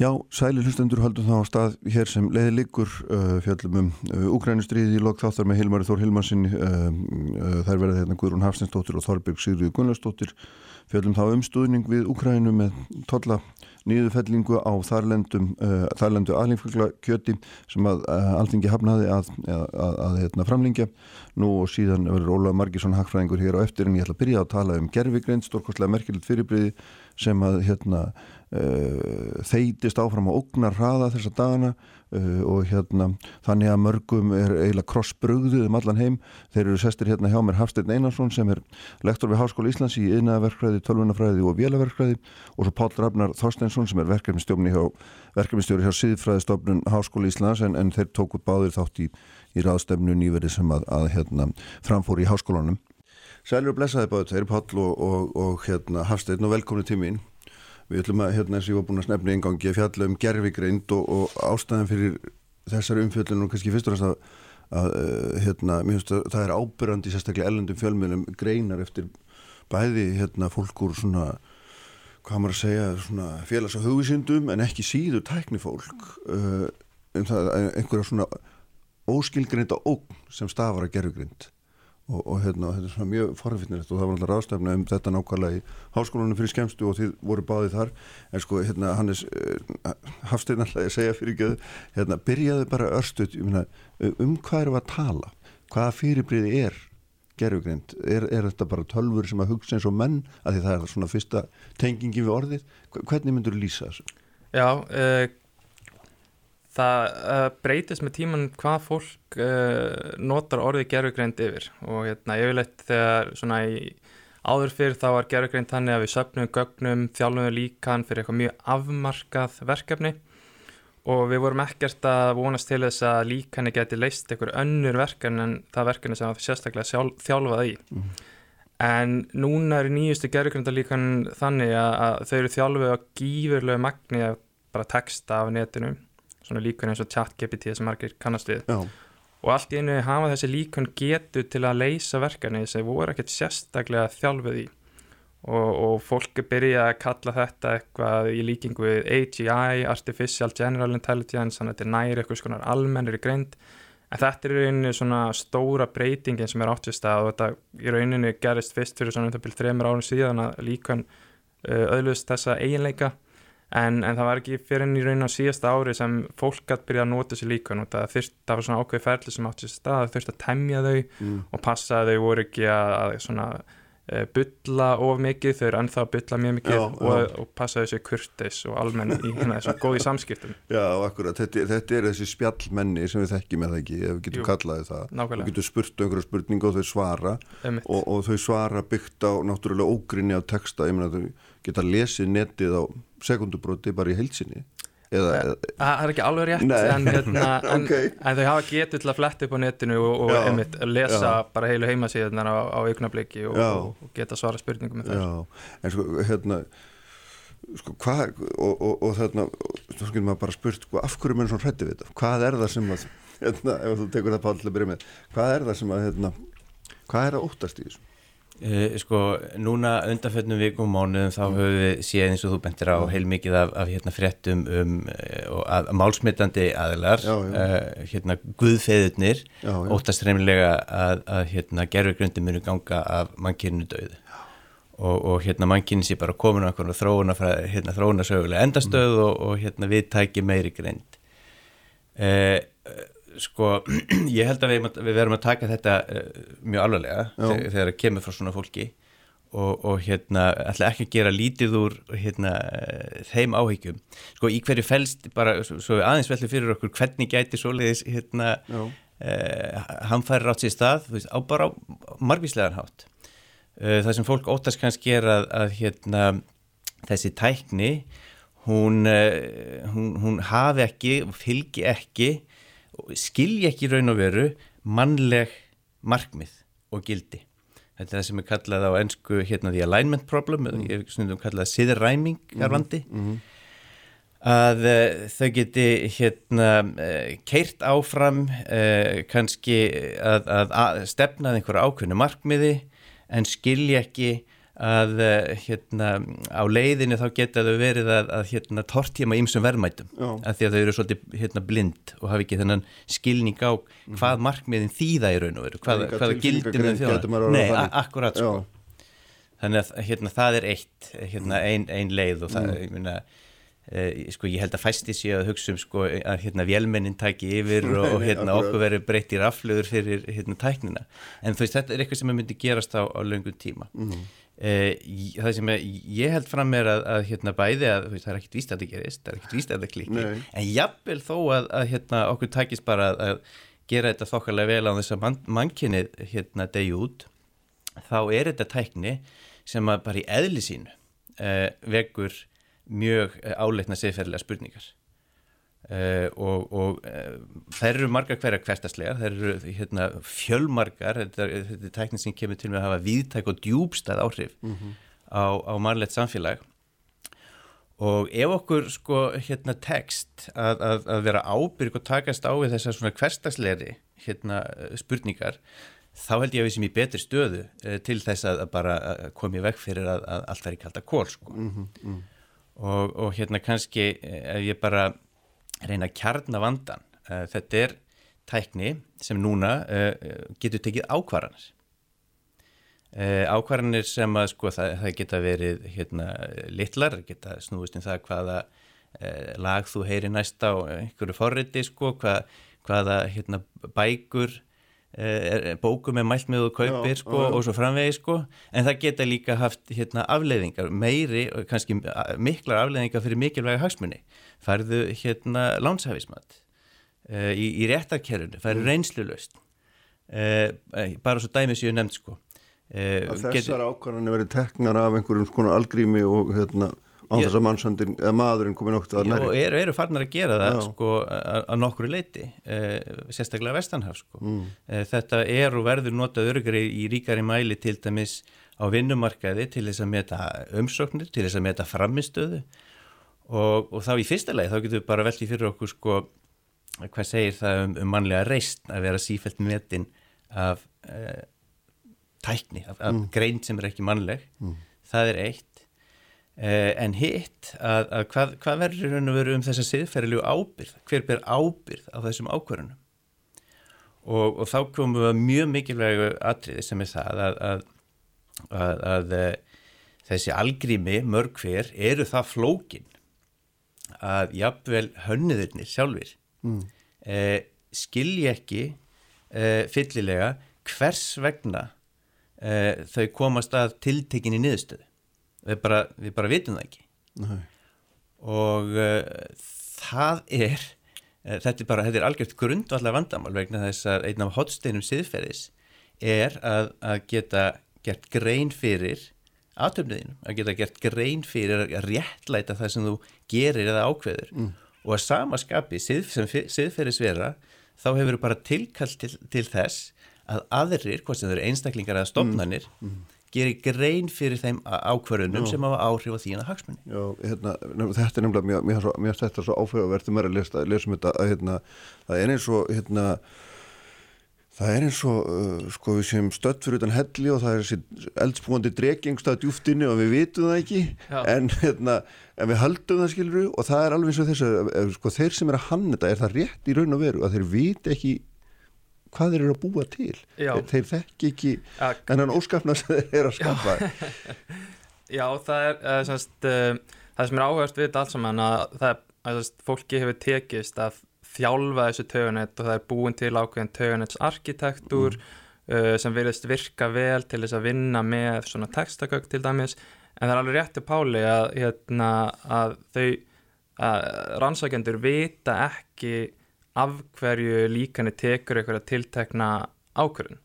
Já, sæli hlustendur höldum þá á stað hér sem leiði líkur uh, fjallum um uh, Ukrænustriði í lok þáttar með Hilmari Þór Hilmarsin uh, uh, þær verða hérna Guðrún Hafstinsdóttir og Þorbjörg Sigriði Gunnarsdóttir fjallum þá um stuðning við Ukrænu með totla nýðufellingu á þarlendum uh, þarlendu aðlingfugla kjöti sem að uh, alltingi hafnaði að, að, að, að hérna, framlingja nú og síðan verður Óla Margisson hagfræðingur hér á eftir en ég ætla að byrja að tala um gerfigreind, stórkostlega merkilegt fyrirbriði sem að hérna þeitist áfram á ógnar hraða þessa dagana uh, og hérna þannig að mörgum er eiginlega krossbrugðuð um allan heim. Þeir eru sestir hérna hjá mér Hafstein Einarsson sem er lektor við Háskóla Íslands í yðnaverkfræði, tölvunafræði og vélaverkfræði og svo Pál Ragnar Þorsteinsson sem er verkefnistjóri hjá, hjá Síðfræðistofnun Háskóla Íslands en, en þeir tóku báðir þátt í, í ráðstefnu nýverið sem að, að hérna, framfór í háskólanum. Sælur og blessaði báðu þeir Pál og, og, og hérna, Hafstein og velkomni tímin. Við ætlum að, hérna, eins og ég var búin að snefna einn gangi að fjalla um gerfigreind og, og ástæðan fyrir þessari umfjöldinu og kannski fyrst og næst að, að hérna, mér finnst að það er ábyrrandi sérstaklega ellendum fjölmjölum greinar eftir bæði, hérna, fólk úr svona, hvað maður að segja, svona félags- og hugvísindum en ekki síður tæknifólk uh, um það einhverja svona óskilgreinda ógn sem stafar að gerfigreind og, og hérna, þetta er svona mjög forfinnilegt og það var alltaf ráðstefna um þetta nákvæmlega í háskólanum fyrir skemstu og þið voru báðið þar. En sko hérna Hannes uh, Hafstein alltaf að segja fyrir göðu hérna byrjaði bara örstuð um hvað eru að tala? Hvaða fyrirbriði er gerfugrind er, er þetta bara tölfur sem að hugsa eins og menn að því það er svona fyrsta tengingi við orðið? Hvernig myndur lýsa þessu? Já, uh, það uh, breytist með tíman hvað fólk uh, notar orðið gerfugreind yfir. Og hérna yfirleitt þegar svona í áður fyrir þá var gerfugreind þannig að við söpnum gögnum, þjálfum líkan fyrir eitthvað mjög afmarkað verkefni. Og við vorum ekkert að vonast til þess að líkanni geti leist einhver önnur verkefni en það verkefni sem það sérstaklega sjálf, þjálfað í. Mm. en núna er nýjustu gerfugreindarlíkan þannig að, að þau eru þjálfuð á gífurlegu magni að bara texta af netinu svona líkun eins og chat-GPT sem margir kannast við. Já. og allt í einu hafa þessi líkun getu til að leysa verkefni sem voru ekkert sérstaklega þjálfuð í. Og, og fólk byrja að kalla þetta eitthvað í líkingu við AGI, Artificial General Intelligence þannig að þetta næri eitthvað svona almennir í greind. En þetta er í rauninu svona stóra breytingin sem er áttist að og þetta í rauninu gerist fyrst fyrir svona um það byrjum þreymur árum síðan að líkun uh, öðlust þessa eiginleika En, en það var ekki fyrir enn í raun á síðasta ári sem fólk gæti byrja að nota sér líka það, þyrst, það var svona ákveð ferli sem átti sér stað það þurfti að temja þau Mm. og passa að þau voru ekki að, að svona, uh, bylla of mikið þau eru ennþá að bylla mjög mikið Já, og, já. og passa þessu kurtis og almenn í hérna þessu góði samskiptum Já, akkurat, þetta, þetta er þessi spjallmenni sem við þekkjum eða ekki, ef við getum Jú. kallaði það Nákvæmlega. Við getum spurt um einhverja spurningu og þau svara og, og þau svara byggt á náttúrulega ógrinni á texta, ég meina þau geta lesið netið á sekundubróti bara í heilsinni eða, Það er ekki alveg rétt en, hérna, en, Ok. en þau hafa getur til að fletta upp á netinu og, og Já. einmitt, lesa Já. bara heilu heimasíðunar á, á augnabliki og, og, geta svara spurningum með. Já, en sko, hérna sko, hvað og, og, og þarna, þá getur maður bara spurt sko, af hverju menn svona hrætti við þetta hvað er það sem að, hérna, ef þú tekur það pál til að byrja með, hvað er það sem að hérna, hvað er að óttast í þessu? Uh, sko, núna undanfötnum vikum og mánuðum þá höfum við séð eins og þú bentir á heilmikið af, af hérna fréttum um uh, að, að aðilar Já, já. Uh, hérna guðfeðurnir óttast reymlega að, að hérna gerfugrundi munu ganga af mannkynnu döðu og, og hérna mannkynni sé bara komin á einhvern þróuna hérna, þróuna sögulega endastöð Mm. og, og hérna við tæki meiri grind uh, sko ég held að við, við verum að taka þetta uh, mjög alvarlega þegar, þegar það kemur frá svona fólki og, og hérna ætla ekki að gera lítið úr hérna eh, þeim áhyggjum. Sko í hverju felst bara svo, við aðeins vellu fyrir okkur hvernig gæti svoleiðis hérna uh, hann færi rátt sér stað veist, á bara margvíslegan hátt. Uh, það sem fólk óttast kannski er að, að hérna þessi tækni hún, hún, hún hafi ekki fylgi ekki og skilji ekki raun og veru mannleg markmið og gildi þetta er það sem er kallað á ennsku hérna the alignment problem, mm. ég snundum kallað siðræming hérlandi Mhm. að uh, þau geti hérna uh, keirt áfram uh, kannski að, að, að stefnað einhverja ákveðnu markmiði en skilja ekki að eh, hérna, á leiðinu þá geta þau verið að, að hérna, tortíma ímsum verðmætum. Af því að þau eru svolítið hérna, blind og hafa ekki þennan skilning á mhm. hvað markmiðin þýða í raun og veru hvað, hvaða gildin þau þjóða Nei, akkurat sko. Þannig að hérna, það er eitt hérna, ein, ein leið og það, mm. ég minna Uh, sko ég held að fæsti sé að hugsa um sko að hérna vélmennin tæki yfir og, og hérna okkur verið breytt í raflöður fyrir hérna tæknina. En þú veist þetta er eitthvað sem myndi gerast á, á löngum tíma. Mm. uh, það sem ég, held fram er að, að hérna bæði að veist, það er ekkert víst að það gerist, það er ekkert víst að það kliki en jafnvel þó að, að hérna okkur tækist bara að, að gera þetta þokkarlega vel á þess að man, mannkynnið hérna degi út þá er þetta tækni sem að bara í eðli sínu uh, vekur mjög eh, áleitna siðferðilega spurningar uh, og, og uh, þær eru margar hverja hverstaslega, þær eru hérna, fjölmargar, þetta, þetta er tæknin sem kemur til með að hafa viðtæk og djúbstað áhrif mm -hmm. á, á mannlegt samfélag og ef okkur sko hérna tekst að, að, að vera ábyrg og takast á við þessar svona hverstaslegri hérna spurningar þá held ég að við sem í betri stöðu eh, til þess að bara komið vekk fyrir að, að allt verður kallt að kól sko. mm -hmm, mm. Og, og hérna kannski ef ég bara reyna að kjarna vandan uh, þetta er tækni sem núna uh, getur tekið ákvarðanir. Uh, ákvarðanir sem að sko það, það geta verið hérna litlar, geta snúist um það hvaða lag þú heyri næst á einhverju forriti sko, hvað, hvaða hérna bækur Eh, bókum með mælt með og kaupir já, sko, já. og svo framvegi sko en það geta líka haft hérna, afleiðingar meiri og kannski miklar afleiðingar fyrir mikilvæga hagsmunni færðu hérna lánshæfismat uh, í, í réttarkerfunu, færðu mm. reynslu löst uh, bara svo dæmis ég hef nefnd sko uh, Þessar ákvarðanir verið teknar af einhverjum sko algrími og hérna á þess að mannsöndin, eða maðurinn komið nokt að næri. Já, eru, eru farnar að gera það sko að nokkru leiti eh, sérstaklega vestanhaf sko mm. eh, þetta er og verður notað örgri í ríkari mæli til dæmis á vinnumarkaði til þess að meta umsóknir, til þess að meta framistöðu og, og þá í fyrsta leið þá getur við bara veldið fyrir okkur sko hvað segir það um, um mannlega reist að vera sífælt metin af eh, tækni, af, af mm. grein sem er ekki mannleg mm. það er eitt en hitt að, að hvað, hvað verður og veru um þessa siðferðilegu ábyrð hver ber ábyrð á þessum ákvörunum og, og þá komum við mjög mikilvægu atriði sem er það að, að, að eh, þessi algrími mörg hver eru það flókin að jafnvel hönniðurnir sjálfur mm. eh, skilji ekki eh, fyllilega hvers vegna eh, þau komast að tiltekinni niðurstöðu við bara, við bara vitum það ekki Nei. og uh, það er uh, þetta er bara, þetta er algjört grundvallar vandamál vegna þess að einn af hotsteinum siðferðis er að, að geta gert grein fyrir aðtöfniðinu, að geta gert grein fyrir að réttlæta það sem þú gerir eða ákveður mm. og að samaskapi sið, sem siðferðisvera þá hefur bara tilkall til, til þess að aðrir, hvort sem þau eru einstaklingar eða stofnanir mm. Mm gerir grein fyrir þeim ákvarðunum sem hafa áhrif á þína hagsmunni. Já, hérna, þetta er nefnilega mjög, mjög, mjög þetta svo áfæðaverð um að lesa, lesa um þetta að hérna, það er eins og hérna, það er eins og uh, sko við séum stödd fyrir utan helli og það er þessi eldspúandi dregingstað djúftinni og við vitum það ekki. En, hérna, en við haldum það skiluru og það er alveg eins og þess að sko þeir sem er að hanna þetta er það rétt í raun og veru að þeir viti ekki hvað þeir eru að búa til. Já. þeir þekk ekki en hann óskapna sem þeir eru að skapa. Já, það er uh, semst, uh, það sem er áhugast við þetta allt saman að það er að fólki hefur tekist að þjálfa þessu tögunett og það er búin til ákveðin tögunetts arkitektúr mm. uh, sem verðist virka vel til þess að vinna með svona textakökk til dæmis. En það er alveg rétti páli að, hérna, að þau rannsækjendur vita ekki af hverju líkani tekur eitthvað tiltekna ákvörðun.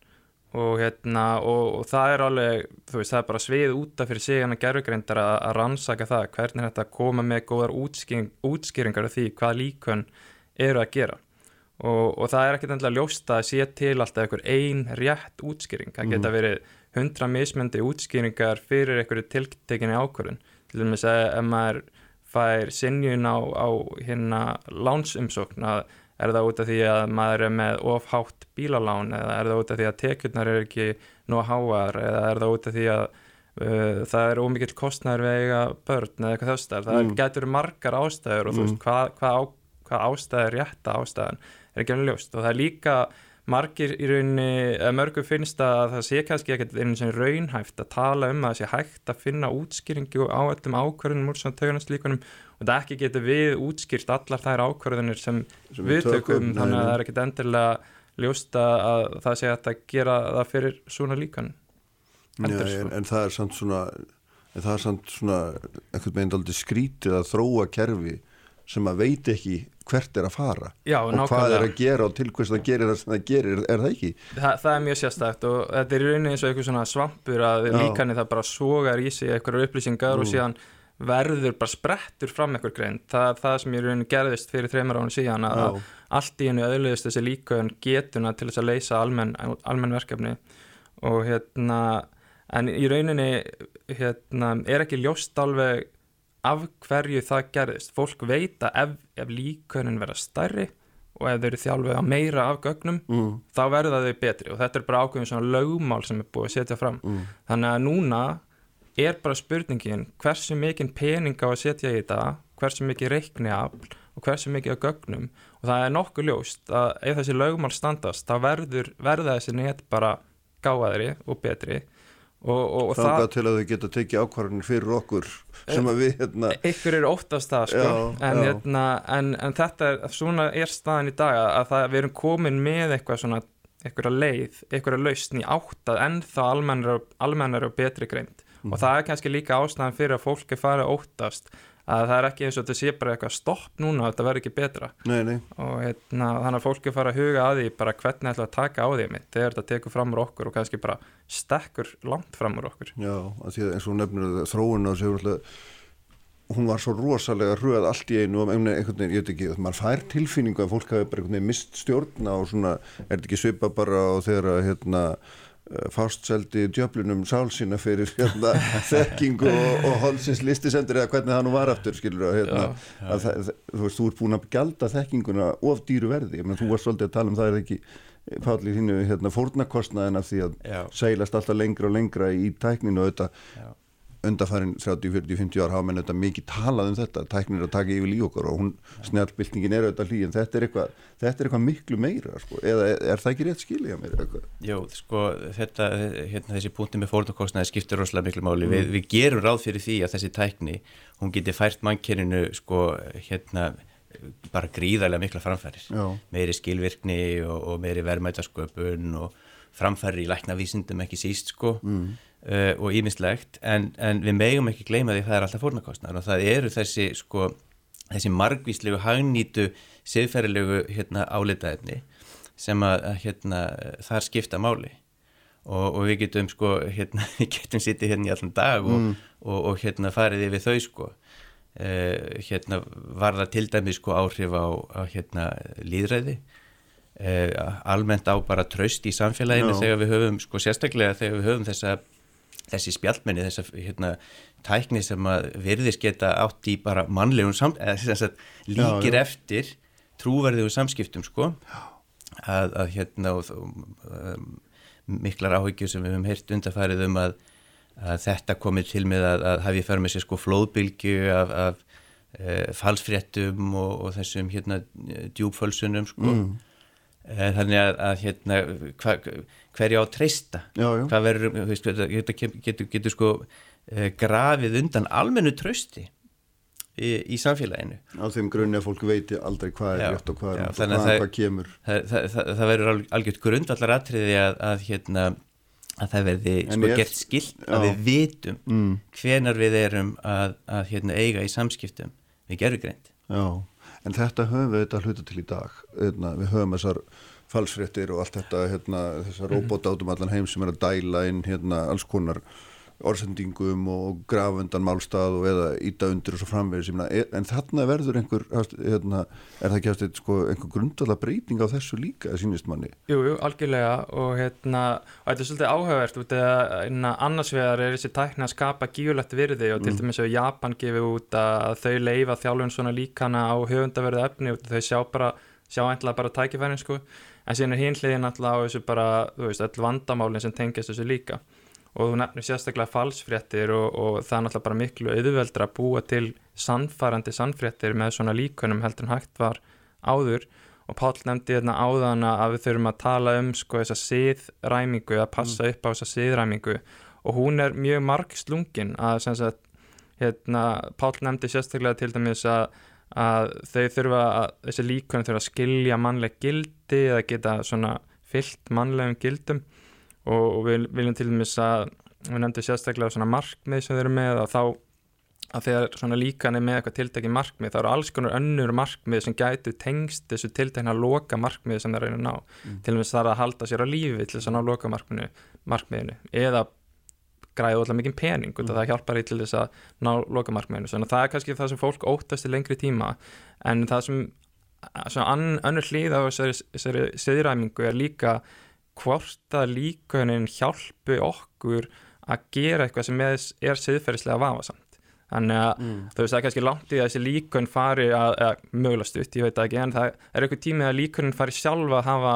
Og, hérna, og, og það er alveg, þú veist, það er bara svið útaf fyrir sig hann að gerðugreindar að, að rannsaka það hvernig þetta koma með góðar útskýring, útskýringar af því hvað líkun eru að gera. Og, og það er ekkert endilega ljósta að sé til alltaf einhver ein rétt útskýring, það geta mm. verið hundra mismöndi útskýringar fyrir einhverju tiltekinni ákvörðun. Til dæmis að ef maður fær sinjun á, á hérna lánsumsókn að er það út af því að maður er með ofhátt bílalán eða er það út af því að tekjurnar er ekki nú háar eða er það út af því að, uh, það er ómikið kostnæður við eiga börn eða eitthvað þess það Mm. getur margar ástæður og þú veist Mm. hvað hva, á, hva ástæður rétta ástæðan er ekki alveg ljóst og það er líka margir í rauninni, eða mörgum finnst að það sé kannski ekkert einu sem raunhæft að tala um að það sé hægt að finna útskýringu á öllum ákvörðunum úr svona tauganarslíkunum og það ekki getur við útskýrt allar þær ákvörðunir sem, Sem við tökum. nei, þannig að það er ekkert endilega ljóst að, að það sé hægt að gera það fyrir svona líkan. Já, Heldur en, en það er samt svona en það er samt svona einhvern veginn aldrei skrítið að þróa kerfi sem að veit ekki hvert er að fara Já, og hvað nákvæmlega. er að gera og til hvers það gerir það sem það gerir, er það ekki? Þa, það er mjög sérstækt og þetta er í rauninni eins og eitthvað svona svampur að Já. líkanið það bara sogar í sig eitthvað upplýsingar og Mm. síðan verður bara sprettur fram eitthvað grein það er það sem í rauninni gerðist fyrir þreymar ára síðan að Já, allt í hennu öðluðist þessi líkun getuna til þess að leysa almenn, almenn verkefni og hérna en í rauninni hérna, er ekki ljóst alveg af hverju það gerðist. Fólk veit að ef, ef líkunin verða stærri og ef þau eru þjálfið að meira af gögnum mm, þá verða þau betri. Og þetta er bara ákveðin svona lögmál sem er búið að setja fram. Mm, þannig að núna er bara spurningin hversu mikinn pening á að setja í þetta hversu mikið reikniafl og hversu mikið á gögnum. Og það er nokkuð ljóst að ef þessi lögmál standast þá verður, verða þessi net bara gáðari og betri og, og, og það til að þau geta tekið ákvarðanir fyrir okkur sem að við hérna ykkur er óttast það sko Já, en, já. hérna, en, en þetta er, svona er staðan í dag að, að það, við erum komin með eitthvað svona eitthvað leið, eitthvað lausn í átt að ennþá almennar, og betri greind Mhm. og það er kannski líka ástæðan fyrir að fólk farið að óttast að það er ekki eins og þetta sé bara eitthvað stopp núna þetta verður ekki betra. Nei, nei, og hérna, þannig að fólk er farið að huga að því bara hvernig ætla að taka á því mitt þegar þetta tekur fram úr okkur og kannski bara stekkur langt fram úr okkur. Já, því eins og nefnir þróun á sig hún var svo rosalega hröð allt í einu og einhvern veginn, ég veit ekki, maður fær tilfinningu að fólk hafi bara einhvern veginn mist stjórna og svona, er þetta ekki svipa bara og þegar að hérna fástseldi djöflunum sálsina fyrir hérna, þekkingu og, og holsins listisendur eða hvernig það nú var aftur skilur hérna, Já, að það, þú veist, þú ert búin að gjalda þekkinguna of dýru verði, menn þú varst svolítið að tala um það er ekki í þínu hérna, fórnarkostnaðin af því að Já. seilast alltaf lengra og lengra í tækninu og þetta Já. Undarfærin 30, 40, 50 ár hafa menn þetta mikið talað um þetta, tæknin er að taka yfir líf okkar og hún, snjallbyltingin er auðvitað hlý en þetta er eitthvað, þetta er eitthvað miklu meira sko, eða er, það ekki rétt skilja mér eitthvað? Jú, sko, þetta, hérna, þessi punkti með fórnarkostnaði skiptir rosalega miklu máli. Við, við gerum ráð fyrir því að þessi tækni, hún geti fært mannkerninu, sko, hérna, bara gríðarlega mikla framfærir. Já, Meiri skilvirkni og, og meiri verðmætasköpun og framfærir í læknavísindum ekki síst, sko, mm. Uh, og ímislegt, en, en við megum ekki gleyma því að það er alltaf fórnarkostnaður og það eru þessi, sko, þessi margvíslegu hagnýtu siðferðilegu, hérna, álitaefni sem að, hérna, þar skipta máli. Og, og við getum sko hérna, getum sittið hérna í allan dag og, og, og hérna farið yfir þau sko. Uh, hérna var það til dæmis sko áhrif á, á hérna líðræði uh, almennt á bara tröst í samfélaginu Já. þegar við höfum sko sérstaklega þegar við höfum þessa þessi spjallmenni, þessa hérna tækni sem að virðis geta átt í bara mannlegum sam, eða sem sagt líkir Já, já. eftir trúverðugum samskiptum sko að, að hérna og, um, miklar áhyggjur sem við höfum heyrt undarfærið um að, að þetta komið til með að, að hafi fyrir með sér sko flóðbylgju af, af e, falsfréttum og, og þessum hérna djúpfölsunum sko Mm. e, þannig að, hérna hva, hverja á treysta já, já. hvað verður, þetta getur, getur, getur, sko e, grafið undan almennu trösti í, í samfélaginu á þeim grunni að fólk veiti aldrei hvað er rétt og hvað er hvað, það- hvað kemur það, það, það, verður alg- algjört grundvallar atriði að, að hérna að það verði sko ég- gert skilt að Já. við vitum mm. hvenar við erum að, að hérna, eiga í samskiptum við gerfugreind Já, en þetta höfum við þetta hluta til í dag hérna, við höfum þessar falsfréttir og allt þetta hérna, þessar robotátum allan heim sem er að dæla inn hérna, alls konar orðsendingum og grafundan málstað og eða íta undir og svo framvegis. Er- en þarna verður einhver hérna, er það ekki eftir sko, einhver grundala breyting á þessu líka, það sýnist manni? Jú, jú, algjörlega og hérna, og þetta er svolítið áhugavert út að hérna, annars vegar er þessi tækni að skapa gífulegt virði og til dæmis hefur Japan gefið út að þau leifa þjálfun svona líkana á höfundaverðu efni og þau sjá bara, sjá einhverja bara tækifærin sko, en síðan er hinn hliðin alltaf á þessu bara, þú veist, öll vandamálin sem tengjast þessu líka. Og þú nefnir sérstaklega falsfréttir og, og það er náttúrulega bara miklu auðveldra að búa til sannfærandi sannfréttir með svona líkunum heldur en hægt var áður. Og Pál nefndi hérna áðana að við þurfum að tala um sko þessa siðræmingu að passa mm. upp á þessa siðræmingu. Og hún er mjög marg slungin að sem sagt hérna Pál nefndi sérstaklega til dæmis að, að þau þurfa að þessi líkunum þurfa að skilja mannleg gildi eða geta svona fyllt mannlegum gildum og, og við viljum til dæmis að við nefndum sérstaklega svona markmið sem þeir eru með og þá að þegar svona líkan er með eitthvað tiltekið markmið þá eru alls konar önnur markmið sem gætu tengst þessu tiltekna loka markmið sem þeir eru að ná mm. til dæmis það er að halda sér á lífi til þess að ná loka markmiðinu eða græða alltaf mikið pening og mm. það hjálpar í til þess að ná loka markmiðinu þannig að það er kannski það sem fólk óttast í lengri tíma en það sem önnur hlýð á þessari siðræmingu er líka hvort að líkunin hjálpu okkur að gera eitthvað sem er siðferðislega vafasamt. Þannig að mm. þú veist það er kannski langt í að þessi líkun fari að, að mögulega stutt, ég veit ekki en það er eitthvað tími að líkunin fari sjálfa að hafa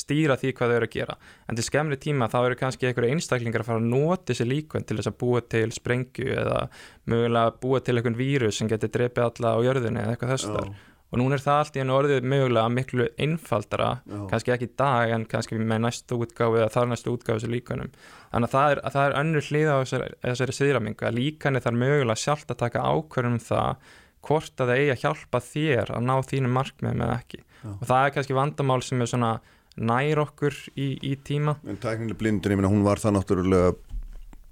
stýra því hvað þau eru að gera. En til skemmri tíma þá eru kannski einhverju einstaklingar að fara að nota þessi líkun til þess að búa til sprengju eða mögulega búa til einhvern vírus sem getur drepið alla á jörðinni eða eitthvað þess þar og núna er það allt í enn orðið mögulega miklu einfaldara, Já. kannski ekki í dag en kannski með næstu útgáfi eða þar næstu útgáfi sem líkanum. Þannig að það er, að það er önnur hlýða á þessari, þessari síðramingu að líkanir þarf mögulega sjálft að taka ákverðum um það hvort að það eigi að hjálpa þér að ná þínum markmiðum eða ekki. Já. Og það er kannski vandamál sem er svona nær okkur í, í tíma. En tæknileg blindin, ég minna hún var það náttúrulega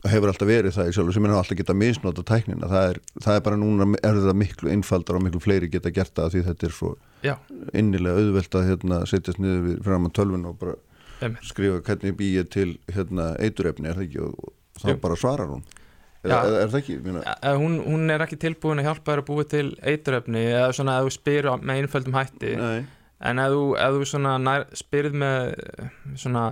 hefur alltaf verið það í sjálf sem er alltaf geta misnóta tæknina það er, það er bara núna er það miklu einfaldar og miklu fleiri geta gert það því þetta er svo Já. innilega auðvelt að hérna, setjast niður við fram á tölvun og bara Eimir. skrifa hvernig býja til hérna, eiturefni er það ekki og, og þá bara svarar hún er, er, er það ekki? Ja, hún, hún er ekki tilbúin að hjálpa þér að búa til eiturefni eða svona að þú spyr með einföldum hætti Nei. en að þú, þú spyrð með svona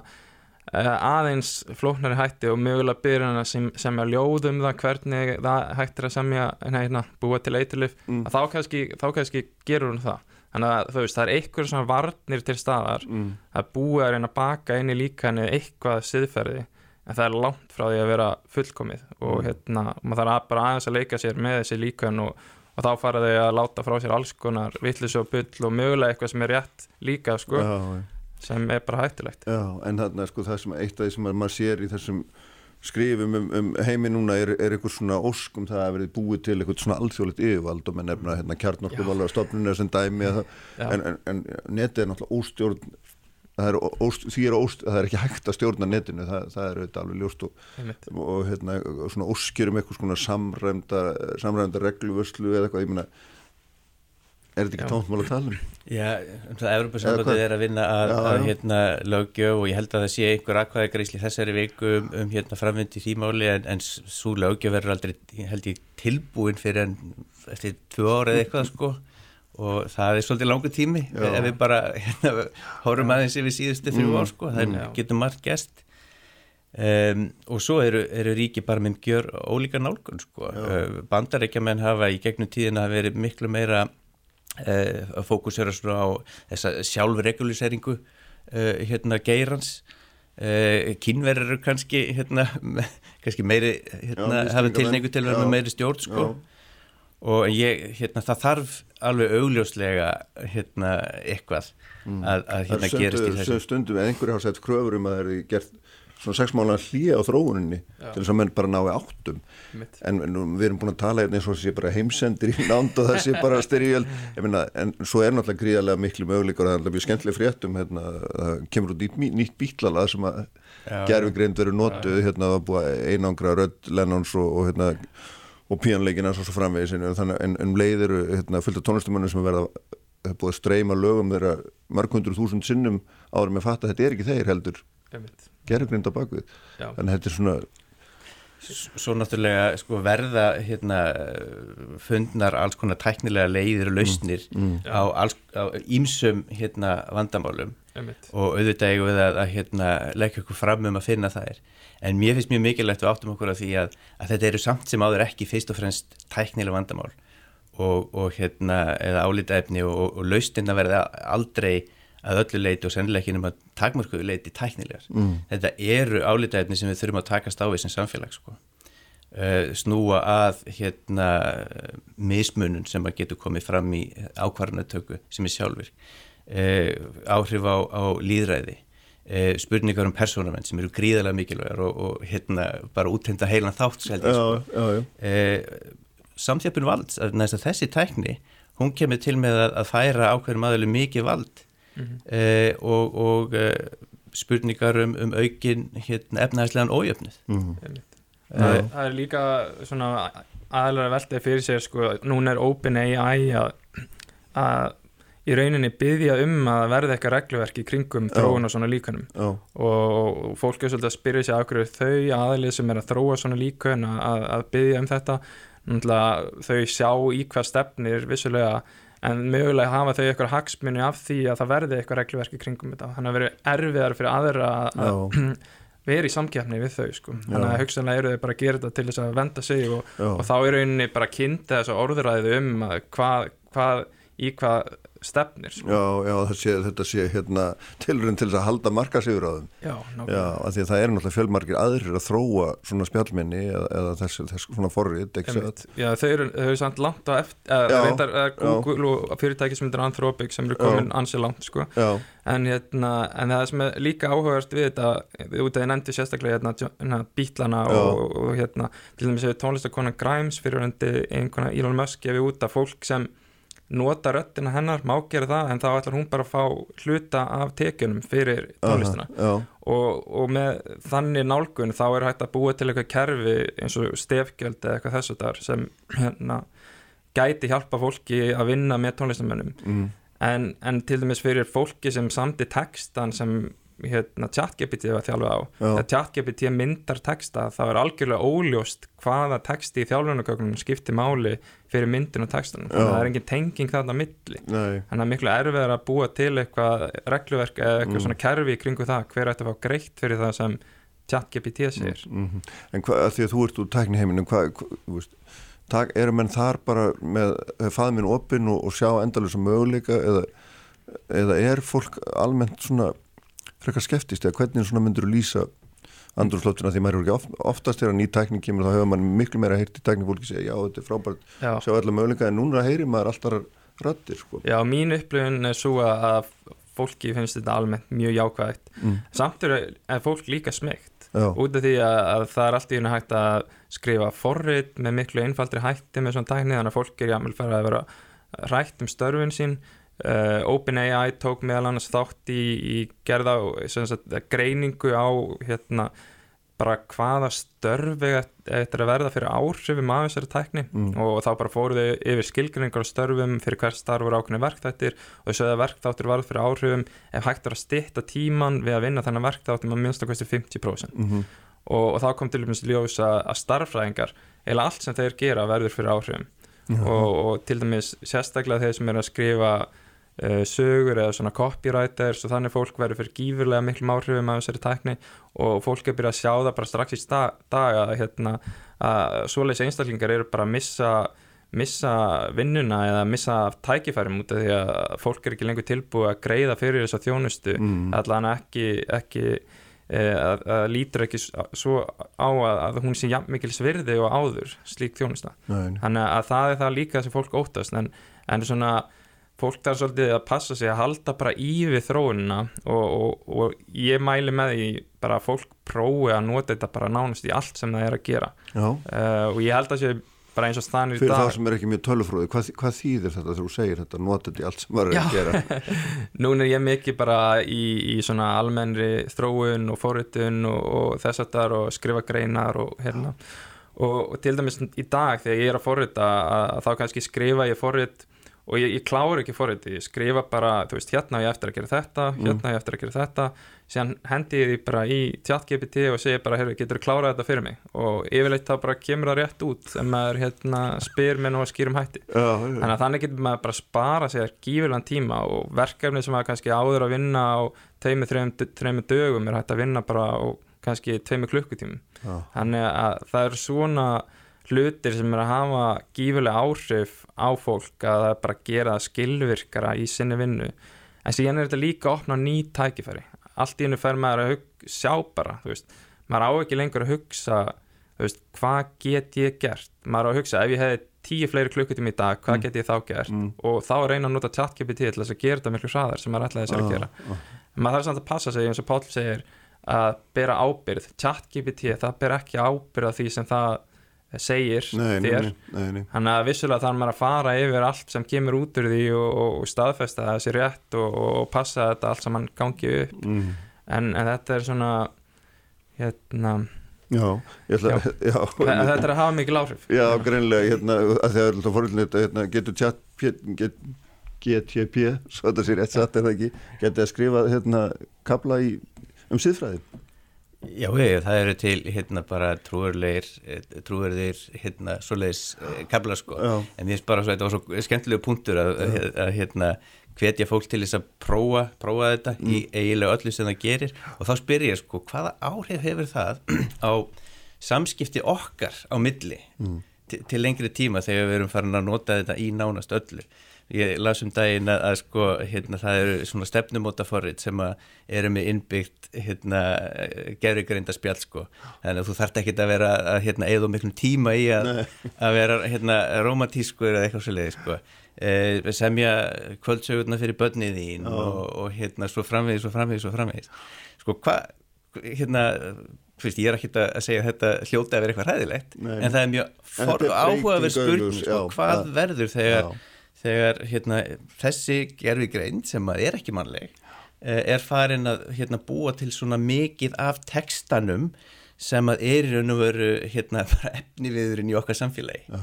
aðeins flóknari hætti og mögulega byrja hann að sem, semja ljóðum það hvernig það hættir að semja neina, búa til eiturlif mm. þá, þá kannski gerur hún það þannig að þú veist, það er einhverjum svona varnir til staðar mm. að búa að reyna að baka inn í líkanu eitthvað siðferði en það er langt frá því að vera fullkomið og mm. hérna, maður þarf bara aðeins að leika sér með þessi líkan og, og þá fara þau að láta frá sér alls konar vittlis og bull og mögulega eitthvað sem er rétt líka sko Já, sem er bara hættilegt Já, en þarna sko það sem eitt af því sem maður sér í þessum skrifum um, um heimi núna er, er eitthvað svona óskum það að verið búið til eitthvað svona alþjóðlegt yfirvald og með nefna hérna kjarnorkuvalda stofnunir sem dæmi en, en, en netið er náttúrulega óstjórn það er, óst, er, óst, það er ekki hægt að stjórna netinu það, það er auðvitað alveg ljóst og, og hérna svona óskir um eitthvað svona samræmda, samræmda regluvörslu eða eitthvað, ég minna Er þetta ekki tóntmál að tala um? Já, um það Európa-sambandið er að vinna að, já, að hérna lögjöf og ég held að það sé einhver aðkvæðagreysli þessari viku um, um hérna framvindi þýmáli en, en svo lögjöf verður aldrei held ég tilbúin fyrir en eftir tvö ára eða eitthvað sko og það er svolítið langu tími já. ef við bara hérna, hórum aðeins yfir síðustu þrjú mm. ár sko, það mm. getur margt gæst um, og svo eru, eru ríki bara með gjör ólíka nálgun sko, bandarækjaman hafa í gegnum tíðina verið miklu meira að fókusera svona á þessa sjálfreguliseringu uh, hérna geirans. Uh, kynverður eru kannski hérna, kannski meiri hérna, hafa tilningu til að vera meiri stjórn sko. og ég, hérna, það þarf alveg augljóslega hérna eitthvað mm. að, að hérna gerist í þessu. stundum eða einhverju hafa sett kröfur um að það eru gert svona sex mánu að hlýja á þróuninni Já. til þess að menn bara nái áttum. Mitt. en við erum búin að tala hérna eins og þessi bara heimsendir í nánd og þessi bara styrjöld. En svo er náttúrulega gríðarlega miklu möguleikar og það er náttúrulega skemmtileg fréttum hérna, það kemur út nýtt, nýtt bílalað sem að gerfugreind verið notuð hérna að búa einangra rödd Lennons og, og hérna og píanleikina svo, svo framvegis. En, en, en leiðir hérna, fullt af tónlistumunum sem verða búið að streyma lögum þeirra marghundur þúsund sinnum áður með fatta að þetta er ekki þeir heldur gerðugrind á bakvið þannig að þetta er svona Svo náttúrulega sko, verða hérna, fundnar alls konar tæknilega leiðir og lausnir mm, mm. á, alls, á ímsum hérna, vandamálum. Einmitt. og auðvitað eigum við að, að hérna, leggja okkur fram um að finna það er en mér finnst mjög mikilvægt að áttum okkur að því að, að þetta eru samt sem áður ekki fyrst og fremst tæknilega vandamál. Og, og hérna eða álitaefni og, og lausnina verða aldrei að öllu leiti og sennilega ekki nema takmörkuðu leiti tæknilegar. Mm. Þetta eru álitaefni sem við þurfum að takast á í sem samfélag sko. Uh, snúa að hérna mismunun sem að getur komið fram í ákvarðanatöku sem er sjálfur uh, áhrif á, á líðræði uh, spurningar um persónamenn sem eru gríðarlega mikilvægar og, og hérna bara útenda heilan þátt samþjöpun valds að næst að þessi tækni hún kemur til með að, að færa ákveðum aðeins mikið vald mm -hmm. og, og spurningar um, um aukin hérna, efnæðislegan ójöfnið Mm -hmm. Það, það er líka svona aðalega veltið fyrir sér sko, núna er OpenAI að, að í rauninni byggja um að verða eitthvað regluverk í kringum þróun og svona líkunum Já. og fólk er svolítið að spyrja sér af hverju þau aðalið sem er að þróa svona líkun að, að byggja um þetta þau sjá í hvað stefnir vissulega en mögulega hafa þau eitthvað hagsmunni af því að það verði eitthvað regluverk í kringum þetta. Þannig að verði erfiðar fyrir aðra að vera í samkjafni við þau sko. þannig að hugsanlega eru þau bara að gera þetta til þess að venda sig og, og þá er rauninni bara kynnta þess að orðuræðu um hvað, hvað, í hvað stefnir sko. Já, já sé, þetta sé hérna, tilurinn til þess að halda markasíður á þeim. Já, af því að það er náttúrulega fjölmarkir aðrir að þróa svona spjallminni eða, eða þess, þess svona forrið Já, þau eru, þau eru samt langt á eftir Google og fyrirtæki sem er Anthropic sem eru komin ansið langt sko. en, hérna, en það sem er líka áhugast við þetta, út af því nefndi sérstaklega hérna, hérna bítlana og, og hérna, til dæmis hefur tónlistakona Grimes fyrir einhverja Elon Musk gefið út af fólk sem nota röttina hennar, má gera það en þá ætlar hún bara að fá hluta af tekjunum fyrir tónlistina. uh -huh, og, og með þannig nálgun þá er hægt að búa til eitthvað kerfi eins og stefgjöld eða eitthvað þessu þar sem hérna, gæti hjálpa fólki að vinna með tónlistamönnum mm. en, en til dæmis fyrir fólki sem samti textan sem hérna chat-GPT var þjálfið á þegar chat-GPT myndar texta þá er algjörlega óljóst hvaða texti í þjálfunarkökunum skiptir máli fyrir myndin og textunum, þannig að það er engin tenging þarna milli, Nei. þannig að miklu erfiðar að búa til eitthvað regluverk eða eitthvað mm. svona kerfi í kringu það, hver ætti að fá greitt fyrir það sem chat-GPT segir mm -hmm. En hvað, að því að þú ert úr tækni heiminn hvað, þú veist tak, eru menn þar bara með faðminn opinn og, og sjá endalega möguleika eða, eða er fólk almennt svona frekar skeptist eða hvernig svona myndur þú lýsa andrúrslóttuna því maður eru ekki oft, oftast þegar ný tækning kemur þá hefur maður miklu meira heyrt í tækningfólki segja já þetta er frábært, Já. sjá allar möguleika en núna heyrir maður alltaf rættir sko. Já, mín upplifun er svo að fólki finnst þetta almennt mjög jákvægt mm. samt er, fólk líka smegt Já. út af því að, að það er allt í hennu hægt að skrifa forrið með miklu einfaldri hætti með svona tækni þannig að fólk er jámil fara að vera rætt um störfin sín uh, OpenAI tók meðal annars þátt í, í gerða sagt, greiningu á hérna bara hvaða störfi er að verða fyrir áhrifum af þessari tækni. Mm. og þá bara fóruðu yfir skilgrinningar á störfum fyrir hvert starf voru ákveðni verkþættir. Og þessu að verkþáttur varð fyrir áhrifum ef hægt er að stytta tíman við að vinna þennan verkþáttum að minnst okkur 50% mm -hmm. og, og þá kom til dæmis ljós að, að starffræðingar eða allt sem þeir gera verður fyrir áhrifum. Og, og til dæmis sérstaklega þeir sem er að skrifa uh, sögur eða svona copywriters og þannig fólk verður fyrir gífurlega miklum áhrifum af þessari tækni og fólk er byrjað að sjá það bara strax í sta- dag að, hérna, að svoleiðis einstaklingar eru bara að missa missa vinnuna eða missa tækifærum út af því að fólk er ekki lengur tilbúið að greiða fyrir þessa þjónustu. Mm. allan ekki, ekki e, að, að lítur ekki svo á að, að hún sé mikil svirði og áður slík þjónusta. Þannig að það er það líka sem fólk óttast en, en svona fólk þarf svolítið að passa sig að halda bara í við þróunina og, og, og ég mæli með því bara að fólk prófi að nota þetta bara nánast í allt sem það er að gera. Uh, og ég held að sé bara eins og stanir í fyrir það sem er ekki mjög tölufróði hvað, hvað þýðir þetta þegar þú segir þetta nota þetta í allt sem maður er að gera? Nún er ég mikið bara í, í svona almennri þróun og forritun og, og þess að þar og skrifa greinar og hérna. Og, til dæmis í dag þegar ég er að forrita að, að þá kannski skrifa ég forrit og ég, ég kláur ekki forriti, ég skrifa bara þú veist, hérna ég eftir að gera þetta hérna á ég eftir að gera þetta. Síðan hendi ég því bara í chat-GPT og segi bara, heyrðu, getur þú klárað þetta fyrir mig? Og yfirleitt þá bara kemur það rétt út þegar maður hérna spyr með að skýrum hætti. Já, já, Þannig að þannig getur maður bara spara sér gífurlegan tíma og verkefni sem maður kannski áður að vinna á þreimur, þreimur dögum er hægt að vinna bara á kannski tveimur klukkutímum. já. Þannig að það eru svona hlutir sem er að hafa gífurlega áhrif á fólk að það bara gera skilvirkara í sinni vinnu. en síðan er þetta líka að opna ný tækifæri allt í hennu fer maður að sjá bara maður á ekki lengur að hugsa veist, hvað get ég gert maður á að hugsa, ef ég hefði tíu fleiri klukkutum í dag, hvað Mm. get ég þá gert Mm. og þá reyna að nota chat-GPT til þess að gera þetta miklu hraðar sem maður ætlaði sér að gera ah, en maður þarf samt að passa sig eins og Páll segir að bera ábyrð chat-GPT, það ber ekki ábyrð af því sem það segir nei, þér. Þannig að vissulega þarf maður að fara yfir allt sem kemur út úr því og, og, staðfesta það sér rétt og, og passa að þetta allt saman gangi upp Mm. en, en þetta er svona hérna, Já, ætla Já. já, þe- þetta er að hafa mikil áhrif Já, greinlega, hérna, að að þetta fórhildin þetta, hérna, getur chat get, GTP, svo þetta sé rétt satt er það ekki, getið að skrifa hérna, kabla í, um síðfræði Já, ég, það eru til hérna bara trúurlegir trúurlegir hérna svoleiðis eh, kabla sko, Já. en ég finnst bara svo, þetta var svo skemmtilegu punktur að, að, að hérna hvetja fólk til þess að prófa, prófa þetta í eiginlega öllu sem það gerir. Og þá spyr ég sko, hvaða áhrif hefur það á samskipti okkar á milli til, til lengri tíma þegar við erum farin að nota þetta í nánast öllu ég las um daginn að, að sko hérna, það eru svona stefnumóta forrið sem eru með innbyggt hérna, gerðugreinda spjall sko þannig að þú þarft ekki að vera að hérna, eða miklum tíma í að, að vera hérna, romantískur eða eitthvað svolítið sko e, semja kvöldsögurna fyrir börnið þín og, og hérna svo framvegis og framvegis og framvegis sko hvað hérna Fyrst, ég er ekki að segja að þetta hljóti að vera eitthvað hræðilegt Nei. en það er mjög er áhugaverð spurning sko, hvað já. verður þegar, Já. Þegar hérna, þessi gerfigreind sem að er ekki mannleg eh, er farin að hérna, búa til svona mikið af textanum sem að er í raun og veru hérna, bara efniviðurinn í okkar samfélagi Já.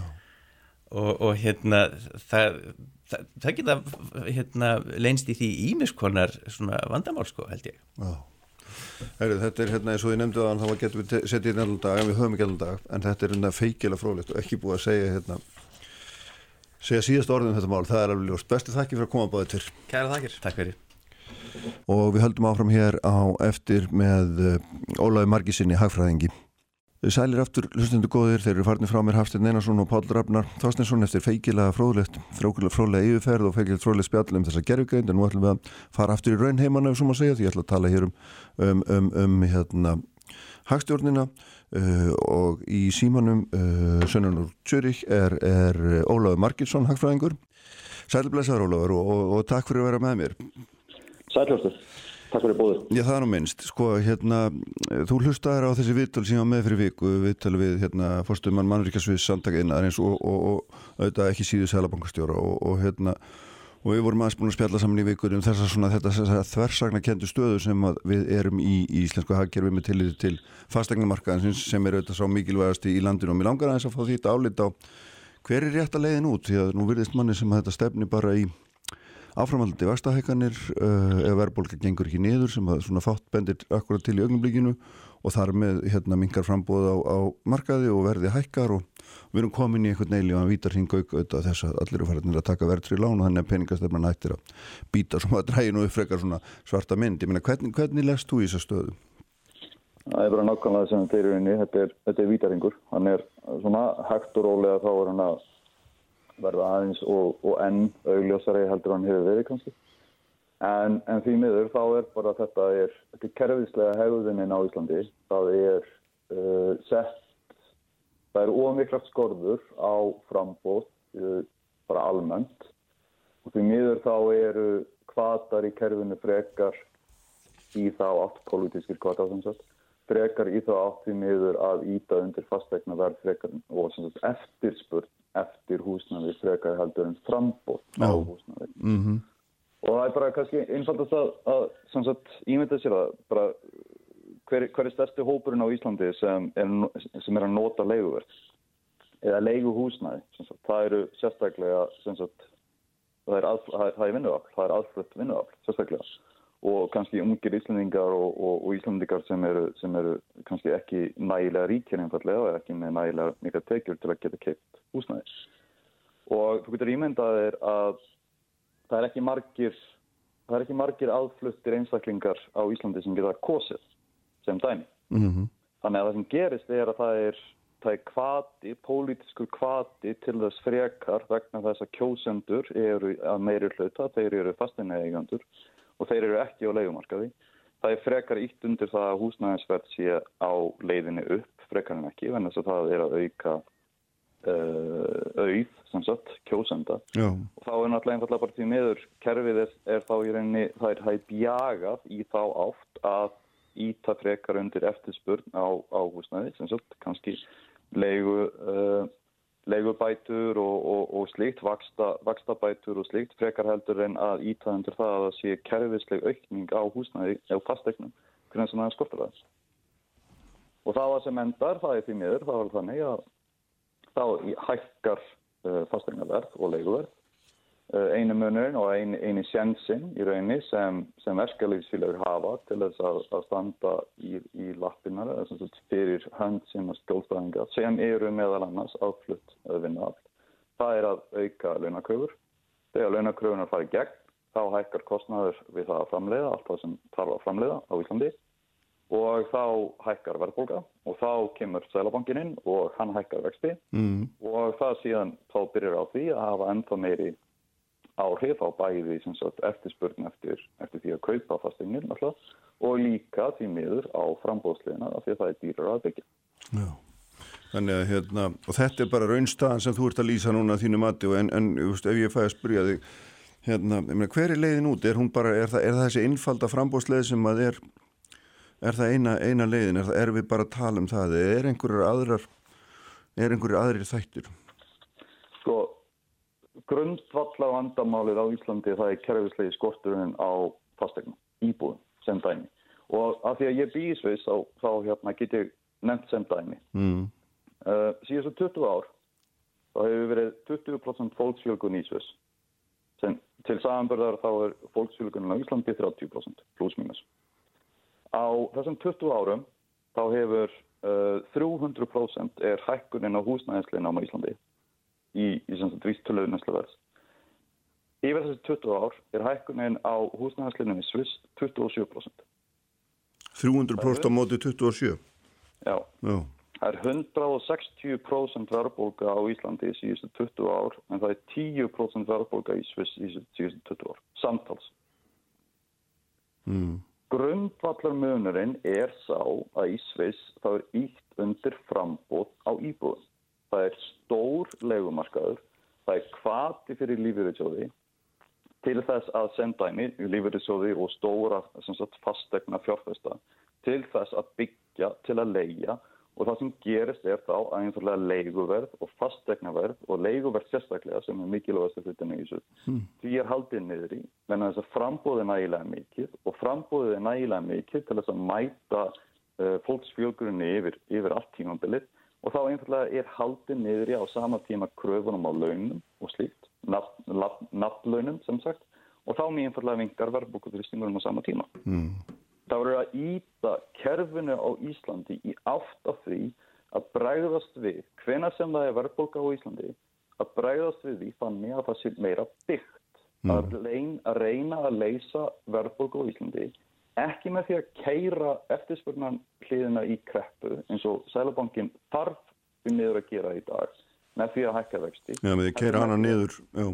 og, og hérna það, það, það geta hérna, leynst í því ímiskonar svona vandamál sko held ég Já. Heru, þetta er hérna eins og ég nefndi það þá getum við setið í nefnum dag en við höfum ekki allan dag en þetta er hérna feikilega fróðlegt og ekki búið að segja hérna segja síðast orðin um þetta mál, það er alveg ljóst. Bestu þakki fyrir að koma báðið til. Kæra þakkir. Takk fyrir. Og við höldum áfram hér á eftir með uh, Ólafi Margisinni hagfræðingi. Sælir aftur hlustundu góðir, þeir eru farnir frá mér Hafstein Einarsson og Páll Rafnar Þorsteinsson eftir feikilega fróðlegt, fróðlega fróðlega yfirferð og feikilega fróðlega spjall um þessa gerfugreind en nú ætlum við að fara aftur í raunheimann ef svo maður segja því ég ætla að tala hér um, um, um, um hérna, hagstjórnina uh, og í símanum uh, Sönnunur Tjörich er, er Ólafi Marginsson hagfræðingur Sælir blessaður Ólafur og, og, og takk fyrir að vera með mér Sæljóstur, takk fyrir bóður. Já, það er nú minnst. Sko, hérna, þú hlustaðir á þessi ég var með fyrir viku, viðtöl við, hérna, fórstumann mannríkasviðs samtakaðinnaðarins og, og, og auðvitað ekki síðu sælabankastjóra og, og, hérna, og við vorum aðeins búin að spjalla saman í vikur um þessa svona, þetta þessa þversagna kendu stöðu sem að við erum í, í íslensku hagkerfi með tilliti til fastegnamarkaðins sem er auðvitað sá mikilvægast í landinu. Og mér langar aðeins að fá því þetta álit á hver er rétt að leiðin út? Því að nú virðist manni sem að þetta stefni bara í áframaldandi vastahækkanir uh, ef verðbólka gengur ekki niður sem að svona fátt bendir akkurat til í augnumblíkinu og þar með hérna mingar frambóð á, á markaði og verði hækkar og við erum komin í einhvern neili og hann vítar hring auk auðvitað þess að allir eru farinir að taka verðtri lán og þannig að peningastefnan hættir að býta sem að dræginu upp frekar svona svarta mynd ég meina hvernig, hvernig lest þú í þessa stöðu? Það er bara nákvæmlega sem þeir eru inni, þetta er, er vítaringur. Hann er svona hægt og rólega þá er hann að verða aðeins og, og enn augljósari heldur hann hefur verið kannski. En, en því miður þá er bara þetta er, þetta er kerfislega hegðunin á Íslandi. Það er uh, sett, það er ómiklat skorður á frambóð uh, bara almennt. Og því miður þá eru kvatar í kerfinu frekar í þá átt politískir kvatar sem sagt frekar í þá átt því miður að íta undir fastegna verð frekar og eftirspurn eftir húsnaði frekar heldur en frambóð á húsnaði. Mm -hmm. Og það er bara kannski einfaldast að, að sagt ímynda sér að bara hver, hver er stærsti hópurinn á Íslandi sem er, sem er að nota leiguverð eða leiguhúsnaði. Það eru sérstaklega sagt það er, er, er vinnuafl, það er aðflutt vinnuafl sérstaklega og kannski ungir Íslandingar og, og, og Íslandingar sem eru, sem eru kannski ekki nægilega ríkir einfallega og ekki með nægilega mikla tekjur til að geta keipt húsnæði. Og þú getur ímyndað þér að það er ekki margir, er ekki margir aðfluttir einstaklingar á Íslandi sem geta kosið sem dæmi. Mm -hmm. Þannig að það sem gerist er að það er það er kvati, pólitískur kvati til þess frekar vegna þess að kjósendur eru að meiri hluta, þeir eru fastinni eigandur og þeir eru ekki á leikumarkaði. Það er frekar ítt undir það að húsnæðinsverð sé á leiðinni upp, frekar en ekki, en þess að það er að auka uh, auð, sem sagt, kjósenda. Já. Og þá er náttúrulega einfallega bara því meður, kerfið er, er þá í rauninni, það er hæg bjagað í þá átt að íta frekar undir eftirspurn á, á húsnæði, sem sagt, kannski leigu, uh, leigubætur og, og, og vaksta, vakstabætur og slíkt, frekar heldur en að íta undir það að það sé kerfisleg aukning á húsnæði eða fastegnum, hvernig sem það er skortur það. Og það sem endar, það er því miður, það var þannig að þá hækkar uh, fastegnaverð og leiguverð Uh, einu munurinn og eini, eini sjansinn í rauninni sem, sem verkefliðsfélagur hafa til þess að, að standa í, í lappinnar fyrir hönd sinna skjólstæðinga sem eru meðal annars áflutt að vinna all. Það er að auka launakröfur. Þegar launakröfunar fari gegn þá hækkar kostnæður við það að framleiða, allt það sem þarf að framleiða á Íslandi og þá hækkar verðbólka og þá kemur Sælabankin inn og hann hækkar vexti mm. og það síðan þá byrjar á því að hafa ennþá meiri áhrif á bæði eftirspurn eftir, eftir því að kaupa fasteignir og líka því miður á frambóðsleina af því að það er dýrar að byggja. Já, þannig að hérna, þetta er bara raunstaðan sem þú ert að lýsa núna þínu mati en, en just, ef ég fæði að spyrja þig, hérna, meina, hver er leiðin út? Er, bara, er, það, er það þessi innfalda frambóðsleið sem að er, er það eina, eina leiðin? Er, við bara að tala um það? Er er einhverjar aðrir þættir? Grundvallar vandamálið á Íslandi það er kerfislegi skorturinn á fastegnum, íbúðum sem dæmi. Og af því að ég býðis við þá, þá hérna, get ég nefnt sem dæmi. Mm. uh, síðan svo 20 ár þá hefur verið 20% fólksfjölgun í Sviss. Sem til samanbörðar þá er fólksfjölgunin á Íslandi 30% pluss mínus. Á þessum 20 árum þá hefur uh, 300% er hækkunin á húsnæðisleina á Íslandi í, í vístöluðu næsluverðs. Yfir þessi 20 ár er hækkunin á húsnæðarslinum í Sviss 27%. 300% á móti 27%? Já. Já. Það er 160% verðbólka á Íslandi í síðustu 20 ár en það er 10% verðbólka í Sviss í síðustu 20 ár. Samtals. Mm. Grundvallar munurinn er sá að í Sviss þá er ítt undir frambót á íbúðum það er stór legumarkaður, það er kvati fyrir lífyrirsjóði til þess að senda inn í lífyrirsjóði og stóra sagt, fastegna fjárfesta til þess að byggja til að leia og það sem gerist er þá að einfallega leiguverð og fastegnaverð og leiguverð sérstaklega sem er mikilvægast af í þessu hmm. því er haldið niður í menn að þess að frambóðið nægilega mikið og frambóðið nægilega mikið til þess að mæta uh, fólksfjölgurinn yfir, yfir allt tímanbilið og þá einfallega er haldið niður í á sama tíma kröfunum á launum og slíkt, nafnlaunum sem sagt, og þá mjög einfallega vingar verðbúkuturistingurum á sama tíma. Mm. Það voru að íta kerfinu á Íslandi í átt af því að bræðast við, hvena sem það er verðbúka á Íslandi, að bræðast við því þannig að það sé meira byggt, mm. að, reyna, að reyna að leysa verðbúka á Íslandi ekki með því að keira eftirspurnan hliðina í kreppu eins og Sælabankin þarf um niður að gera í dag með því að hækka vexti. Já, með því að keira hana niður, já.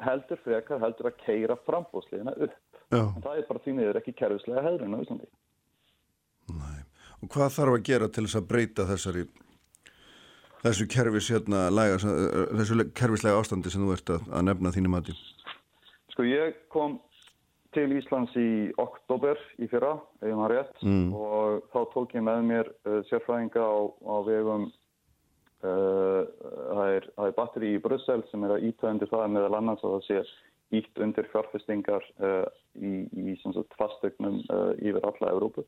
Heldur frekar, heldur að keira frambóðsliðina upp. Já. En það er bara því niður ekki kerfislega hefðurinn á Íslandi. Næ, og hvað þarf að gera til þess að breyta þessari þessu kerfis hérna, læga, þessu kerfislega ástandi sem þú ert að, að nefna þínum aðti? Sko ég kom til Íslands í oktober í fyrra, ef maður rétt, mm. og þá tók ég með mér uh, sérfræðinga á, á vegum, uh, það, er, er batteri í Brussel sem er að íta undir það meðal annars að það sé ítt undir fjárfestingar uh, í, í fastögnum uh, yfir alla Európu.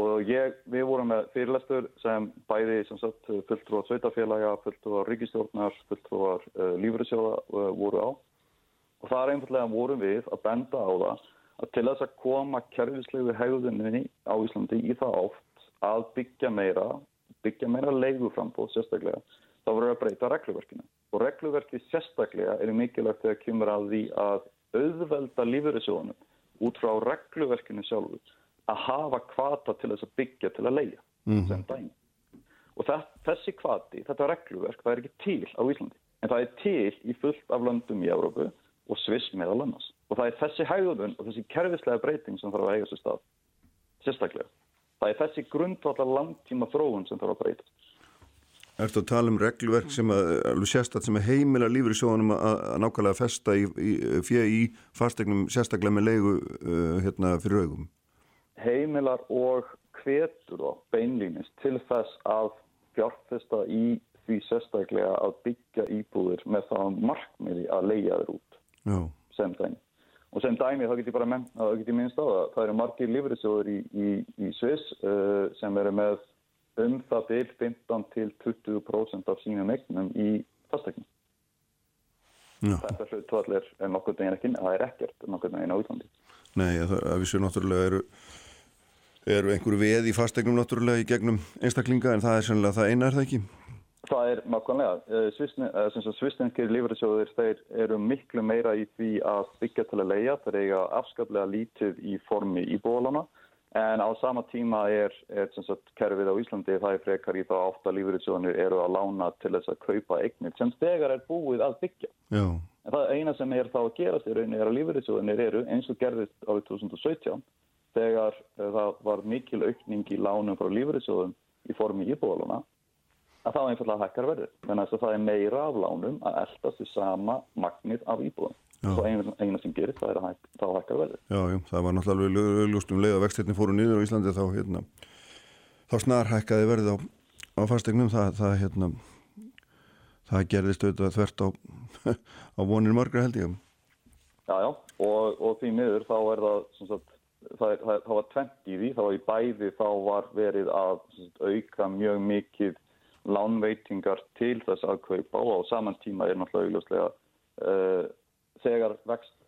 Og ég, við vorum með fyrirlestur sem bæði sem sagt, fulltrúar sveitafélaga, fulltrúar ríkistjórnar, fulltrúar uh, lífriðsjóða uh, voru á og það er einfallega vorum við að benda á það að til þess að koma kerfislegu hegðunni á Íslandi í það oft að byggja meira, byggja meira leiguframbóð sérstaklega, þá voru að breyta regluverkinu. Og regluverki sérstaklega er mikilvægt þegar kemur að því að auðvelda lífeyrisjónum út frá regluverkinu sjálfu að hafa kvata til þess að byggja til að leia mm -hmm. sem dæmi. og það, þessi kvati, þetta regluverk, það er ekki til á Íslandi en það er til í fullt af löndum í Európu og Sviss meðal annars og það er þessi hægðun og þessi kerfislega breyting sem þarf að eiga sér stað sérstaklega. Það er þessi grundvallar langtíma þróun sem þarf að breyta. Ertu að tala um reglverk sem að, alveg sérstaklega sem að heimila lífur í sjónum að, að nákvæmlega festa í, í, fyrir í fastegnum sérstaklega með leigu uh, hérna fyrir augum? Heimilar og hvetur og beinlýnist til þess að fjárfesta í því sérstaklega að byggja íbúðir með það markmiði að leia þeir út Já. sem dæmi. Og sem dæmi þá get ég bara menn, get ég minnst á það. Það eru margir lífriðsjóður í, í, í Sviss uh, sem eru með um það til 15 til 20% af sínum eignum í fastegnum. Þetta hlutvallir er nokkur veginn ekki, það er ekkert nokkur veginn á Íslandi. Nei, það, að við séum náttúrulega eru, eru einhverju veð í fastegnum náttúrulega í gegnum einstaklinga en það er sannlega það eina er það ekki? Það er makkanlega. Svistinskir lífriðsjóður þeir eru miklu meira í því að byggja til að leia. Þeir eiga afskaplega lítið í formi íbúðalana en á sama tíma er, er sagt, kerfið á Íslandi það er frekar í þá átt að lífriðsjóðunir eru að lána til þess að kaupa eignir sem stegar er búið að byggja. Já. En það eina sem er þá að gerast í rauninni er að lífriðsjóðunir eru eins og gerðist árið 2017 þegar það var mikil aukning í lánum frá lífriðsjóðum í formi íbúðalana að þá einfallega hækkar verður. Þannig að það er meira af lánum að eldast í sama magnið af íbúðum. Svo eina, eina sem gerir það er að hæk, þá hækkar verður. Já, já, það var náttúrulega auðlust um leið að vextirni fóru nýður á Íslandi þá, hérna, þá snar hækkaði verið á, á fastegnum. Það, það, hérna, það gerðist auðvitað þvert á, á vonir margra held ég. Já, já, og, og því miður þá er það, sagt, það, það, það var tvent í því, þá var í bæði þá var verið að auka mjög mikið lánveitingar til þess að kaupa og á saman tíma er náttúrulega augljóslega uh, þegar,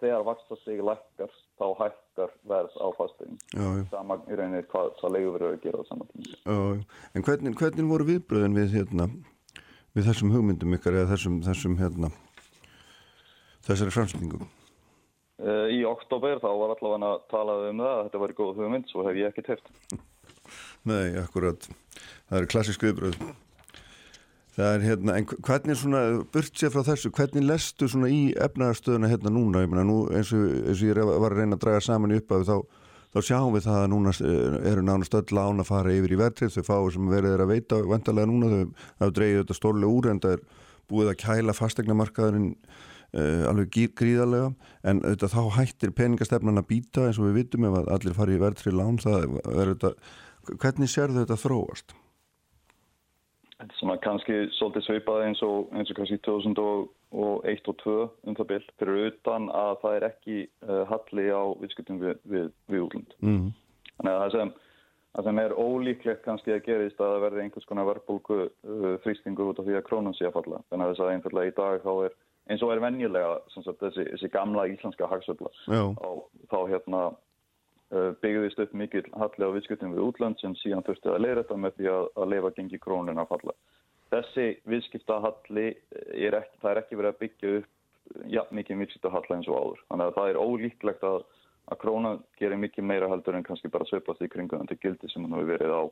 þegar vaxtastig lækkar þá hækkar verð á fastegin saman í rauninni hvað, hvað leiður verður að gera á saman tíma. Já, En hvernig, hvernig voru viðbröðin við, hérna, við þessum hugmyndum ykkar eða þessum, þessum hérna, þessari framsningum? Uh, í oktober þá var allavega að tala um það að þetta var góð hugmynd, svo hef ég ekkert heft Nei, akkurat. Það er klassisk viðbröð Það er hérna, en hvernig svona, burt sér frá þessu, hvernig lestu svona í efnaðarstöðuna hérna núna, ég meina nú eins og, eins og ég var að reyna að draga saman í upphafi þá, þá sjáum við það að núna eru nánast öll án að fara yfir í verðrið, þau fáið sem verið er að veita vantarlega núna, þau hafa dreigið þetta stórlega úr en það er búið að kæla fastegnamarkaðurinn uh, alveg gríðarlega, en þetta þá hættir peningastefnan að býta eins og við vitum ef allir fari í verðrið lán, það er þetta, hvernig sér þetta þróast? Er svona kannski svolítið svipað eins og, eins og kannski 2001 og 2002 um það byll fyrir utan að það er ekki uh, halli á viðskiptum við, við, við útlund. Mm. Þannig að það sem, það sem er ólíklegt kannski að gerist að það verði einhvers konar verðbólku uh, þrýstingur út af því að krónan sé að falla. Þannig að þess að einfallega í dag þá er eins og er venjulega sagt, þessi, þessi gamla íslenska hagsöfla þá hérna byggðist upp mikil halli á viðskiptum við útland sem síðan þurfti að leira þetta með því að, að leifa gengi krónin að falla. Þessi viðskiptahalli er ekki, það er ekki verið að byggja upp ja, mikið viðskiptahalli eins og áður. Þannig að það er ólíklegt að, að krónan gerir mikið meira heldur en kannski bara sveipast í kringum til gildi sem hann hefur verið á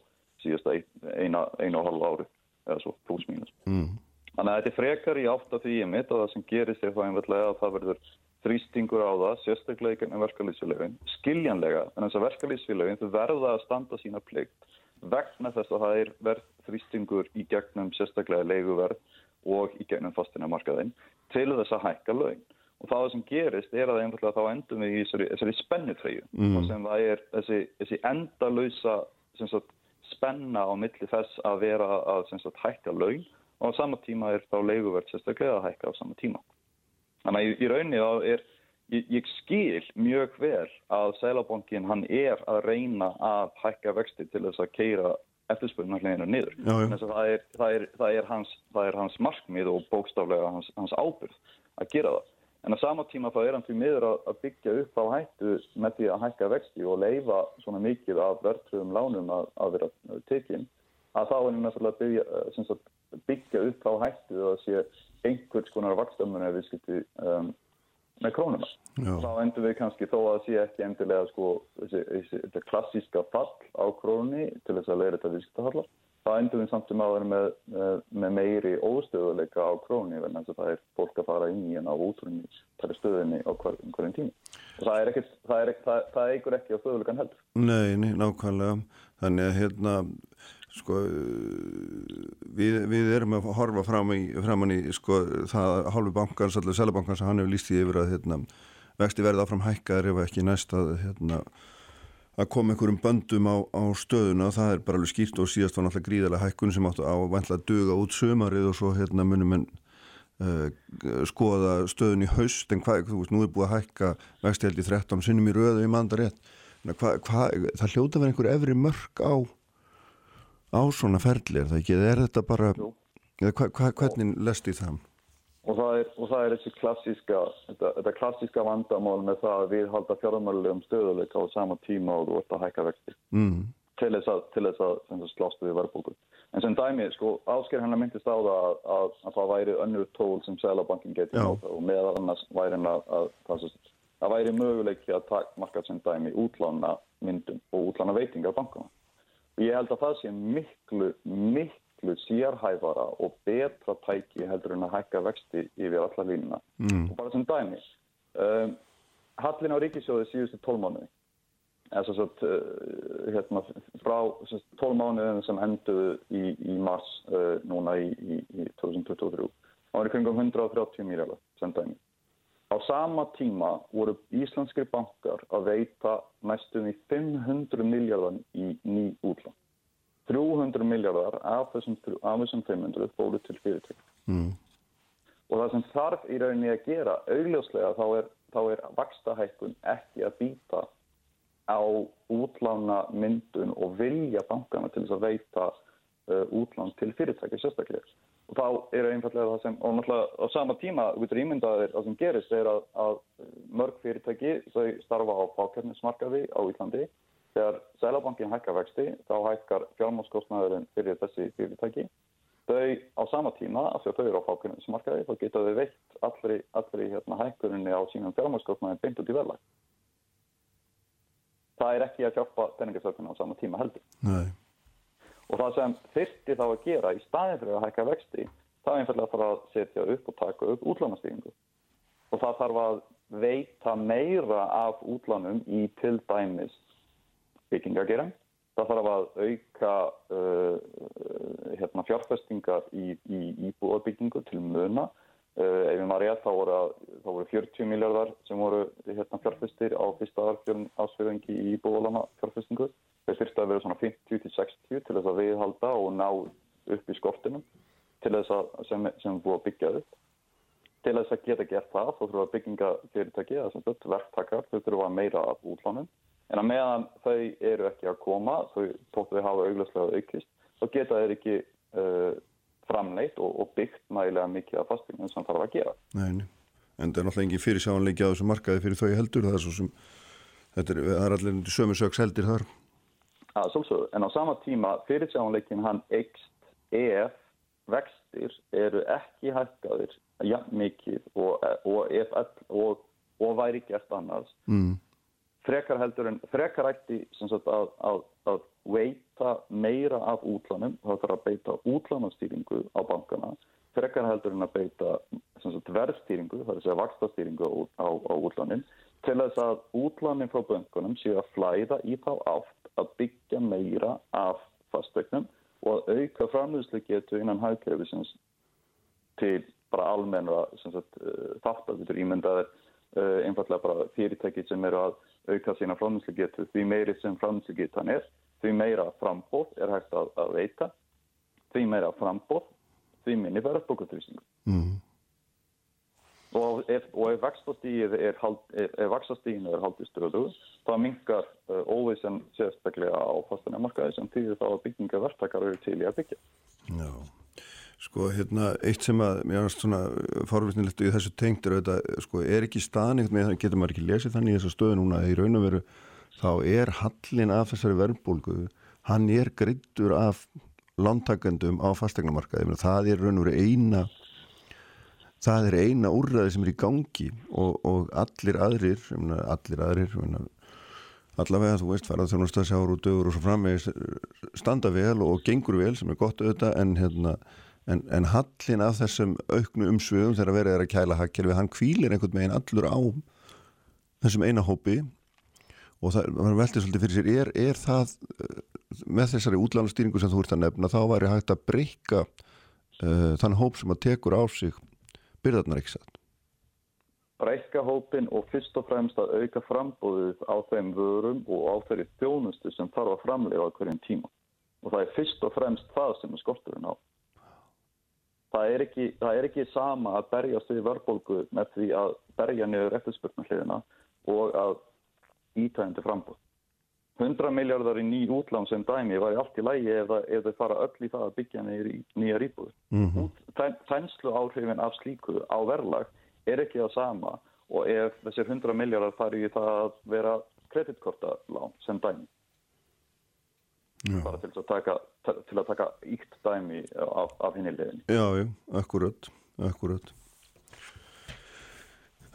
síðasta eina, eina og halva ári eða svo pluss mínus. Mm. Þannig að þetta er frekar í átt af því ég mitt og það sem gerist er það einverðlega að það verður þrýstingur á það, sérstaklega í gegnum verkalýsfélagin, skiljanlega, en þess að verkalýsfélagin þau verða að standa sína plikt vegna þess að það er verð þrýstingur í gegnum sérstaklega leiguverð og í gegnum fastinamarkaðin til þess að hækka lögin. Og það sem gerist er að einfallega þá endum við í þessari, þessari spennutreyju mm. og sem það er þessi, þessi endalöysa sagt, spenna á milli þess að vera að sagt, hækka lögin og á sama tíma er þá leiguverð sérstaklega að hækka á sama tíma. Þannig að í, í rauninni þá er, ég, ég skil mjög vel að Sælabankin hann er að reyna að hækka vexti til þess að keira eftirspurnarleginu niður. Já, já. Það, er, það, er, það, er hans, það er hans markmið og bókstaflega hans, hans ábyrð að gera það. En á sama tíma þá er hann fyrir miður að, byggja upp á hættu með því að hækka vexti og leifa svona mikið af verðtröðum lánum að, að vera tekinn að þá er hann að byggja, byggja upp á hættu og að sé einhvers konar vakstamuna viðskipti um, með krónuna. Já. Þá endur við kannski þó að sé ekki endilega sko þessi, þessi, klassíska fall á krónunni til þess að leira þetta viðskiptahalla það endur við samt sem áður með, með, með meiri óstöðuleika á króni en þess að það er fólk að fara inn í en á útrunni það er stöðinni á hver, hverjum tíma og það er ekkert, það er ekkert, það, það eigur ekki á stöðuleikan heldur. Nei, nei, nákvæmlega þannig að hérna sko við, við erum að horfa fram í, framan í sko það hálfu bankans, allir selabankans hann hefur líst í yfir að hérna vexti verða áfram hækkaður ef ekki næst að hérna að koma einhverjum böndum á, á stöðuna. Og það er bara alveg skýrt og síðast var náttúrulega gríðarlega hækkun sem áttu á vantla að duga út sömarið og svo hérna munum en uh, skoða stöðun í haust. En hvað, þú veist, nú er búið að hækka vexti held í 13 sinnum í röðu í mandar rétt. Hva, hva, það hljóta verið einhver efri mörg á á svona ferðlir, það ekki, er þetta bara hva, hvernig lest í það? Og það er, og það er þessi klassíska, þetta, þetta klassíska vandamál með það að við halda fjármjölulegum stöðuleika á sama tíma og þú ert að hækka vexti mm. til þess að, til þess að, að slástu við verðbólku. En sem dæmi, sko, ásker hennar myndist á það að, að, að það væri önnur tól sem Sælabankin geti og meðal annars væri hennar að það, það væri möguleiki að takmarka sem dæmi útlána myndum og útlána veitinga á bankana. Ég held að það sé miklu, miklu sérhæfara og betra tæki heldur en að hækka vexti yfir alla línuna. Mm. Og bara sem dæmi, um, hallin á ríkisjóði síðustu tólmánuði, eða svo að uh, hérna, frá tólmánuðin sem enduðu í, í mars uh, núna í, í, í 2023, það var í kringum 130 miljardar sem dæmi. Á sama tíma voru íslenskri bankar að veita næstum í 500 miljardan í ný útland. 300 miljardar af þessum, af þessum 500 fóru til fyrirtæk mm. og það sem þarf í rauninni að gera augljóslega þá er, þá er vakstahækkun ekki að býta á útlána myndun og vilja bankana til þess að veita uh, útlán til fyrirtæki sérstaklega og þá er einfallega það sem og náttúrulega á sama tíma út í ímyndaðir það sem gerist er að, að mörg fyrirtæki þau starfa á fákjörnismarkaði á Íslandi Þegar Sælabankin hækkar vexti þá hækkar fjármálskostnaðurinn fyrir þessi fyrirtæki. Þau á sama tíma, af því að þau eru á fákunninsmarkaði, þá geta þau veitt allri, allri hérna, hækkurinni á sínum fjármálskostnaðin beint út í verðlag. Það er ekki að hjálpa peningastökunni á sama tíma heldur. Nei. Og það sem þyrti þá að gera í staðin fyrir að hækka vexti, það er einfallega að fara að setja upp og taka upp útlánastíðingu. Og það þarf að veita meira af útlánum í til dæmis byggingageran. Það þarf að auka uh, hérna, fjárfestingar í, í íbúarbyggingu til muna. Uh, ef við maður rétt þá voru, þá voru 40 miljardar sem voru hérna, fjárfestir á fyrsta ásfjörðingi í íbúarlana fjárfestingu. Það þurfti að vera svona 50-60 til þess að viðhalda og ná upp í skortinum til þess að sem, sem búið að byggja upp. Til þess að geta gert það þá þurfa byggingafyrirtæki, það sem þetta verktakar, þau þurfa meira af útlánum En að meðan þau eru ekki að koma, þau tóttu þau hafa augljóslega aukist, þá geta þeir ekki uh, framleitt og, og byggt mægilega mikið af fastegnum sem þarf að gera. Nei, en það er náttúrulega engin fyrirsjáanleiki á þessu markaði fyrir þau heldur, það er svo sem, er, er allir sömu sögs heldur þar. Já, svolítið, en á sama tíma fyrirsjáanleikin hann eikst ef vextir eru ekki hækkaðir jafn mikið og, og, og, og væri gert annars. Mm. Frekar heldur en frekar ætti sagt, að, að, að veita meira af útlánum, þá þarf að beita útlánastýringu á bankana, frekar heldur en að beita verðstýringu, það er að segja vakstastýringu á, á, á útlánin, til þess að útlánin frá bankunum séu að flæða í þá átt að byggja meira af fastegnum og að auka framlýslu getu innan hagkerfisins til bara almenna þátt að þetta er ímyndaðir uh, einfallega bara fyrirtæki sem eru að auka sína framhengslugetu því meiri sem framhengslugetan er því meira frambóð er hægt að, að veita því meira frambóð því minni verður bókutrýsningu mm. Og ef, ef vakstastíðin er, er haldið stöðu þá mingar uh, óvissan sérstaklega á fastanarmarkaði sem týðir þá að byggingavertakar eru til í að byggja. Já. Sko, hérna, eitt sem að mér er svona forvittnilegt í þessu tengt er auðvitað, sko, er ekki staðningt með það, getur maður ekki lesið þannig í þessu stöðu núna í raun og veru, þá er hallin af þessari verðbólgu, hann er greittur af lántakendum á fastegnamarkaði, það er raun og veru eina það er eina úrraði sem er í gangi og, og allir aðrir allir aðrir allavega þú veist færað þjónustað sjáur og dögur og svo framvegis standa vel og gengur vel sem er gott auðvitað en hérna en, en hallin af þessum auknu umsvöðum þegar verið er að kæla hakkerfi hann kvílir einhvern veginn allur á þessum eina hópi og það veltir svolítið fyrir sér er, er það með þessari útlánastýringu sem þú ert að nefna þá væri hægt að breyka uh, þann hóp sem að tekur á sig byrðarnar ekki satt? Breyka hópin og fyrst og fremst að auka frambóðið á þeim vörum og á þeirri þjónustu sem þarf að framlega á hverjum tíma. Og það er fyrst og fremst það sem er skorturinn á. Það er ekki, það er ekki sama að berjast við verðbólgu með því að berja niður eftirspurnarliðina og að ítægandi frambóð 100 miljardar í ný útlán sem dæmi var allt í lægi ef, ef þau fara öll í það að byggja nýja rýbúð. Mm -hmm. Tænslu áhrifin af slíku á verðlag er ekki það sama og ef þessir 100 miljardar fari í það að vera kreditkortalán sem dæmi. Já. Bara til að taka, til að taka íkt dæmi af, af henni leðin. Já, já, akkurat, akkurat.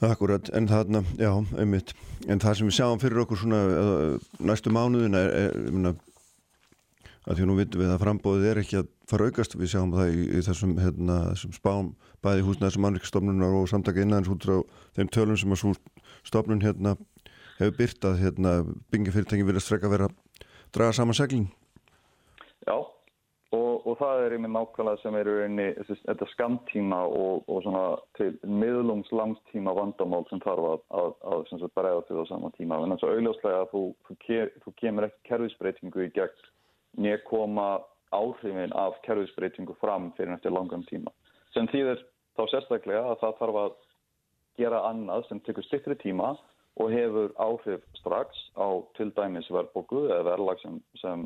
Akkurat, en þarna, já, einmitt. En það sem við sjáum fyrir okkur svona næstu mánuðin er, er minna, að því nú vitum við að frambóðið er ekki að fara aukast, við sjáum það í, í þessum, hérna, þessum spám bæði húsnæðis mannvíkstofnunar og samtaka innanins út frá þeim tölum sem að svo stofnun hérna hefur byrtað hérna byggingafyrirtæki vilja strekka vera að draga saman seglin. Já Og, og það er einmitt nákvæmlega sem eru einni, þetta skamtíma og, og svona til miðlungs langtíma vandamál sem þarf að, að, að, bregða til það saman tíma. En þess að auðvitað að þú, þú, þú kemur ekki kerfisbreytingu í gegn nýja koma áhrifin af kerfisbreytingu fram fyrir eftir langan tíma. Sem þýðir þá sérstaklega að það þarf að gera annað sem tekur stittri tíma og hefur áhrif strax á til dæmis verðbóku eða verðlag sem, sem,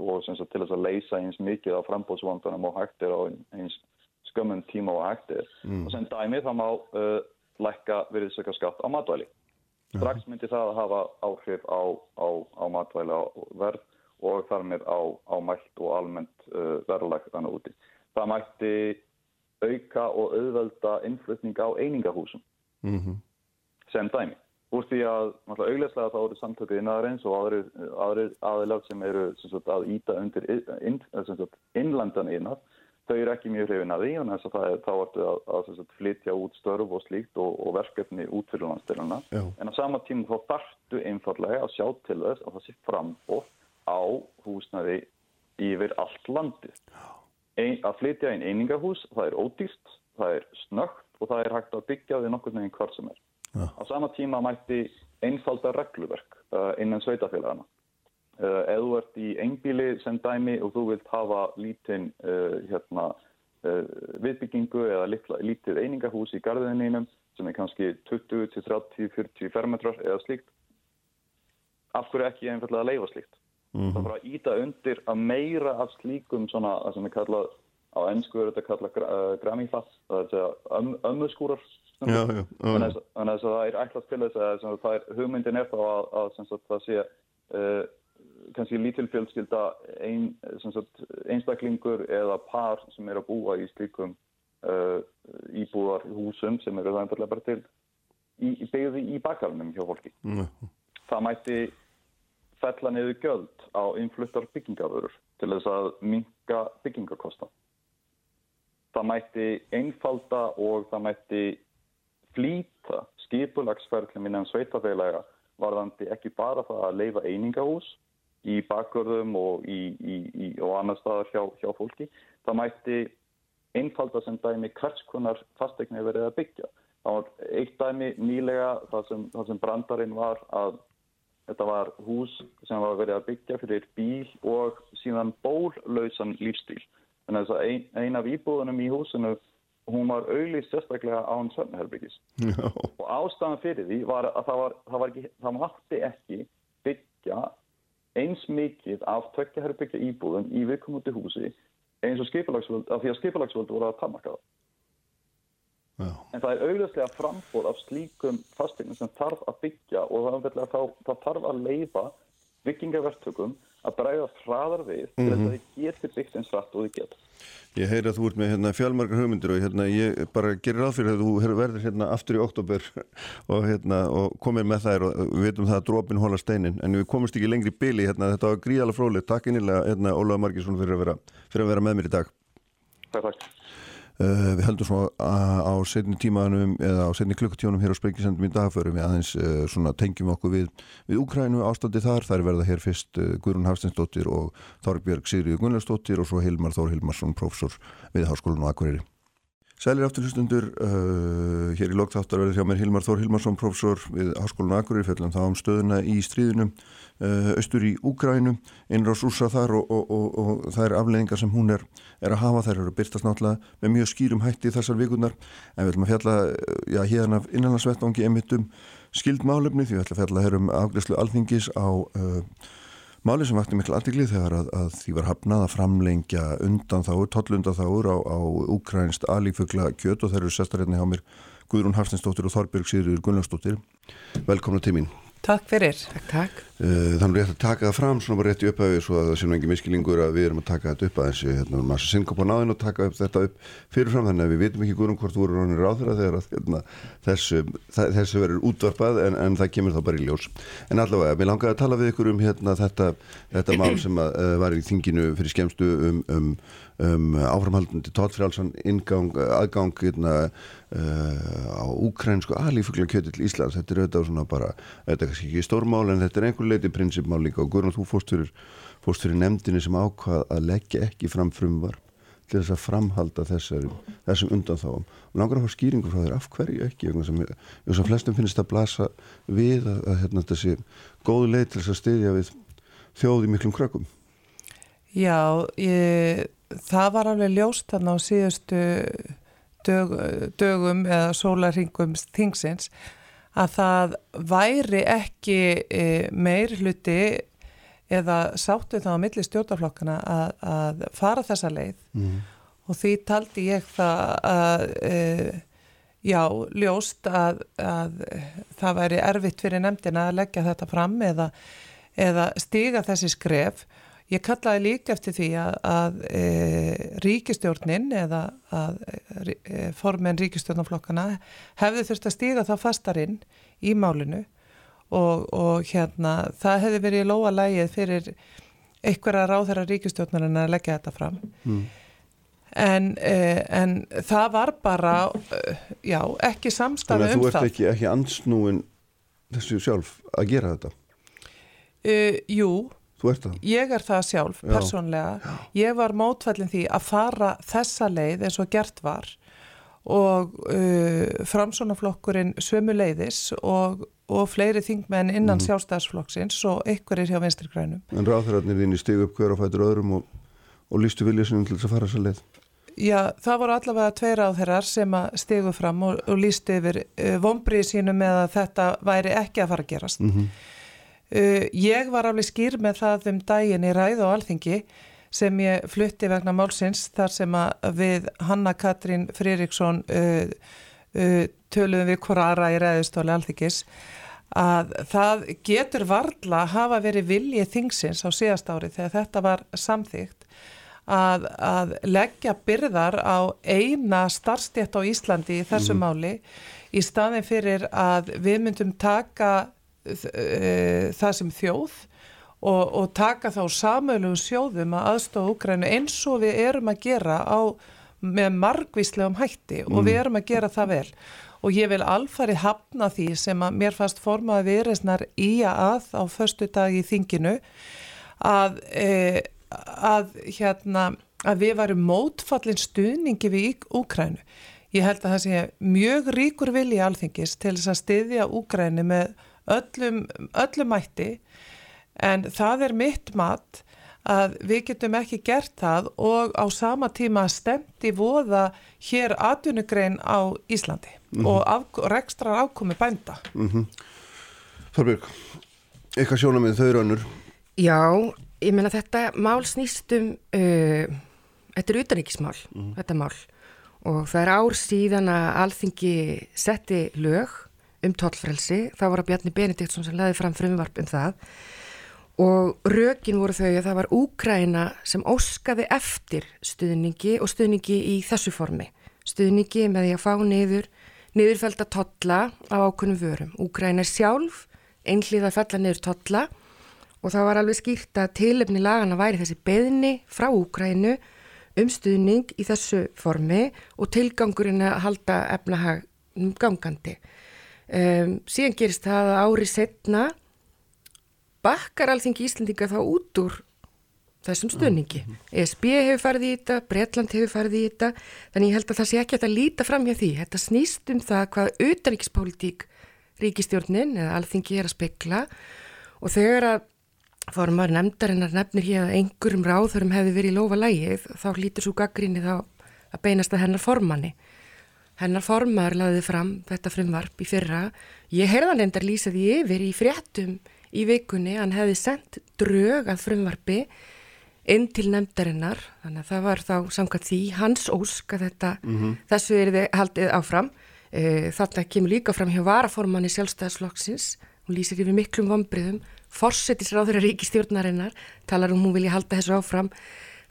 og sem til þess að leysa eins mikið á frambóðsvandunum og hættir á eins skömmun tíma og hættir mm. og sem dæmi þá má uh, lækka virðsöka skatt á matvæli. Strax myndi það að hafa áhrif á, á, á matvæli verð og þar með á, á mælt og almennt uh, verðlag þannig úti. Það mætti auka og auðvelda innflutning á einingahúsum mm -hmm. sem dæmi úr því að auðvitað þá eru samtökuð innaðarins og aðrir, aðilag sem eru sem sagt, að íta undir inn, innlandan innar þau eru ekki mjög hrifin að því og þess að þá ertu að, að sagt, flytja út störf og slíkt og, og verkefni út fyrir landstiluna en á sama tíma þá þartu einfallega að sjá til þess að það sé frambóð á húsnaði yfir allt landi Ein, að flytja einn einingahús það er ódýrt, það er snögt og það er hægt að byggja því nokkur neginn hvort sem er Ja. Á sama tíma mætti einfalda regluverk uh, innan sveitafélagana. Uh, ef þú ert í einbíli sem dæmi og þú vilt hafa lítinn uh, hérna, viðbyggingu eða litla, lítið einingahús í garðinínum sem er kannski 20 til 30, 40 fermetrar eða slíkt, af hverju ekki einfallega að leifa slíkt? Mm -hmm. Það bara að íta undir að meira af slíkum svona, það sem er kallað á ennsku er þetta kallað uh, gramífatt, það er um, ömmuskúrar þannig að það er ætlast til þess að það er, hugmyndin er þá að, að, að það sé uh, kannski sagt, einstaklingur eða par sem er að búa í slíkum uh, íbúðarhúsum sem eru það einfallega bara til byggði í bakalunum hjá fólki. Það mætti fella niður göld á innfluttar byggingafurur til þess að minka byggingakosta það mætti einfalda og það mætti flýta skipulagsferðlum innan sveitafélaga varðandi ekki bara það að leifa einingahús í bakgörðum og, í, í, í, og annar staðar hjá, hjá fólki. Það mætti einfalda sem dæmi hvers konar fastegni verið að byggja. Það var eitt dæmi nýlega það sem, sem brandarinn var að þetta var hús sem var verið að byggja fyrir bíl og síðan bólausan lífstíl. Þannig að ein, ein af íbúðunum í húsinu hún var auðvist sérstaklega án sömnherbyggis og ástafan fyrir því var að það, var, það, var ekki, það mátti ekki byggja eins mikið af tökjaherbyggja íbúðum í viðkomandi húsi eins og skipalagsvöld af því að skipalagsvöld voru að tamaka það. En það er auðvitað frambóð af slíkum fastegnum sem þarf að byggja og það, það, það þarf að leifa byggingavertökum að bræða hraðar við til mm -hmm. að þið geti byggt eins rætt og þið geta. Ég heyri að þú ert með hérna, fjálmargar hugmyndir og hérna, ég bara gerir ráð fyrir að þú verður hérna, aftur í oktober og, hérna, og komir með þær og við veitum það að drópin hóla steinin en við komumst ekki lengri í byli, hérna, þetta var gríðala fróli takk innilega hérna, Ólaður Marginsson fyrir fyrir að vera með mér í dag Takk, takk Uh, við heldum svo á setni tímanum eða á setni klukkutíunum hér á Sprengisendum í dagförum við aðeins uh, svona tengjum okkur við, við Úkrænu ástandi þar, þær verða hér fyrst uh, Guðrún Hafsteinsdóttir og Þorbjörg Sigriður Gunnlausdóttir og svo Hilmar Þór Hilmarsson professor við Háskólinu á Akureyri Sælir afturlustundur, uh, hér í lokþáttar verður hjá mér Hilmar Þór Hilmarsson, professor við Háskólinu Akureyri, fellum þá um stöðuna í stríðinu, uh, austur í Úgrænu, innráðs úrsa þar og, og, og, og það er afleðingar sem hún er, er að hafa, þær eru að byrtast náttúrulega með mjög skýrum hætti þessar vikunar, en við ætlum að fjalla, já, hérna innanlandsvettvangi emitum skildmálefni, því við ætlum að fjalla hér um afgræslu alþingis á... Uh, Máli sem vakti miklu aðtikli þegar að, að því var hafnað að framlengja undan þáur, tollundan þáur á, á Ukrænst alífugla kjöt og þeir eru sestarinn hjá mér Guðrún Hafstinsdóttir og Þorbjörg Sýriður Gunnlaugsdóttir. Velkomna til mín. Takk fyrir. Takk, takk. Eh, þannig að ég ætla að taka það fram svona bara rétt í upphæfi svo að það séum ekki miskilingur að við erum að taka þetta upp aðeins hérna, maður sem á náðin og taka upp þetta upp fyrirfram þannig að við vitum ekki guðrum hvort þú eru ránir á þeirra þegar hérna, þessu, þessu verður útvarpað en, en það kemur þá bara í ljós en allavega, mér langaði að tala við ykkur um hérna, þetta, þetta mál sem að, uh, var í þinginu fyrir skemstu um, um um, áframhaldandi tóttfrjálsan ingang, aðgang hérna, uh, á úkrænsku alífugla kjöti til Íslands, þetta er auðvitað svona bara, þetta er kannski ekki stórmál en þetta er einhver leiti prinsipmál líka. Og Guðrún þú fórst fyrir, fórst fyrir nefndinni sem ákvað að leggja ekki fram frumvar til þess að framhalda þessari, þessum undan þá og langar að fá skýringur frá þér af hverju ekki? Sem, sem flestum finnst að blasa við að, að hérna, þessi góðu leið til þess að styðja við þjóði miklum krökkum. Já, ég, það var alveg ljóst þarna á síðustu dög, dögum eða sólarringum þingsins að það væri ekki e, meir hluti eða sáttu þá á milli stjórnarflokkana að, að fara þessa leið mm. og því taldi ég það að e, já, ljóst að, að það væri erfitt fyrir nefndina að leggja þetta fram eða, eða stiga þessi skref Ég kallaði líka eftir því að, að e, ríkistjórnin eða að e, formen ríkistjórnaflokkana hefði þurft að stíga þá fastarinn í málinu og, og hérna það hefði verið í lóa lægið fyrir einhverja ráðherra ríkistjórnarinn að leggja þetta fram. Mm. En, e, en það var bara, e, já, ekki samstafu um það. Þannig að þú ert ekki, ekki ansnúin þessu sjálf að gera þetta? Uh, jú, Þú ert það? Ég er það sjálf, Já. persónlega. Já. Ég var mótfællin því að fara þessa leið eins og gert var og uh, framsónaflokkurinn sömu leiðis og, og fleiri þingmenn innan mm. sjálfstæðsflokksins og ykkur er hjá venstrikrænum. En ráðhverjarnir þín í stig upp hver og fætur öðrum og, og lístu viljað sem til þess að fara þessa leið? Já, það voru allavega tveir áþeirar sem að stigu fram og, og lístu yfir uh, vonbrið sínu með að þetta væri ekki að fara að gerast. Mm -hmm. Uh, ég var alveg skýr með það um daginn í ræð og alþingi sem ég flutti vegna málsins þar sem við Hanna Katrín Fririksson uh, uh, töluðum við korara í ræðustóli alþingis að það getur varla að hafa verið viljið þingsins á síðast ári þegar þetta var samþygt að, að leggja byrðar á eina starfstjætt á Íslandi í þessu mm. máli í staðin fyrir að við myndum taka Eh, það sem þjóð og, og taka þá samölu sjóðum að aðstofa Úgrænu eins og við erum að gera á, með margvíslegum hætti og við mm. erum að gera það vel og ég vil alfarið hafna því sem að mér fast formaði viðreysnar í að á förstu dag í þinginu að, e, að, hérna, að við varum mótfallin stuðningi við Úgrænu. Ég held að það sé mjög ríkur vilji alþingis til þess að styðja Úgræni með öllum, öllum mætti en það er mitt mat að við getum ekki gert það og á sama tíma stemt í voða hér atvinnugrein á Íslandi mm -hmm. og af, rekstrar ákomi bænda. Mm -hmm. Þorbjörg, eitthvað sjónum með þau rannur? Já, ég meina þetta mál snýstum, uh, þetta er utanrikismál, mm -hmm. þetta mál og það er ár síðan að alþingi setti lög um tollfrelsi, þá var að Bjarni Benediktsson sem laði fram frumvarp um það og rökin voru þau að það var Úkraina sem óskaði eftir stuðningi og stuðningi í þessu formi. Stuðningi með því að fá niður, niðurfælda totla á ákunnum vörum. Úkraina sjálf einhlið að fella niður totla og það var alveg skýrt að tilefni lagana væri þessi beðni frá Úkrainu um stuðning í þessu formi og tilgangurinn að halda efnahag gangandi. Um, síðan gerist það að ári setna bakkar alþingi Íslandinga þá út úr þessum stöningi. ESB hefur farið í þetta, Breitland hefur farið í þetta, þannig ég held að það sé ekki að líta fram hjá því. Þetta snýst um það hvað auðaríkspolítík ríkistjórnin eða alþingi er að spekla og þegar að formar nefndarinnar nefnir hér að einhverjum ráðurum hefði verið í lofa lægið þá lítur svo gaggrinni þá að beinast að hennar formanni. Hennar formar laðið fram þetta frumvarp í fyrra. Ég heyrðan endar lýsaði yfir í fréttum í vikunni, hann hefði sendt drög að frumvarpi inn til nefndarinnar, þannig að það var þá samkvæmt því hans ósk að þetta, mm -hmm. þessu er þið haldið áfram. E, Þarna kemur líka fram hjá varaformanni sjálfstæðaslokksins, hún lýsir yfir miklum vombriðum, forsettisráður ríkistjórnarinnar, talar um hún vilja halda þessu áfram,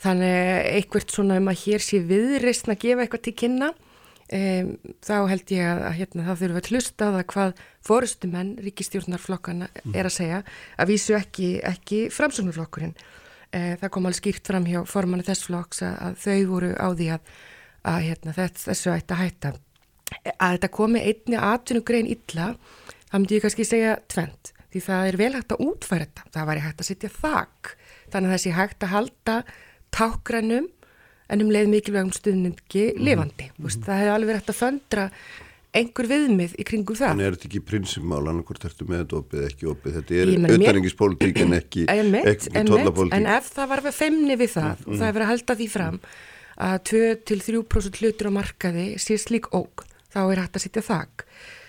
þannig eitthvað svona um að hér sé viðreistn að gefa eitthvað til kynna, Um, þá held ég að, að hérna, það þurfa að hlusta á það hvað fórustumenn ríkistjórnarflokkana mm. er að segja að vísu ekki, ekki framsunarflokkurinn uh, það kom alveg skýrt fram hjá formannu þess flokks að, að þau voru á því að, að hérna, þess, þessu ætti að hætta. Að þetta komi einni aðtunugrein illa þá myndi ég kannski segja tvent því það er vel hægt að útfæra þetta. Það væri hægt að setja þak þannig að þessi hægt að halda tákrannum en um leið mikilvægum stuðningi mm. lifandi. Mm. Veist, það hefði alveg verið hægt að föndra einhver viðmið í kringum það. En er þetta ekki prinsipmál, annarkort ertu með þetta opið, ekki opið, þetta er auðværingispolítík en ekki, ekki tollapolítík. En ef það var við femni við það mm. og það hefur verið að halda því fram að 2-3% hlutur á markaði sé slík óg, þá er hægt að sitja þakk.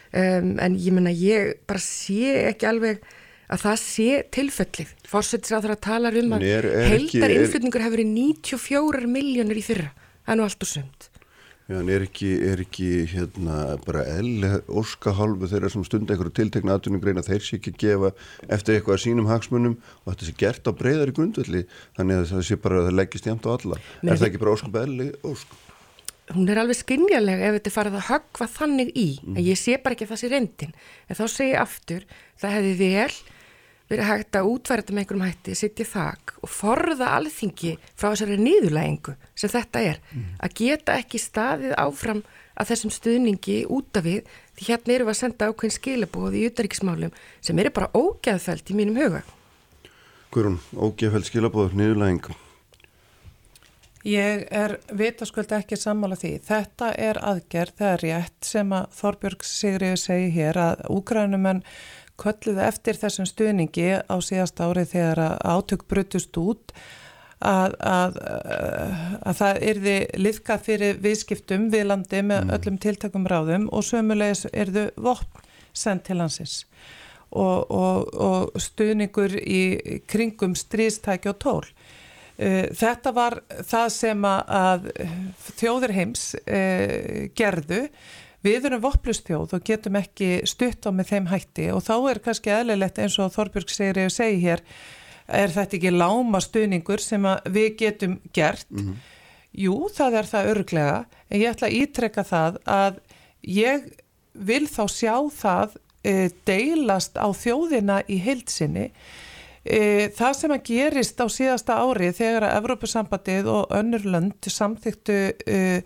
Um, en ég menna, ég bara sé ekki alveg að það sé tilfellið. Það að tala um að heldar innflutningur hefur verið 94 miljónur í fyrra. Það er nú allt og sönd. Já, en er ekki, er ekki hérna bara eðli orskahálfu þeirra sem stunda einhverju tiltekna aðtuningreina þeir sé ekki gefa eftir eitthvað sínum hagsmunum og þetta sé gert á breyðar í grundvelli þannig að það sé bara að það leggist jæmt á alla. Men er það ekki bara óskum eðli óskum? Hún er alveg skynjalega ef þetta farið að höggva þannig í, mm. en ég sé bara ekki að það sé reyndin. En þá segir ég aftur, það hefði vel verið hægt að útværa þetta með einhverjum hætti, setja þak og forða alþingi frá þessari nýðulægingu sem þetta er, mm. að geta ekki staðið áfram að þessum stuðningi út af við, því hérna eru við að senda ákveðin skilabóð í utaríkismálum sem eru bara ógeðfælt í mínum huga. Hverjum, ógeðfælt skilabóður, nýðulægingu? Ég er vitaskvöld ekki sammála því. Þetta er aðgerð, það er rétt sem að Þorbjörg Sigriður segi hér að úgrænumenn kölluðu eftir þessum stuðningi á síðast árið þegar átök brutust út að, að, að það erði liðka fyrir viðskiptum við landi með mm. öllum tiltakum ráðum og sömulegis erðu vopn sendt til hansins og, og, og stuðningur í kringum stríðstæki og tól. Uh, þetta var það sem að þjóður heims uh, gerðu Við erum vopplustjóð og getum ekki stutt á með þeim hætti og þá er kannski eðlilegt eins og Þorbjörg segir eða segi hér, er þetta ekki láma stuðningur sem við getum gert? Mm -hmm. Jú, það er það örglega, en ég ætla að ítrekka það að ég vil þá sjá það e, deilast á þjóðina í heilsinni. E, það sem að gerist á síðasta ári þegar að Evrópusambandið og önnur lönd samþyktu e,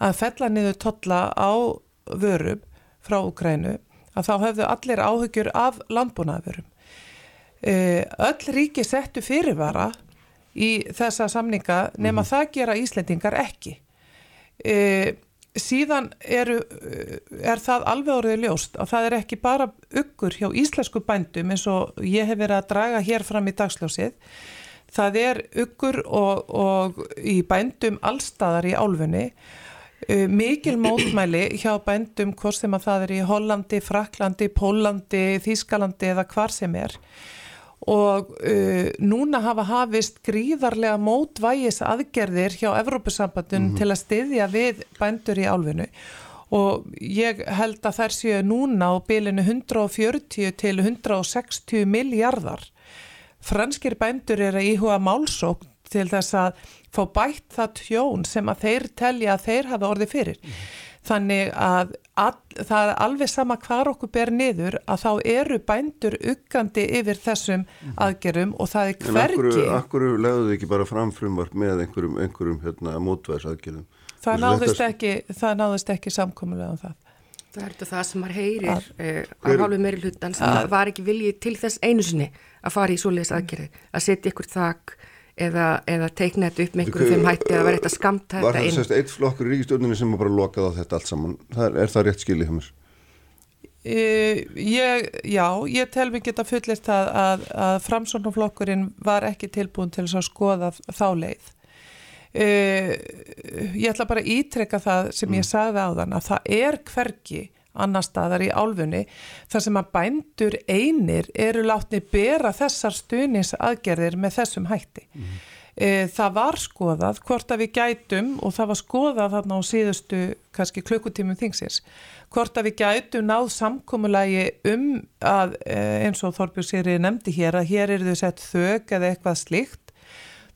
að fella niður totla á vörum frá Ukrænu að þá hefðu allir áhugjur af landbúnaðvörum. E, öll ríki settu fyrirvara í þessa samninga nema mm -hmm. það gera Íslendingar ekki. E, síðan eru, er það alveg orðið ljóst að það er ekki bara uggur hjá íslensku bændum eins og ég hef verið að draga hér fram í dagsljósið. Það er uggur og, og í bændum allstaðar í álfunni mikil mótmæli hjá bændum hvort sem að það er í Hollandi, Fraklandi, Pólandi, Þískalandi eða hvar sem er. Og uh, núna hafa hafist gríðarlega mótvægis aðgerðir hjá Evrópusambandun mm -hmm. til að styðja við bændur í álfinu og ég held að þær séu núna á bylinu 140 til 160 miljardar franskir bændur er að íhuga málsók til þess að fá bætt það tjón sem að þeir telja að þeir hafa orðið fyrir. Mm. Þannig að all, það er alveg sama hvar okkur ber niður að þá eru bændur uggandi yfir þessum mhm. aðgerum og það er hvergi. En akkur legðu þið ekki bara fram frumvarp með einhverjum, einhverjum hérna, mótvæðsaðgerum? Það náðist ekki, ekki samkomulega um það. Það er þetta það sem maður heyrir að, eh, á hálfu meiri hlutan sem að, var ekki viljið til þess einu sinni að fara í svoleiðis aðgerði, að setja ykkur þak eða, eða teikna þetta upp með einhverju þeim hætti að vera eitthvað skamt þetta inn. Var það sérst eitt flokkur í ríkistjóninni sem bara lokaði á þetta allt saman? Það, er það rétt skilið hjá mér? Uh, ég, já, ég tel mér geta fullist að, að, að framsóknarflokkurinn var ekki tilbúin til að skoða þá leið. Uh, ég ætla bara að ítrekka það sem ég mm. sagði á þann að það er hverki annar staðar í álfunni þar sem að bændur einir eru látni bera þessar stuðnins aðgerðir með þessum hætti. Mm. E, það var skoðað hvort að við gætum og það var skoðað þarna á síðustu kannski klukkutímum þingsins hvort að við gætum náð samkómulagi um að e, eins og Þorbjörn Sýri nefndi hér að hér eru þau sett þög eða eitthvað slíkt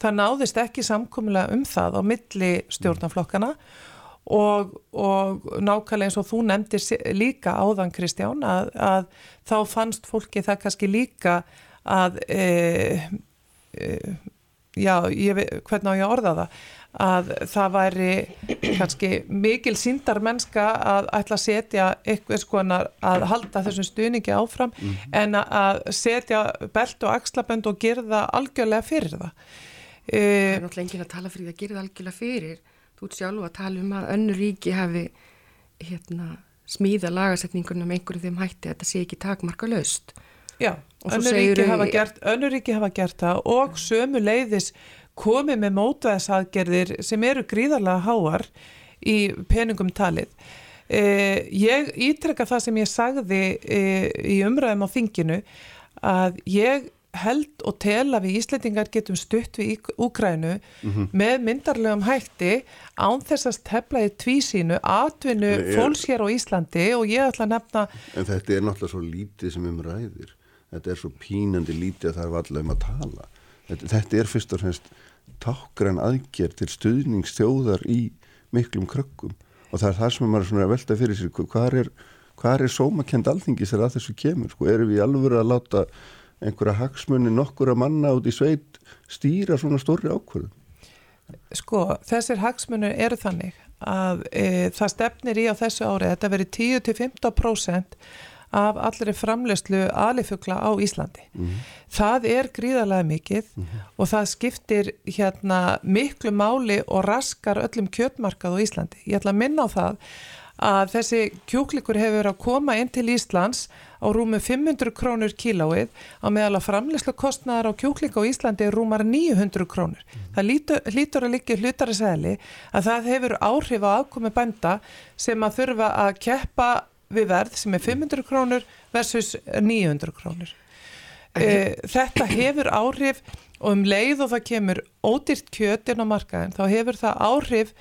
það náðist ekki samkómulega um það á milli stjórnaflokkana mm og, og nákvæmlega eins og þú nefndir líka áðan Kristján að, að þá fannst fólki það kannski líka að e, e, já, ég, hvernig á ég að orða það að það væri kannski mikil síndar mennska að ætla að setja eitthvað skoðan að halda þessum stuðningi áfram mm -hmm. en að setja belt og axlabönd og gera það algjörlega fyrir það. Það er náttúrulega engin að tala fyrir það að gera það algjörlega fyrir þú ert sjálf að tala um að önnu ríki hafi hérna, smíða lagasetningunum með einhverjum þeim hætti að þetta sé ekki takmarka löst Já, önnu ríki, hafa gert, önnu ríki hafa gert það og sömu leiðis komið með mótvæðsaðgerðir sem eru gríðarlega háar í peningum talið. Eh, ég ítrekka það sem ég sagði eh, í umræðum á þinginu að ég held og tel að við Íslandingar getum stutt við Úkrænu mm -hmm. með myndarlegum hætti án þess að tefla í tvísínu atvinnu er, fólks hér á Íslandi og ég ætla að nefna En þetta er náttúrulega svo lítið sem um ræðir. Þetta er svo pínandi lítið að það er allavega um að tala. Þetta, þetta er fyrst og fremst tákgrann aðgerð til stuðningstjóðar í miklum krökkum. Og það er það sem maður er að velta fyrir sér hvað er, er sómakend alþingis að þessu kemur, sko, erum við alveg að láta einhverja hagsmunni nokkura manna út í sveit stýra svona stóri ákvörðu? Sko, þessir hagsmunni eru þannig að e, það stefnir í á þessu ári þetta veri 10-15% af allri framlegslu alifugla á Íslandi. Mm -hmm. Það er gríðarlega mikið mm -hmm. og það skiptir hérna miklu máli og raskar öllum kjötmarkað á Íslandi. Ég ætla að minna á það að þessi kjúklikur hefur verið að koma inn til Íslands á rúmu 500 krónur kílóið á meðal að framleyslu kostnæðar á kjúklik á Íslandi er rúmar 900 krónur. Mm. Það lítur, lítur að líka hlutari segli að það hefur áhrif á afkomi bænda sem að þurfa að keppa við verð sem er 500 krónur versus 900 krónur. E, þetta hefur áhrif og um leið og það kemur ódýrt kjötin á markaðin þá hefur það áhrif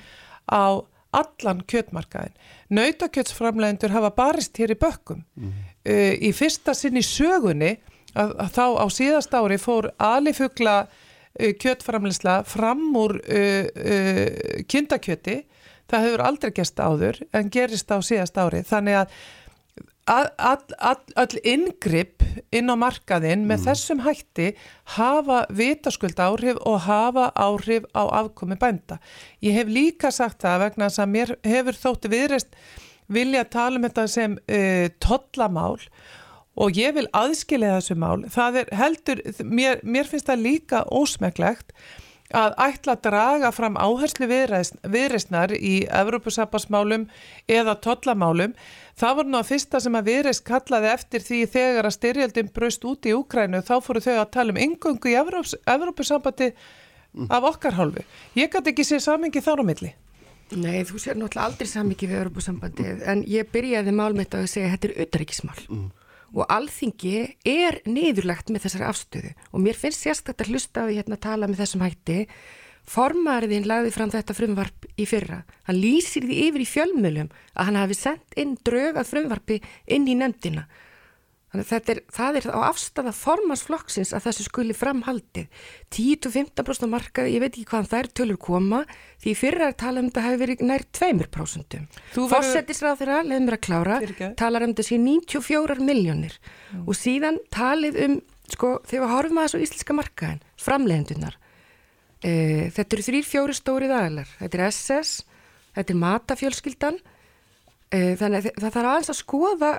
á allan kjötmarkaðin. Nautakjötsframlegendur hafa barist hér í bökkum. Mm. Uh, í fyrsta sinn í sögunni að, að þá á síðast ári fór alifugla uh, kjötframlegsla fram úr uh, kindakjöti. Það hefur aldrei gæst áður en gerist á síðast ári. Þannig að all ingripp inn á markaðinn með mm. þessum hætti hafa vitaskuld áhrif og hafa áhrif á afkomi bænda. Ég hef líka sagt það vegna þess að mér hefur þótti viðreist vilja tala um þetta sem uh, tollamál og ég vil aðskilja þessu mál. Það er heldur, mér, mér finnst það líka ósmeklegt að ætla að draga fram áherslu viðreysnar í Evrópusabarsmálum eða tollamálum. Það voru nú að fyrsta sem að viðreysn kallaði eftir því þegar að styrjaldin braust út í Úkrænu þá fóru þau að tala um yngöngu í Evrópusambandi mm. af okkar hálfu. Ég gæti ekki sér samingi þar á milli. Nei, þú sér náttúrulega aldrei samingi við Evrópusambandi en ég byrjaði málmitt að segja að þetta er auðrækismál. Mm og alþingi er niðurlegt með þessari afstöðu og mér finnst sérstaklega að hlusta á því hérna að tala með þessum hætti formariðin lagði fram þetta frumvarp í fyrra hann lýsir því yfir í fjölmjölum að hann hafi sendt inn drög að frumvarpi inn í nefndina Þannig að er, það er á afstafa formansflokksins að þessu skuli framhaldið. 10-15% markað, ég veit ekki hvaðan þær tölur koma, því fyrir að tala um þetta hefur verið nær 2%. Fossettisráð þeirra, leðum mér að klára, talar um þessi 94 miljónir og síðan talið um, sko, þegar við horfum að þessu íslenska markaðin, framlegendunar. E, þetta eru þrýr fjóri stórið aðlar. Þetta er SS, þetta er matafjölskyldan, e, þannig að það þarf aðeins að skoða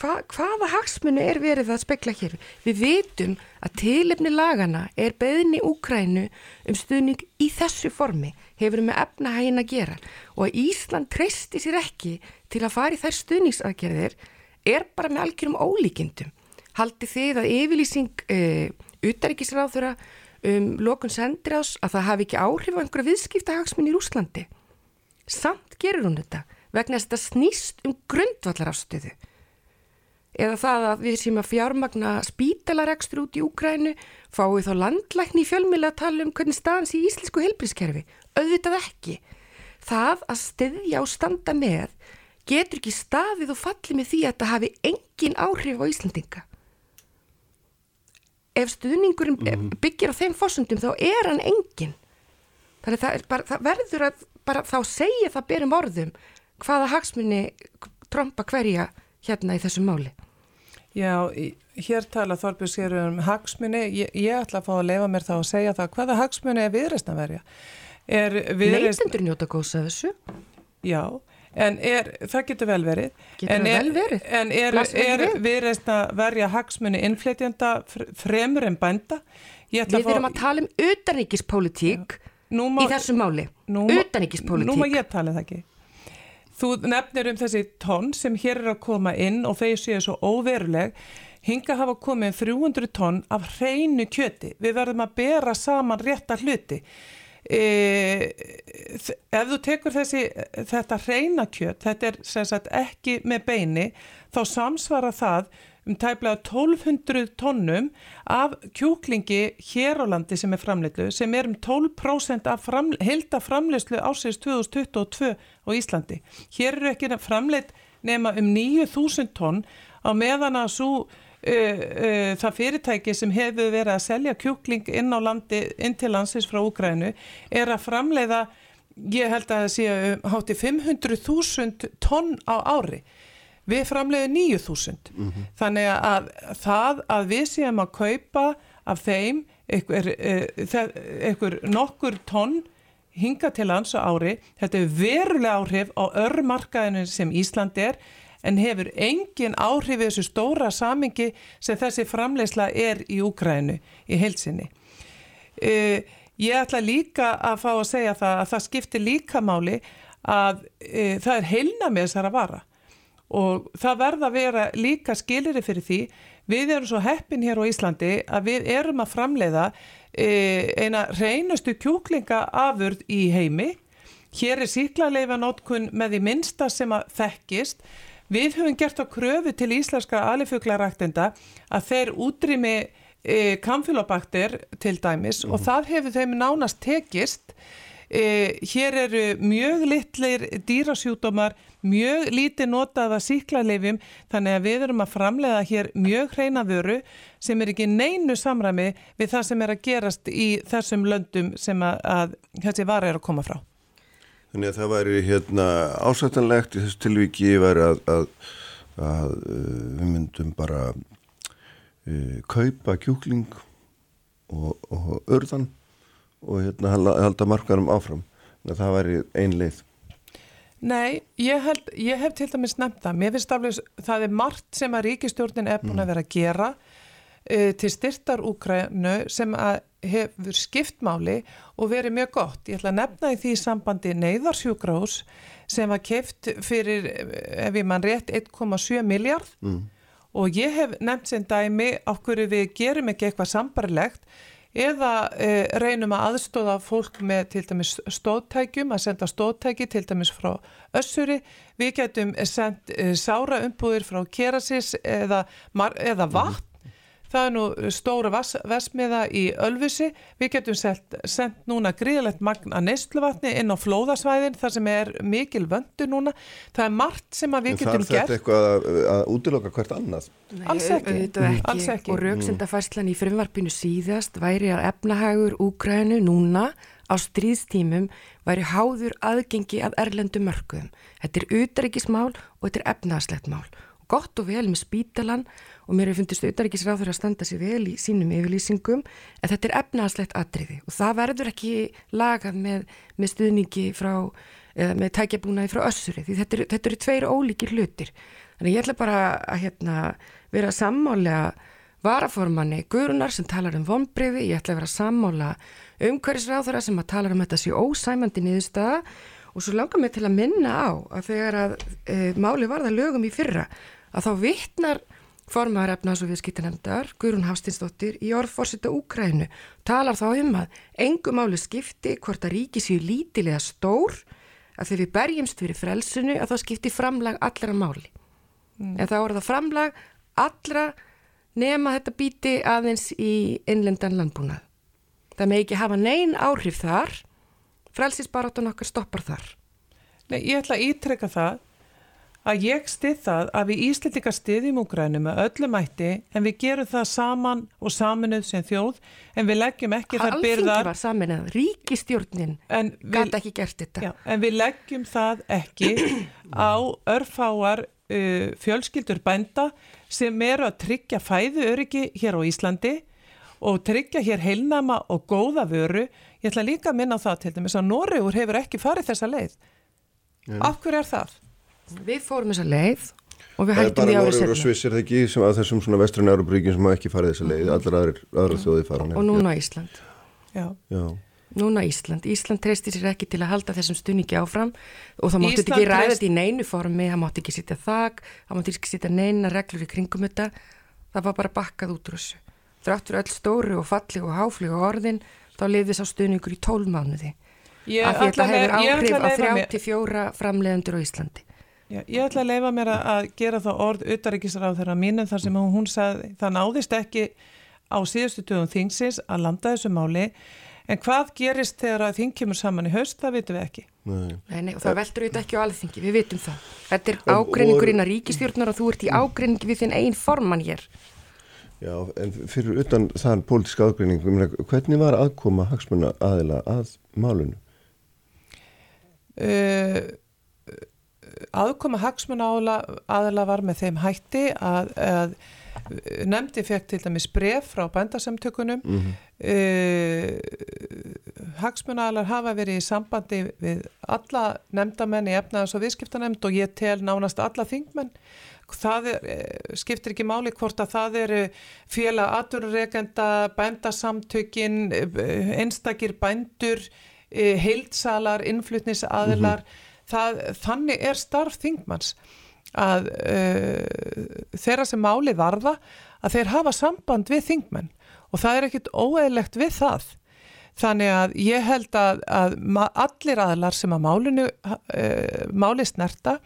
hva, hvaða hagsmunni er verið að spekla hér? Við vitum að tilefni lagana er beðni Úkrænu um stuðning í þessu formi, hefur með efnahægin að gera og að Ísland treysti sér ekki til að fara í þær stuðningsaðgerðir er bara með algjörum ólíkindum. Haldi þið að yfirlýsing uh, utaríkisráþura um lokun sendirás að það hafi ekki áhrif á einhverja viðskiptahagsmunni í Úslandi? Samt gerur hún þetta vegna að þetta snýst um grundvallarafstöðu eða það að við sem að fjármagna spítalarekstur út í Úgrænu fáið þá landlækni í fjölmjöla að tala um hvernig staðans í íslensku helbrískerfi auðvitað ekki. Það að stiðja og standa með getur ekki staðið og fallið með því að það hafi engin áhrif á Íslandinga ef stuðningurinn mm. byggir á þeim fósundum þá er hann engin þannig það, bara, það verður að bara, þá segja það berum orðum hvaða hagsmunni tromba hverja hérna í þessu máli? Já, hér tala Þorbjörn sér um hagsmunni, ég, ég ætla að fá að lefa mér þá að segja það, hvaða hagsmunni er viðreist að verja? Viðreist... Neitundur njóta góðs af þessu? Já, en er, það getur vel verið. Getur það vel verið? En er, er viðreist að verja hagsmunni innflytjanda fremur en bænda? Við erum að tala um utaríkispolítík í þessu máli. Utaríkispolítík. Nú má ég tala það ekki. Þú nefnir um þessi tonn sem hér er að koma inn og þeir séu svo óveruleg. Hinga hafa komið 300 tonn af hreinu kjöti. Við verðum að bera saman rétta hluti. E, ef þú tekur þessi, þetta hreina kjöt, þetta er sagt, ekki með beini, þá samsvara það um tæplega 1200 tónnum af kjúklingi hér á landi sem er framleitlu sem er um 12% af fram, heilda framleyslu ásins 2022 á Íslandi. Hér eru ekki framleitt nema um 9000 tonn á meðan að svo það fyrirtæki sem hefur verið að selja kjúkling inn á landi, inn til landsins frá Úgrænu er að framleiða, ég held að það sé hátti 500.000 tonn á ári. Við framleiðum 9000 mm -hmm. þannig að það að við séum að kaupa af þeim einhver, eh, einhver nokkur tonn hinga til lands á ári þetta er verulega áhrif á örmarkaðinu sem Ísland er en hefur engin áhrif í þessu stóra samingi sem þessi framleiðsla er í Úkrænu í heilsinni uh, ég ætla líka að fá að segja það að það skiptir líka máli að uh, það er heilna með þessara vara. Og það verða að vera líka skiliri fyrir því. Við erum svo heppin hér á Íslandi að við erum að framleiða e, eina reynustu kjúklinga afurð í heimi. Hér er síklarleifa nótkun með því minsta sem að þekkist við höfum gert á kröfu til íslenska alifuglaræktenda að þeir útrými e, kamfilobakter til dæmis mm. og mhm. það hefur þeim nánast tekist e, hér eru mjög litlir dýrasjúdómar mjög lítið notaða síklarleifjum þannig að við erum að framlega hér mjög hreina vöru sem er ekki neinu samræmi við það sem er að gerast í þessum löndum sem að, að þessi var er að koma frá. Þannig að það væri hérna ásættanlegt í þessu tilviki væri að, að, að uh, við myndum bara uh, kaupa kjúkling og, og örðan og hérna halda markarum áfram. Að það væri ein leið. Nei, ég, held, ég hef til dæmis nefnt það. Mér finnst aflega það er margt sem að ríkistjórnin er búin að mm. vera að gera uh, til styrtar Úkrænu sem að hefur skiptmáli og verið mjög gott. Ég ætla að nefna í því sambandi neyðarsjúgrós sem var keft fyrir, ef ég mann rétt, 1,7 miljard mm. og ég hef nefnt sem dæmi okkur við gerum ekki eitthvað sambarlegt eða e, reynum að aðstóða fólk með til dæmis stóðtækjum, að senda stóðtæki til dæmis frá össuri. Við getum sendt e, sára umbúðir frá kerasis eða, eða mhm. vatn. Það er nú stóra vesmiða í Ölfusi, við getum sendt núna gríðalegt magna neistluvatni inn á flóðasvæðin þar sem er mikil vöndu núna, það er margt sem að við en getum gert. Það er þetta eitthvað að, að útiloka hvert annað? Nei, alls, ekki. ekki. alls ekki. Og rauksendafærslan í frumvarpinu síðast væri að efnahagur Úgrænu núna á stríðstímum væri háður aðgengi af erlendu mörgum. Þetta er utryggismál og þetta er efnahagslegt mál gott og vel með spítalan og mér hefur fundist auðvaríkisráður að standa sér vel í sínum yfirlýsingum en þetta er efnaðslegt atriði. Og það verður ekki lagað með, með stuðningi frá, með tækjabúnaði frá össuri því þetta eru, þetta eru tveir ólíkir hlutir. Þannig ég ætla bara að hérna, vera sammálega varaformanni Gurunar sem talar um vonbriði, ég ætla að vera sammála umhverjusráðara sem að tala um þetta sé ósæmandi niðurstaða. Og svo langar mig til að minna á að þegar að e, máli varða lögum í fyrra að þá vittnar formaður efnaðs og viðskiptinemndar, Guðrún Hafstinsdóttir, í orðforsita Úkrænu, talar þá um að engum máli skipti hvort að ríki séu lítilega stór, að þegar við berjumst fyrir frelsinu að það skipti framlag allra máli. Mm. En þá er það framlag allra nema þetta bíti aðeins í innlendan landbúnað. Það með ekki hafa neyn áhrif þar, frelsisbaráttun okkar stoppar þar. Nei, ég ætla að ítrekka það að ég stið það að við Íslandika stiðjum Úgrænu með öllum mætti en við gerum það saman og saminuð sem þjóð en við leggjum ekki þar byrðar Alþingi var saminuð, ríkistjórnin gæti ekki gert þetta. Já, En við leggjum það ekki á örfáar uh, fjölskyldur bænda sem eru að tryggja fæðu öryggi hér á Íslandi og tryggja hér heilnama og góða vöru. Ég ætla líka að minna á það til dæmis að Norrögur hefur ekki farið þessa leið. Af hverju er það? Við fórum þessa leið og við hættum því árið senna. Það er bara Norður og Sviss er það ekki sem að þessum svona vestrun Európaríkin sem ekki farið þessa leið, allar aðra, þjóði fara. Og núna Ísland. Já. Já. Núna Ísland. Ísland treystir sér ekki til að halda þessum stunningi áfram og það mátti ekki ræða þetta í neinu formi, það mátti ekki sitja þak, það mátti ekki sitja neina reglur í kringum þetta. Það var bara bakkað út úr þessu. Þráttur öll stóru og falli og háfli og orðin, þá lifði þess á stunningur í tólmánuði. Ég að því þetta hefur áhrif á 34 framleiðendur á Íslandi. Já, ég ætla að leifa mér að gera það orð utaríkisráð þeirra mínum þar sem hún sagði það náðist ekki á síðustu tögum þingsins að landa þessu máli en hvað gerist þegar að þing kemur saman í haust, það vitum við ekki. Nei, nei og það veldur auðvitað ekki á alþingi, við vitum það. Þetta er ágreiningur inn að ríkistjórnar og þú ert í ágreiningi við þinn einn forman hér. Já, en fyrir utan þann pólitíska ágreining, hvernig var aðkoma hagsmunna aðila að málunum? Uh, aðkoma hagsmun aðala var með þeim hætti að, að nefndi fekk til dæmis bref frá bændasamtökunum. Mm -hmm. uh, hagsmunalar hafa verið í sambandi við alla nefndamenn í efnaðans og viðskiptanemnd og ég tel nánast alla þingmenn. Það er, uh, skiptir ekki máli hvort að það eru félag aturregenda, bændasamtökin uh, einstakir bændur heildsalar, innflutnisaðilar mm -hmm það, þannig er starf þingmanns að uh, þeirra sem máli varða að þeir hafa samband við þingmenn og það er ekkit óeðlegt við það. Þannig að ég held að, að allir aðlar sem að málinu uh, máli snerta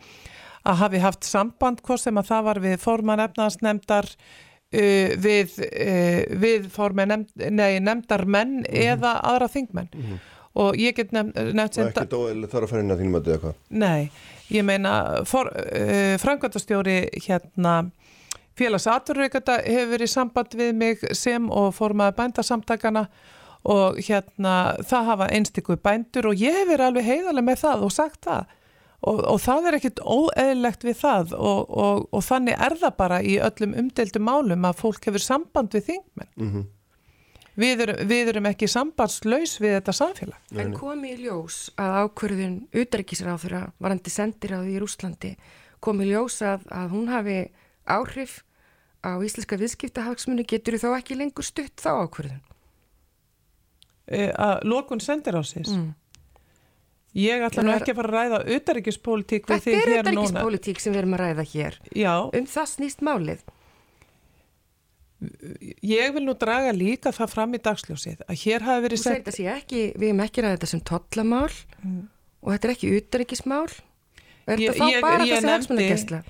að hafi haft samband hvort sem að það var við forman efnaðansnemdar uh, við, uh, við forman nefnd, nei, nefndar menn mm -hmm. eða aðra þingmenn. Mm -hmm og ég get nefnt og ekki dóðileg þarf að fara inn að þínum að döða hvað? Nei, ég meina uh, eh, frangværtastjóri hérna félagsaturreikata hefur verið samband við mig sem og formaði bændasamtakana og hérna það hafa einstaklega bændur og ég hefur alveg heiðarlega með það og sagt það. Og, og það er ekkit óeðlegt við það og, og, og þannig er það bara í öllum umdeildum málum að fólk hefur samband við þingmenn. Mm -hmm. Við erum, við erum ekki sambandslaus við þetta samfélag. En komi í ljós að ákverðun utækisráður að varandi sendir á því í Rúslandi komi í ljós að, að hún hafi áhrif á íslenska viðskiptahagsmunni getur þú þá ekki lengur stutt þá ákverðun? E, að lokun sendir á sís? Mm. Ég ætla nú ekki að fara að ræða utækispolítík við því hér núna. Þetta er utækispolítík sem við erum að ræða hér. Já. Um það snýst málið ég vil nú draga líka það fram í dagsljósið að hér hafi verið sett ekki, við hefum ekki ræðið þetta sem tollamál mm. og þetta er ekki utryggismál er þetta þá bara þessi hagsmunarkessla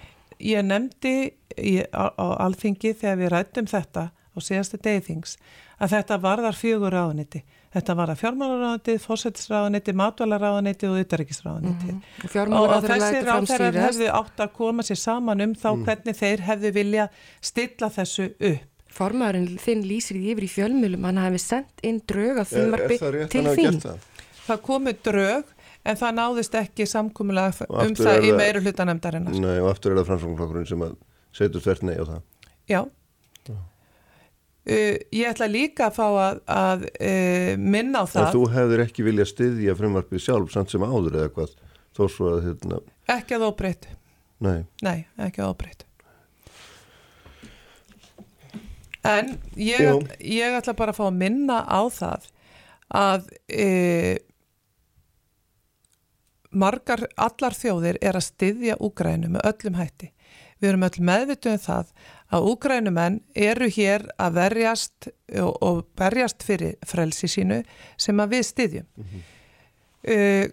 ég nefndi ég, á, á alþingi þegar við rættum þetta á síðastu deyðings að þetta varðar fjögur ráðuniti. Þetta varðar fjármálaráðuniti, fósættisráðuniti, matvælaráðuniti og utaríkisráðuniti. Mm -hmm. Og, og þessi ráðherrar hefðu átt að koma sér saman um þá mm. hvernig þeir hefðu vilja stilla þessu upp. Formaðurinn þinn lýsir því yfir í fjölmjölum, hann hafi sendt inn drög að þumarbi til þín. Það, það komu drög en það náðist ekki samkúmulega um það í meiru hlutanemdarinnar. Nei og aftur er það framsvonglokkurinn sem að setur þvert nei á það. Já. Uh, ég ætla líka að fá að, að uh, minna á það En þú hefur ekki viljað styðja frumvarpið sjálf samt sem áður eða hvað að hérna Ekki að óbreytt Nei. Nei, ekki að óbreytt En ég, ég ætla bara að fá að minna á það að uh, margar, allar þjóðir er að styðja Úgrænu með öllum hætti Við erum öll meðvituð um það að úgrænumenn eru hér að verjast og, og verjast fyrir frelsi sínu sem að við styðjum. Mm -hmm. uh,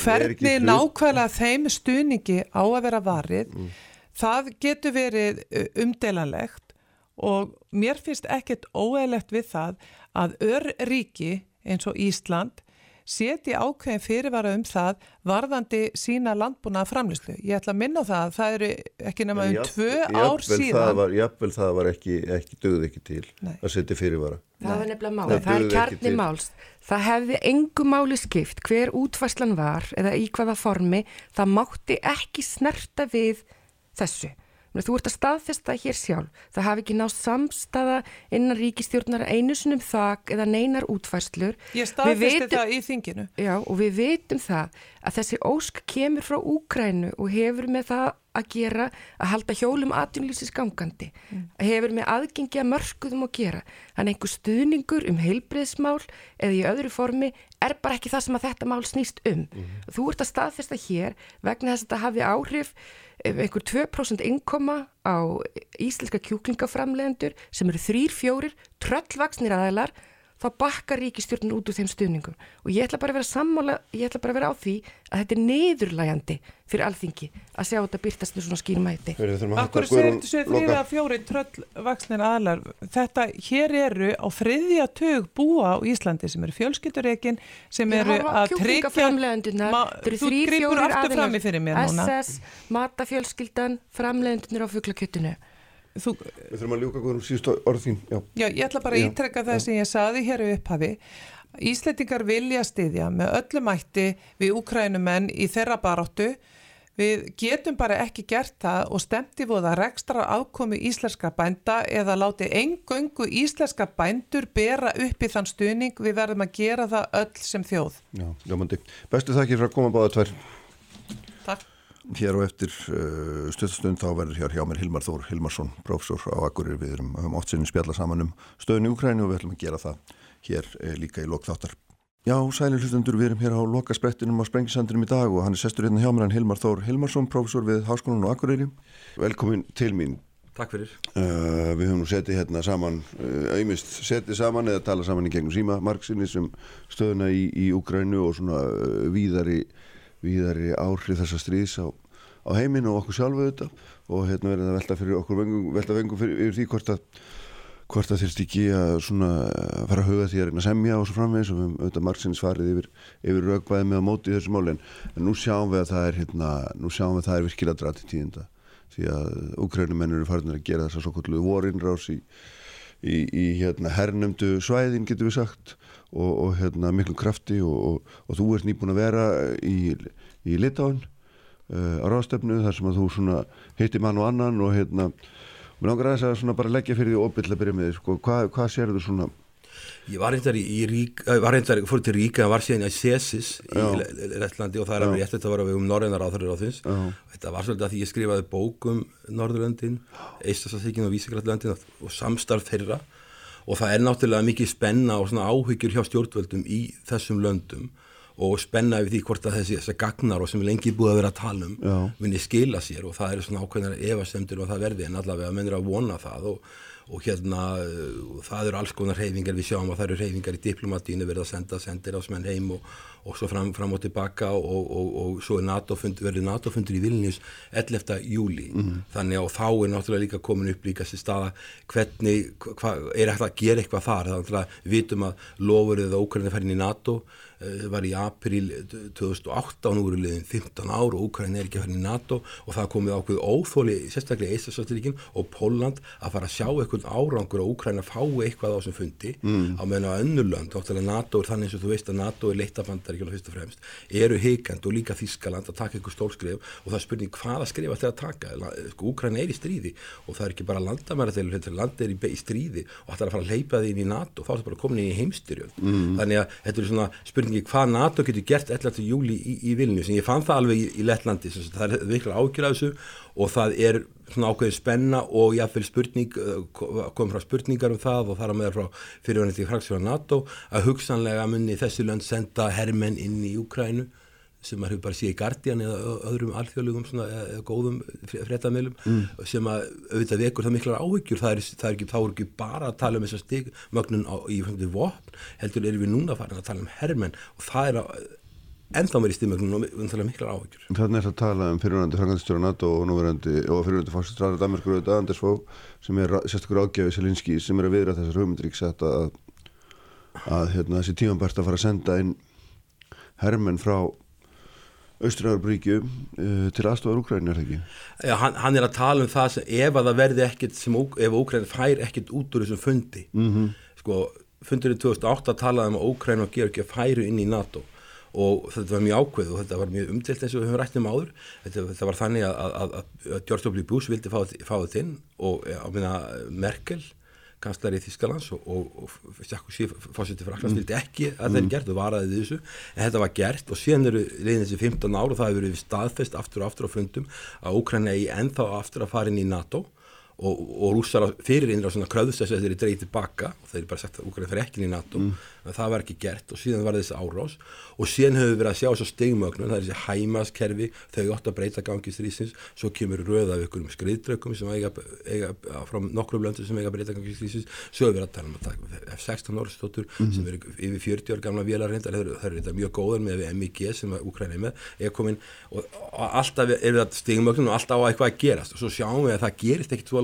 hvernig nákvæmlega þeim stuðningi á að vera varið, mm. það getur verið uh, umdelanlegt og mér finnst ekkert óeilegt við það að örríki eins og Ísland seti ákveðin fyrirvara um það varðandi sína landbúna framlýslu. Ég ætla að minna á það að það eru ekki nema um tvö ár síðan. Var, jafnvel það var ekki, ekki döð ekki til Nei. að setja fyrirvara. Það var nefnilega máli, það, það er kjarni máls. Það hefði engu máli skipt hver útvæslan var eða í hvaða formi, það mátti ekki snerta við þessu. Þú ert að staðfesta hér sjálf. Það hafi ekki nátt samstaða innan ríkistjórnar einu sinum þak eða neinar útfæslur. Ég staðfesti það í þinginu. Já og við veitum það að þessi ósk kemur frá Úkrænu og hefur með það að gera að halda hjólum atvinnlýsis gangandi. Mm. Hefur með aðgengi að mörguðum að gera. Þannig einhver stuðningur um heilbreyðsmál eða í öðru formi er bara ekki það sem að þetta mál snýst um. Mm. Þú ert að staðfesta hér vegna þess að þetta hafi áhrif einhver 2% innkoma á íslenska kjúklingaframlegendur sem eru þrýr, fjórir, tröllvaksnir aðeinar þá bakkar ríkistjórnum út úr þeim stuðningum. Og ég ætla bara að vera sammála, ég ætla bara að vera á því að þetta er niðurlægandi fyrir alþingi að sjá þetta byrtast með svona skýrmæti. Akkur segir þessu þrýra fjóri tröllvaksnir aðlar, þetta hér eru á friðja tög búa á Íslandi sem eru fjölskyttureikin sem eru að tryggja þú grýpur aftur fram í fyrir mér núna. SS, matafjölskyldan, framlegendunir á fugglaköttinu Þú, Við þurfum að ljúka hverjum síðustu orðin Já, Já ég ætla bara að ítrekka það sem ég saði hér upphafi. Ísleitingar vilja stiðja með öllum mætti við úkrænumenn í þeirra baráttu. Við getum bara ekki gert það og stemti voða rekstra afkomi íslenska bænda eða láti engöngu íslenska bændur bera upp í þann stuðning. Við verðum að gera það öll sem þjóð. Já, ljómandi. Bestu þakkir fyrir að koma báða tvær. Takk Hér og eftir uh, stöðstund þá verður hér hjá mér Hilmar Þór Hilmarsson, prófessor á Agurir. Við erum um oft sinni spjalla saman um stöðun í Ukræni og við ætlum að gera það hér eh, líka í lokþáttar. Já, sælir hlustendur, við erum hér á lokasprettinum á Sprengisandrinum í dag og hann er sestur hérna hjá mér hann Hilmar Þór Hilmarsson, prófessor við Háskólan og Akureyri. Velkomin til mín. Takk fyrir. Uh, við höfum nú setið hérna saman, uh, auðvist setið saman eða talað saman í gegnum síma margsinni sem stöðuna í, í Ukrænu og svona uh, víðari áhrif þessa stríðs á, á heiminu og okkur sjálfu þetta og hérna verður það velta fyrir okkur vengum, velta vengum fyrir, fyrir því hvort að hvort að þurft ekki að svona fara að huga því að reyna að semja og svo framvegis. Og við höfum auðvitað margsins farið yfir, yfir raukvæði með að móti þessu mál en, nú sjáum við að það er hérna, nú sjáum við að það er virkilega drati tíðinda. Því að úkrænumennur eru farin að gera þess að svo kvöldu vorinrás í, í, í hérna hernumdu svæðin getur við sagt og, og hérna miklum krafti og, og, og þú ert nýbúin að vera í, í Litáin uh, á ráðstefnu þar sem að þú hitti mann og annan og hérna mér langar aðeins að bara leggja fyrir því óbyll að byrja með því sko, hvað, hvað sér þú svona Ég var reyndar í, í Rík, var reyndar fór til Ríka, var síðan í Sesis í Lettlandi og það er alveg rétt þetta var að við um Norrænar áþarður á þins þetta var svolítið að því ég skrifaði bókum Norðurlöndin, Eistasasíkin og Vísegrætlandin og samstarf þeirra. Og það er náttúrulega mikið spenna og svona áhyggjur hjá stjórnvöldum í þessum löndum og spenna yfir því hvort að þessi, þessi gagnar og sem lengi búið að vera að tala um vinni skila sér og það eru svona ákveðnar evasemtur og það verði en allavega mennir að vona það og, og hérna það eru alls konar reyfingar við sjáum að það eru reyfingar í diplomatínu verið að senda sendir ásmenn heim og, og svo fram, fram og tilbaka. Og, og, og svo NATO fund, verður NATO fundur í Vilnius 11. júli mm. þannig að þá er náttúrulega líka komin upp líka sér staða. Hvernig, hva, er hægt að gera eitthvað þar? Þannig að vitum að lofur eða ókvæðin færin í NATO. Eh, var í april 2008 og nú eru liðin 15 ár og Ukraina er ekki að fara í NATO og það komið ákveð óþóli sérstaklega Eistafsvöldrikin og Póland að fara að sjá eitthvað árangur og Ukraina fái eitthvað á sem fundi mm. á meðan á önnulönd, óttalega NATO er þannig eins og þú veist að NATO er leitafandar ekki alveg fyrst og fremst, eru heikand og líka Þískaland að taka eitthvað stólskrif og það er spurning hvaða skrif alltaf að taka? Sko, Ukraina er í stríði og það er ekki bara landamæraðil, land er í, í stríði og það er að fara að leipa spurningi hvað NATO getur gert 11. júli í, í Vilnius en ég fann það alveg í, í Lettlandi það er af þessu og það er svona ákveðin spenna og jáfnveil spurning kom frá spurningar um það og þar að meða frá fyrirvænandi fraksjóna NATO að hugsanlega munni þessi lönd senda hermenn inn í Ukrænu sem maður hefur bara síðið í Guardian eða öðrum alþjóðlegum svona, eða góðum fréttameilum mm. sem að auðvitað vekur það miklar áhyggjur það er, það er ekki, þá er ekki bara að tala um þessar stigmögnun í fjöndið vopn heldur erum við núna farin að tala um hermenn og það er að ennþá meiri stigmögnun og við tala um miklar áhyggjur Þannig er það að tala um fyrirhundandi frangandistjóra NATO og núverandi og fyrirhundandi fórstræðar Danmarkur auðvitað Anders Fó sem er sérstakur ágjafi Selinski sem er að viðra þessar hugmyndríks að, að hérna, þessi tímanbært að fara að senda inn hermenn frá Australbríkju uh, eh, til aðstofar Úkrænir, ekki? Já, hann, hann er að tala um það sem ef að það verði ekkert sem, ef Úkrænir fær ekkert út úr þessum fundi mm -hmm. sko, fundurinn 2008 talaði um að Úkrænir og Georgi færu inn í NATO og þetta var mjög ákveð og þetta var mjög umtilt eins og við höfum rætt um áður þetta, þetta var þannig að, að, að, að George W. Bush vildi fá, fá þetta inn og á minna Merkel kanslari í Þískalands og, og, og Sjakku fórseti Fraklands mm. vildi ekki að þeir mm. gerðu varaði þessu en þetta var gert og síðan eru leiðin þessi 15 ára og það hefur verið staðfest aftur og aftur á fundum að Úkræna í ennþá aftur að fara inn í NATO og, og rússar fyrir innra svona kröðust þess að þeir eru dreytið tilbaka og þeir eru bara sagt að Úkræna fer ekki inn í NATO mm en það var ekki gert og síðan var þessi árás. Og síðan höfum við verið að sjá þess að stegmögnum það er þessi hæmaskerfi, þau ótt að breyta gangi strísins, svo kemur röða af ykkur um skriðdrökkum sem eiga, eiga frá nokkrum löndu sem eiga breyta gangi strísins svo höfum við að tala um að taka F-16 orðstóttur mm -hmm. sem eru yfir 40 ár gamla vélarrindar, það eru þetta mjög góðar með MIG sem Ukraina er með, er komin. Og alltaf er við að stegmögnum og alltaf á eitthvað að gerast. Og svo sjáum við að það gerist ekkit svo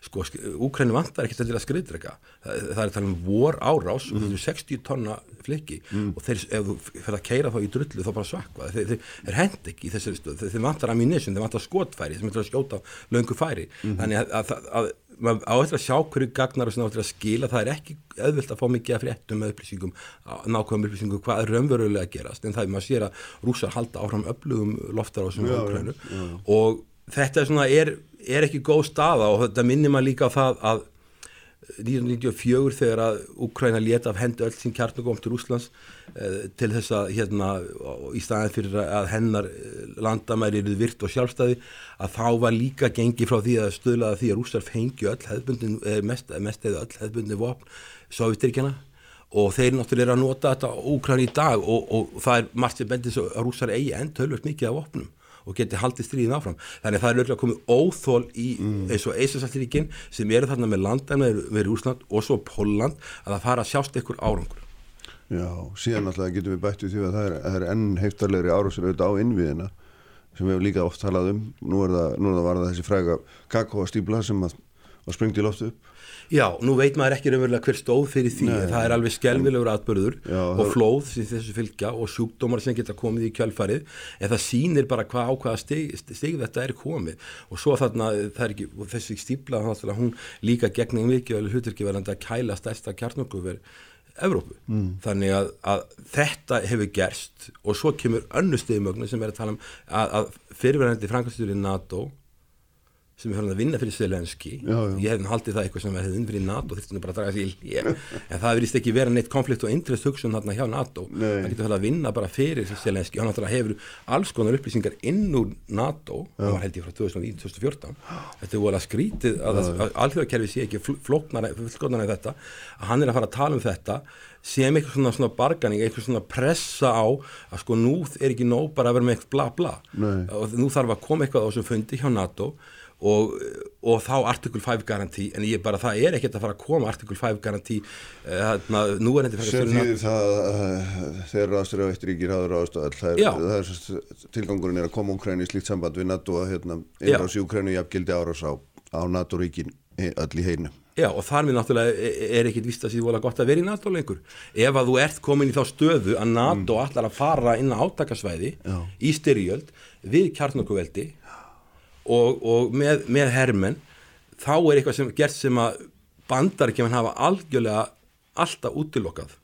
sko, Úkræni vantar ekki til að skriðdrega það, það er að tala um vor árás mm. og þetta er 60 tonna flikki mm. og þeir, ef þú fyrir að keira þá í drullu þá bara svakva, þeir, þeir, þeir hend ekki í þessari stöð, þeir vantar ammunition, þeir vantar skotfæri sem er að skjóta löngu færi. Mm. þannig að, að, að, að á eftir að sjá hverju gagnar og svona á eftir að skila það er ekki auðvilt að fá mikið af fréttum með upplýsingum, nákvæmum upplýsingum hvað er raunverulega að gerast. En það er maður sér að rúsar halda áfram öflugum loftar á þessum og þetta er svona er er ekki góð staða og þetta minnir maður líka það að 1994 þegar að Ukræna leta af hendu öll sín kjarnagóm til Úslands eh, til þess að hérna í staðin fyrir að hennar landamæri eruð virt og sjálfstæði að þá var líka gengi frá því að stöðlaða því að Úslar fengju öll hefðbundin eh, mest, mest eða öll hefðbundin vopn Sovjetirkjana og þeir náttúrulega er að nota þetta Ukræna í dag og, og, það er margt sem bendir að Úslar eigi enn tölvöld mikið af vopnum og geti haldið stríðin áfram. Þannig að það er auðvitað komið óþól í mm. eins og Eisasallríkin sem eru þarna með landan með Úsland og svo Póland að það fara að sjást ykkur árangur. Já, síðan alltaf getum við bættið því að það er, það er enn heiftarlegri árásir auðvitað á innviðina sem við hefum líka oft talað um. Nú er það, nú er það varða þessi fræga kakóastýbla sem að, að springti loftu upp Já, nú veit maður ekki raunverulega hver stóð fyrir því Nei, það er alveg skelvilegur atbyrður já, og flóð sem þessu fylgja og sjúkdómar sem geta komið í kjálfarið en það sýnir bara hvað ákvaða stig, stig þetta er komið og svo þarna ekki, og þessi stípla hún líka gegning mikið og hlutur ekki verðandi að kæla stærsta kjarnokkuver Evrópu. Mm. Þannig að, að þetta hefur gerst og svo kemur önnu stigmögnu sem er að tala um að, að fyrirverðandi frankastjóri NATO sem er fyrir að vinna fyrir Selenski ég hef haldið það eitthvað sem hefði inn fyrir NATO þurftum bara að draga sér í en það verðist ekki vera neitt konflikt og interest hugsun hérna hjá NATO. Nei. það getur það að vinna bara fyrir Selenski hann hefur alls konar upplýsingar inn úr NATO það var held ég frá 2014 þetta er volið að skrítið að, alþjóðarkerfi sé ekki flóknar en þetta að hann er að fara að tala um þetta sem eitthvað svona, svona barganing, eitthvað svona pressa á að sko nú er ekki nóg bara að vera með eitthvað bla bla. Nei. og nú þarf að koma eitthvað á þessum fundi hjá NATO og, og þá artikul 5 garantí en ég bara, það er ekkert að fara að koma artikul 5 garantí uh, nú er þetta Sér því það. uh, þegar aðstöru á eitt ríkir haður ástæðal það er, það er tilgangurinn er að koma Ukræni í slíkt samband við NATO að hérna, innrás í Ukræni jafngildi árás á, á NATO ríkin öll í heinu Já og þar með náttúrulega e, e, er ekkit vist að síðu vola gott að vera í NATO lengur. Ef að þú ert komin í þá stöðu að NATO mm. allar að fara inn á átakasvæði Já. í styrjöld við kjarnokkuveldi og, og með, með hermen þá er eitthvað sem gert sem að bandaríkjaman hafa algjörlega alltaf útilokkað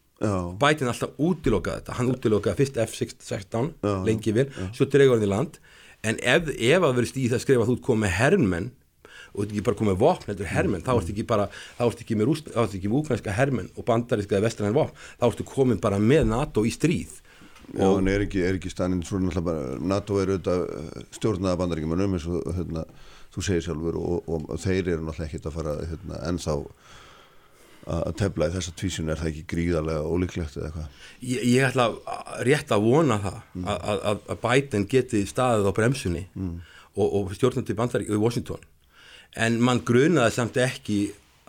bætin alltaf útilokkað þetta. Hann útilokkaði fyrst F-16 lengi vil, svo dregur hann í land. En ef, ef að verið stíð það skrifa að þú ert komið með hermen og þú ert ekki bara komið vopn heldur hermen, þá ert ekki bara þá ert ekki með, rúst, þá ert ekki með úknænska hermen og bandaríska eða vestræðan vopn, þá ertu komið bara með NATO í stríð Já, en er ekki, ekki stannin svona alltaf bara, NATO er auðvitað eh, stjórnaða bandaríkjumanum eins og hérna, þú segir sjálfur og, og, og þeir eru náttúrulega ekkit að fara hérna, ennþá að tefla í þessa tvísinu, er það ekki gríðarlega ólíklegt eða eitthvað? Ég, ég ætla rétt að vona það mm. að, að, að Biden geti staðið á bremsunni mm. og, og stjórnandi bandaríkju í Washington en mann grunaði samt ekki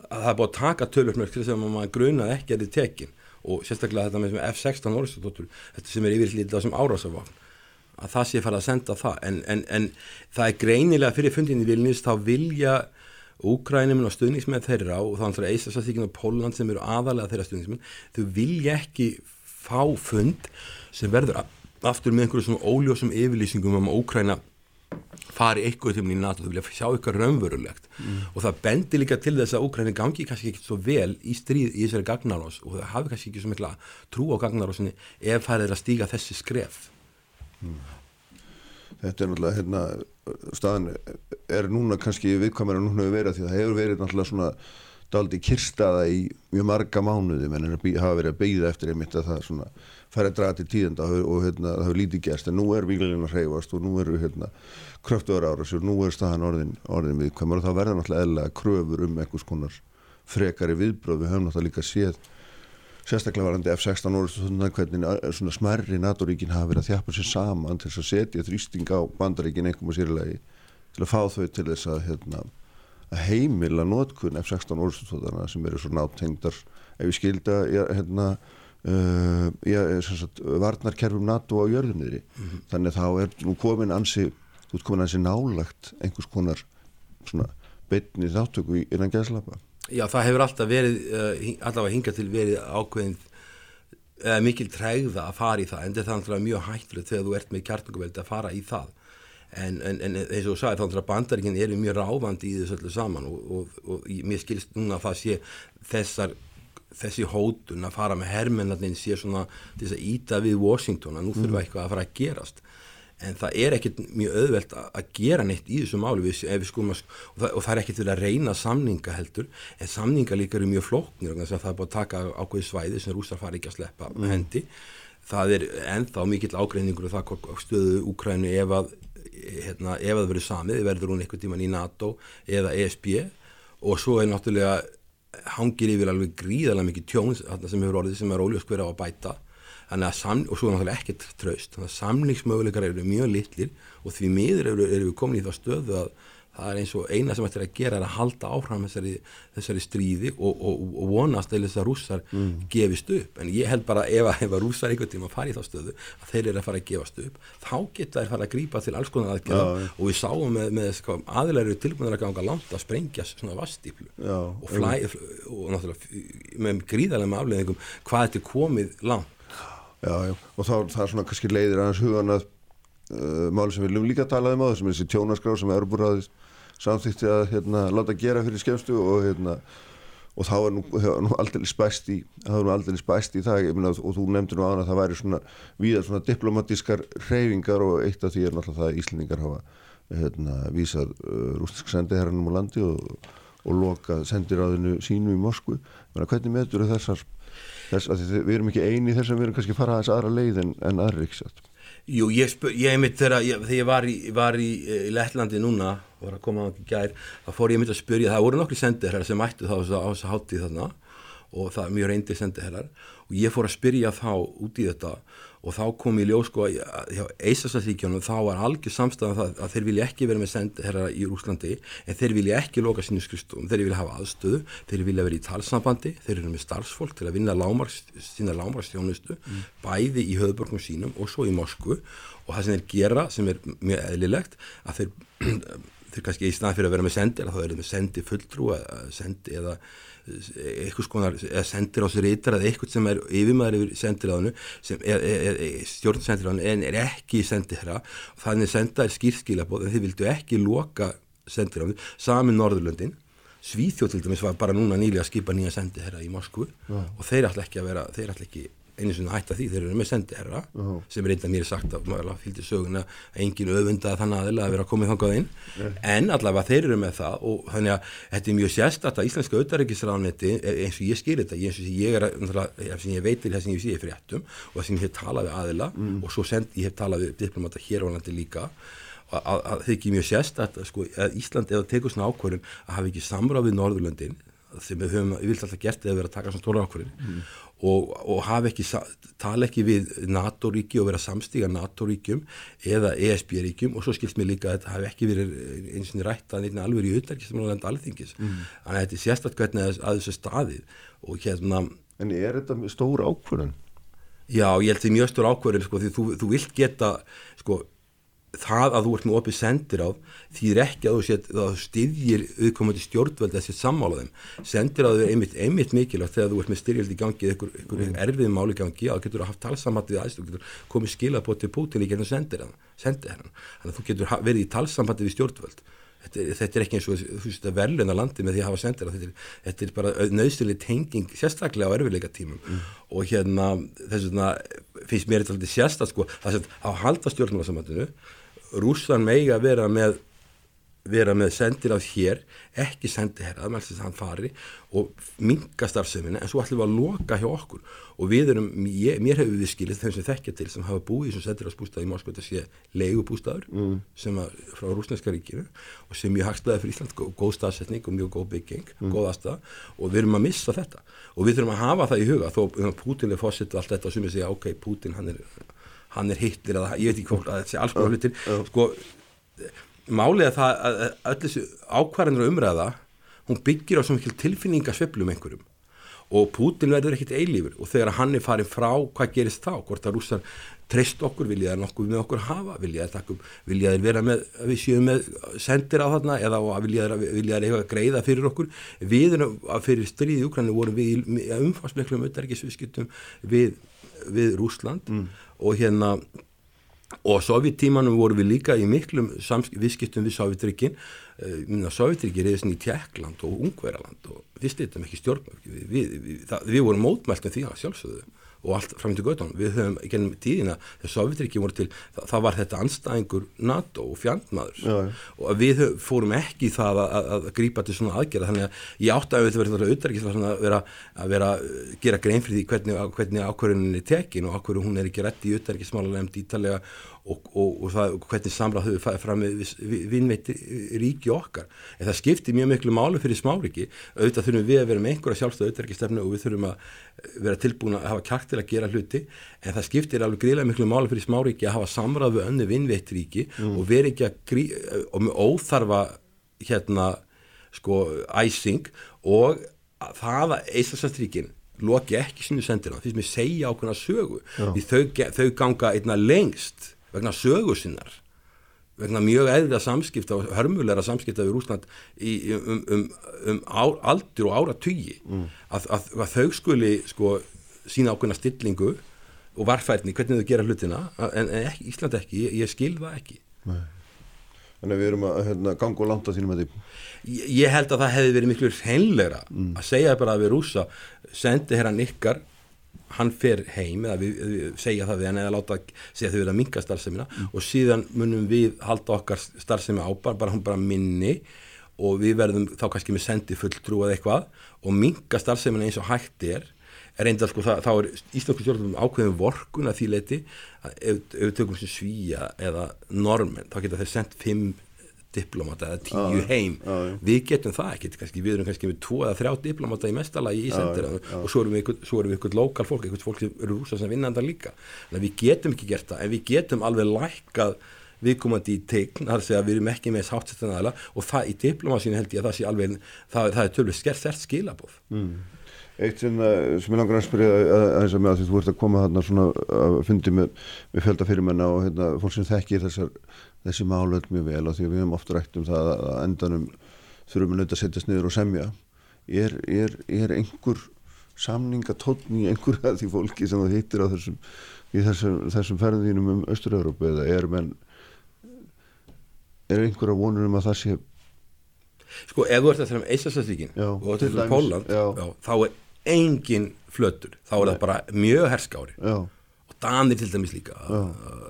að það er búið að taka þess að mann grunaði ekki að þetta tekin og sérstaklega þetta með F-16 orðstóttur, þetta sem er yfirlítið á sem árásafvagn að það sé fara að senda það. En, en, en það er greinilega fyrir fundinni vilnist þá vilja Úkrænum og stuðningsmenn þeirra og þá er Eisasastíkin og Póland sem eru aðalega þeirra stuðningsmenn, þau vilja ekki fá fund sem verður aftur með einhverju svona óljósum yfirlýsingum um að Úkræna fari eitthvað til í NATO, þau vilja sjá eitthvað raunverulegt mm. og það bendir líka til þess að Úkræni gangi kannski ekki svo vel í stríð í þessari gagnarós og þau hafi kannski ekki svo mikla trú á gagnarósinni ef það er að stíga þessi skref mm. Þetta er náttúrulega hérna, staðan er núna kannski viðkvæmur en núna hefur verið því að það hefur verið náttúrulega svona daldi kirstaða í mjög marga mánuði. Menn hafa verið að beigða eftir einmitt að það svona færi að draga til tíðenda og, hérna, það hefur lítið gerst. En nú er výlilinn að hreyfast og nú eru hérna, kröftuður ára og nú er staðan orðin, orðin við og þá verða náttúrulega eðla kröfur um einhvers konar frekari viðbröð við höfum náttúrulega líka séð sérstaklega varandi F-16 orður hvernig svona smerri NATO-ríkin hafa verið að þjapa sér saman til þess að setja þrýsting á bandaríkin einhverjum og sérlegi til að fá þau til þess að hérna, að heimila nótkunn F-16 orðstóðana sem eru svo náttengdar ef við skilda hérna, uh, varnarkerfum NATO á jörðunniðri mm -hmm. þannig að þá er nú komin ansi ert komin ansi nálagt einhvers konar svona beitni þáttöku innan gæðslapa Já, það hefur alltaf verið uh, allavega hingað til verið ákveðin mikil trægða að fara í það en þetta er mjög hættilegt þegar þú ert með kjartungaveld að fara í það en, en, en eins og þú sagði þannig að bandaríkinn eru mjög ráðandi í þessu öllu saman og, og, og mér skilst núna að það sé þessar, þessi hótun að fara með hermennarnir sé svona þess að íta við Washington að nú þurfa mm. eitthvað að fara að gerast en það er ekkert mjög auðvelt að gera neitt í þessu máli við, við skum, og, það, og það er ekkert verið að reyna samninga heldur en samninga líka eru mjög flóknir og það er búin að taka ákveði svæði sem rúsar fari ekki að sleppa mm. hendi það er ennþá mikill ágreiningur og það stöðu Úkrænu ef að hérna, ef það verður samið, verður hún einhvern tíman í NATO eða ESB og svo er náttúrulega hangir yfir alveg gríðarlega mikið tjóns sem hefur orðið sem er óljós hver á að bæta. Sam, og svo er náttúrulega ekkert traust. Þannig að samningsmöguleikar eru mjög litlir og því miður eru, eru við komin í það stöðu að það er eins og eina sem ættir að gera er að halda áfram þessari, þessari stríði og, og, og vonast til þess að rússar mm. gefist upp. En ég held bara ef að, að rússar einhvern tíma fari í þá stöðu að þeir eru að fara að gefast upp þá geta þeir fara að grípa til alls konar aðgjörða ja, og við sáum með, með sko, aðlæri tilbúinir að ganga langt að sprengja svona vastíflu ja, og, flæ, og náttúrulega með gríðarlega með afleðingum hvað þetta er komið langt. Já, já, og þá það er svona kannski leiðir aðeins hugan að uh, máli sem við líka tala um á þessum þessi tjónaskrá sem er búið samþýtti að hérna, láta gera fyrir skemstu og, hérna, og þá er nú, nú aldrei spæst í það er nú aldrei spæst í það. Myna, og þú nefndir nú á að það væri svona víðar svona diplomatískar reyfingar og eitt af því er náttúrulega það að Íslendingar hafa hérna, vísað uh, rústisk sendiherranum á landi og, og lokað sendiráðinu sínu í Moskvu. Hvernig meður þessar þess við erum ekki eini þess að við erum kannski fara aðeins aðra leið en, en aðra ríksjátt Jú, ég, ég mitt þegar ég, þegar ég var í, var í, í Lettlandi núna var að koma á gær, þá fór ég mitt að spyrja það voru nokkri sendir sem ættu þá á þess að hátti þarna og það er mjög reyndi sendiherrar og ég fór að spyrja þá út í þetta og þá kom ég ljós sko hjá Eisasasíkjónum þá var algjör samstæðan um það að þeir vilja ekki vera með sendiherra í Rúslandi en þeir vilja ekki loka sínu skrifstofum, þeir vilja hafa aðstöðu þeir vilja vera í talsambandi, þeir eru með starfsfólk til að vinna lámars, sína lámarstjónustu mm. bæði í höfðbörgum sínum og svo í Moskvu og það sem þeir gera sem er mjög eðlilegt að þeir þeir kannski í stað fyrir að vera með sendir þá er þeir með sendi fulltrú sendi eða eitthvað skonar sendir á sér yttar eða eitthvað sem er yfirmaður yfir sendiráðinu stjórnsendiráðinu en er ekki sendið þeirra og þannig senda er skýrskilabóð en þeir vildu ekki loka sendiráðinu samin Norðurlöndin Svíþjóð til dæmis var bara núna nýlega að skipa nýja sendi þeirra í Moskvu ja. og þeir ætla ekki að vera þeir ætla ekki einu svona hætta því þeir eru með sendiherra uh -huh. sem er reynda mér sagt að maður fylgdi söguna að engin öfunda þannig aðeins að vera komið þangað inn uh. en allavega þeir eru með það og þannig að þetta er mjög sérstatt að íslenska auðarreikisráðanetti eins og ég skil þetta eins og ég er að sem ég veitir það sem ég sé í fréttum og það sem ég hef talað við aðila mm. og svo send, ég hef talað við diplomata hér á landi líka að, að, að er ekki mjög sérstatt að, sko, að Ísland eða tegur svona ákvörðun að hafa ekki samráð við Norðurlöndin sem við höfum, ég vilt alltaf gert eða vera að taka svona stóra ákvörðin mm og, og hafa ekki, tala ekki við NATO-ríki og vera samstíga NATO-ríkjum eða ESB-ríkjum og svo skilst mér líka að þetta hafi ekki verið eins og rætt að nefna alveg í auðverkistamannalanda alþingis mm. þannig að þetta er sérstaklega hvernig að þessu staðið og hérna En er þetta stór ákvörðun? Já, ég held því mjög stór ákvörðun sko, því þú, þú vilt geta sko það að þú ert með opið sendir á því er ekki að þú, set, að þú styðjir auðkomandi stjórnveld að setja sammála þeim. Sendir á þau er einmitt, einmitt mikilvægt þegar þú ert með styrjöld í gangi eða einhver mm. erfið máli í gangi að þú getur að hafa talsamhatt við aðstöð, þú getur komið skila på til Putin í gennum sendir hann. Þannig að þú getur verið í talsamhatt við stjórnveld þetta, þetta er ekki eins og að verðluna landi með því að hafa sendir þetta er, þetta er bara nöðstileg tenging sérstaklega á erfiðleika tímum mm. og hérna þess vegna finnst mér þetta sérstaklega sko, að halda stjórnmálasamhandinu rússan megi að vera með vera með sendir af hér ekki sendi herrað með þess að hann fari og minga starfseminna en svo ætlum við að loka hjá okkur og við erum, ég, mér hefur við skilið þeim sem þekkja til sem hafa búið í þessum sendirafsbústaði í Moskva þetta sé leigubústaður mm. sem að frá rúsneska ríkinu og sem mjög hagstaði fyrir Ísland góð staðsetning og mjög góð bygging, mm. góð aðstæða og við erum að missa þetta og við þurfum að hafa það í huga þó Putin er fósitt og allt þetta og sem við segja ok, Putin hann er hann er hittir eða ég veit ekki hvort að þetta sé alls konar hlutir. sko, málið að það að öll þessu ákvarðanur umræða hún byggir á svo mikil tilfinningasveplum einhverjum. Og Putin verður ekkit eilífur. Og þegar hann er farin frá hvað gerist þá, hvort að rússar treyst okkur, vilja það nokkuð með okkur hafa? Vilja það vera með við séum með sendir á þarna? Eða vilja það eitthvað greiða fyrir okkur? Við erum fyrir stríði í Ukraínu vorum við umfarsmeklu um auðverkisviðskiptum við, við Rúsland mm og hérna og sovjettímanum vorum við líka í miklum viðskiptum við Sovjetrikkin uh, Sovjetrikki eða í Tjekkland og Ungverðarland og við styrtum ekki stjórn við, við, við, við vorum mótmælt með því að sjálfsögðu og allt fram til göttunum. Við höfum gennum tíðina þegar Sovjetriki voru til, það, það var þetta anstæðingur NATO og fjandmaður. Já, og við höf, fórum ekki það að, að, að grípa til svona aðgerða. Þannig að ég átti að við verðum að vera að vera að gera grein fyrir því hvernig, hvernig ákvörðunin er tekin og ákvörðun hún er ekki rétt í auðverkismála nefnd ítalega og, og, og það, hvernig samráð höfðu fæðið fram með vinnveitti ríki okkar en það skiptir mjög miklu málu fyrir smáriki auðvitað þurfum við að vera með einhverja sjálfstöðu auðverkistefnu og við þurfum að vera tilbúin að hafa kjark til að gera hluti en það skiptir alveg greiðlega miklu málu fyrir smáriki að hafa samráð við önnu vinnveitti ríki mm. og vera ekki að grí, og með óþarfa hérna sko æsing og það að Íslandsastríkin loki ekki sinu sendir á því sem ég segja ákveðna sögu Já. því þau, þau ganga einna lengst vegna sögursinnar vegna mjög eðra samskipta og hörmulegra samskipta við Rúsland í, um, um, um á, aldur og ára tugi mm. að, að, að þau skuli sko sína ákveðna stillingu og varfærni hvernig þau gera hlutina en, en ekki, Ísland ekki, ég, ég skil það ekki Nei. Að við erum að hérna, ganga og landa sínum að því ég, ég held að það hefði verið miklu hreinlegra mm. að segja bara að við rúsa sendi herran ykkar hann fer heim eða við, við segja það við hann eða láta segja þau verið að minga starfseminna mm. og síðan munum við halda okkar starfsemi ábar, bara hann bara minni og við verðum þá kannski með sendi fulltrú eða eitthvað og minga starfseminna eins og hægt er að sko það, þá er Íslandsku stjórnum ákveðum vorkun að því leiti að ef, við tökum sem svíja eða normen þá geta þeir sendt 5 diplomata eða tíu heim. Við getum það ekkert, kannski, við erum kannski með tvo eða þrjá diplomata í mestalagi í sendir og svo erum við ykkur, lokal fólk, ykkur fólk sem eru rúsa sem vinnanda líka. En við getum ekki gert það, en við getum alveg lækkað viðkomandi í tegn, þar að við erum ekki með sáttsettan aðla og það í diplomasínu held ég að það sé alveg, það, það er tölvist skert þert skilabóð mm. Eitt sem, sem ég langar að spyrja aðeins að með að þú ert að koma þarna svona að fundi með, með fjöldafyrirmenna og hérna, fólk sem þekkir þessar, þessi málöld mjög vel og því við hefum ofta rætt um það að endanum þurfum við nöitt að setjast niður og semja. Er, er, er einhver samningatótni í einhverja því fólki sem það hittir á þessum þessum, þessum ferðinum um Östur-Európa eða er menn er einhverja vonur um að það sé Sko ef þú ert að tala um Eisastastíkin og að tala um Póland þá er engin flötur þá er Nei. það bara mjög herskári. Já. og Danir til dæmis líka. Uh,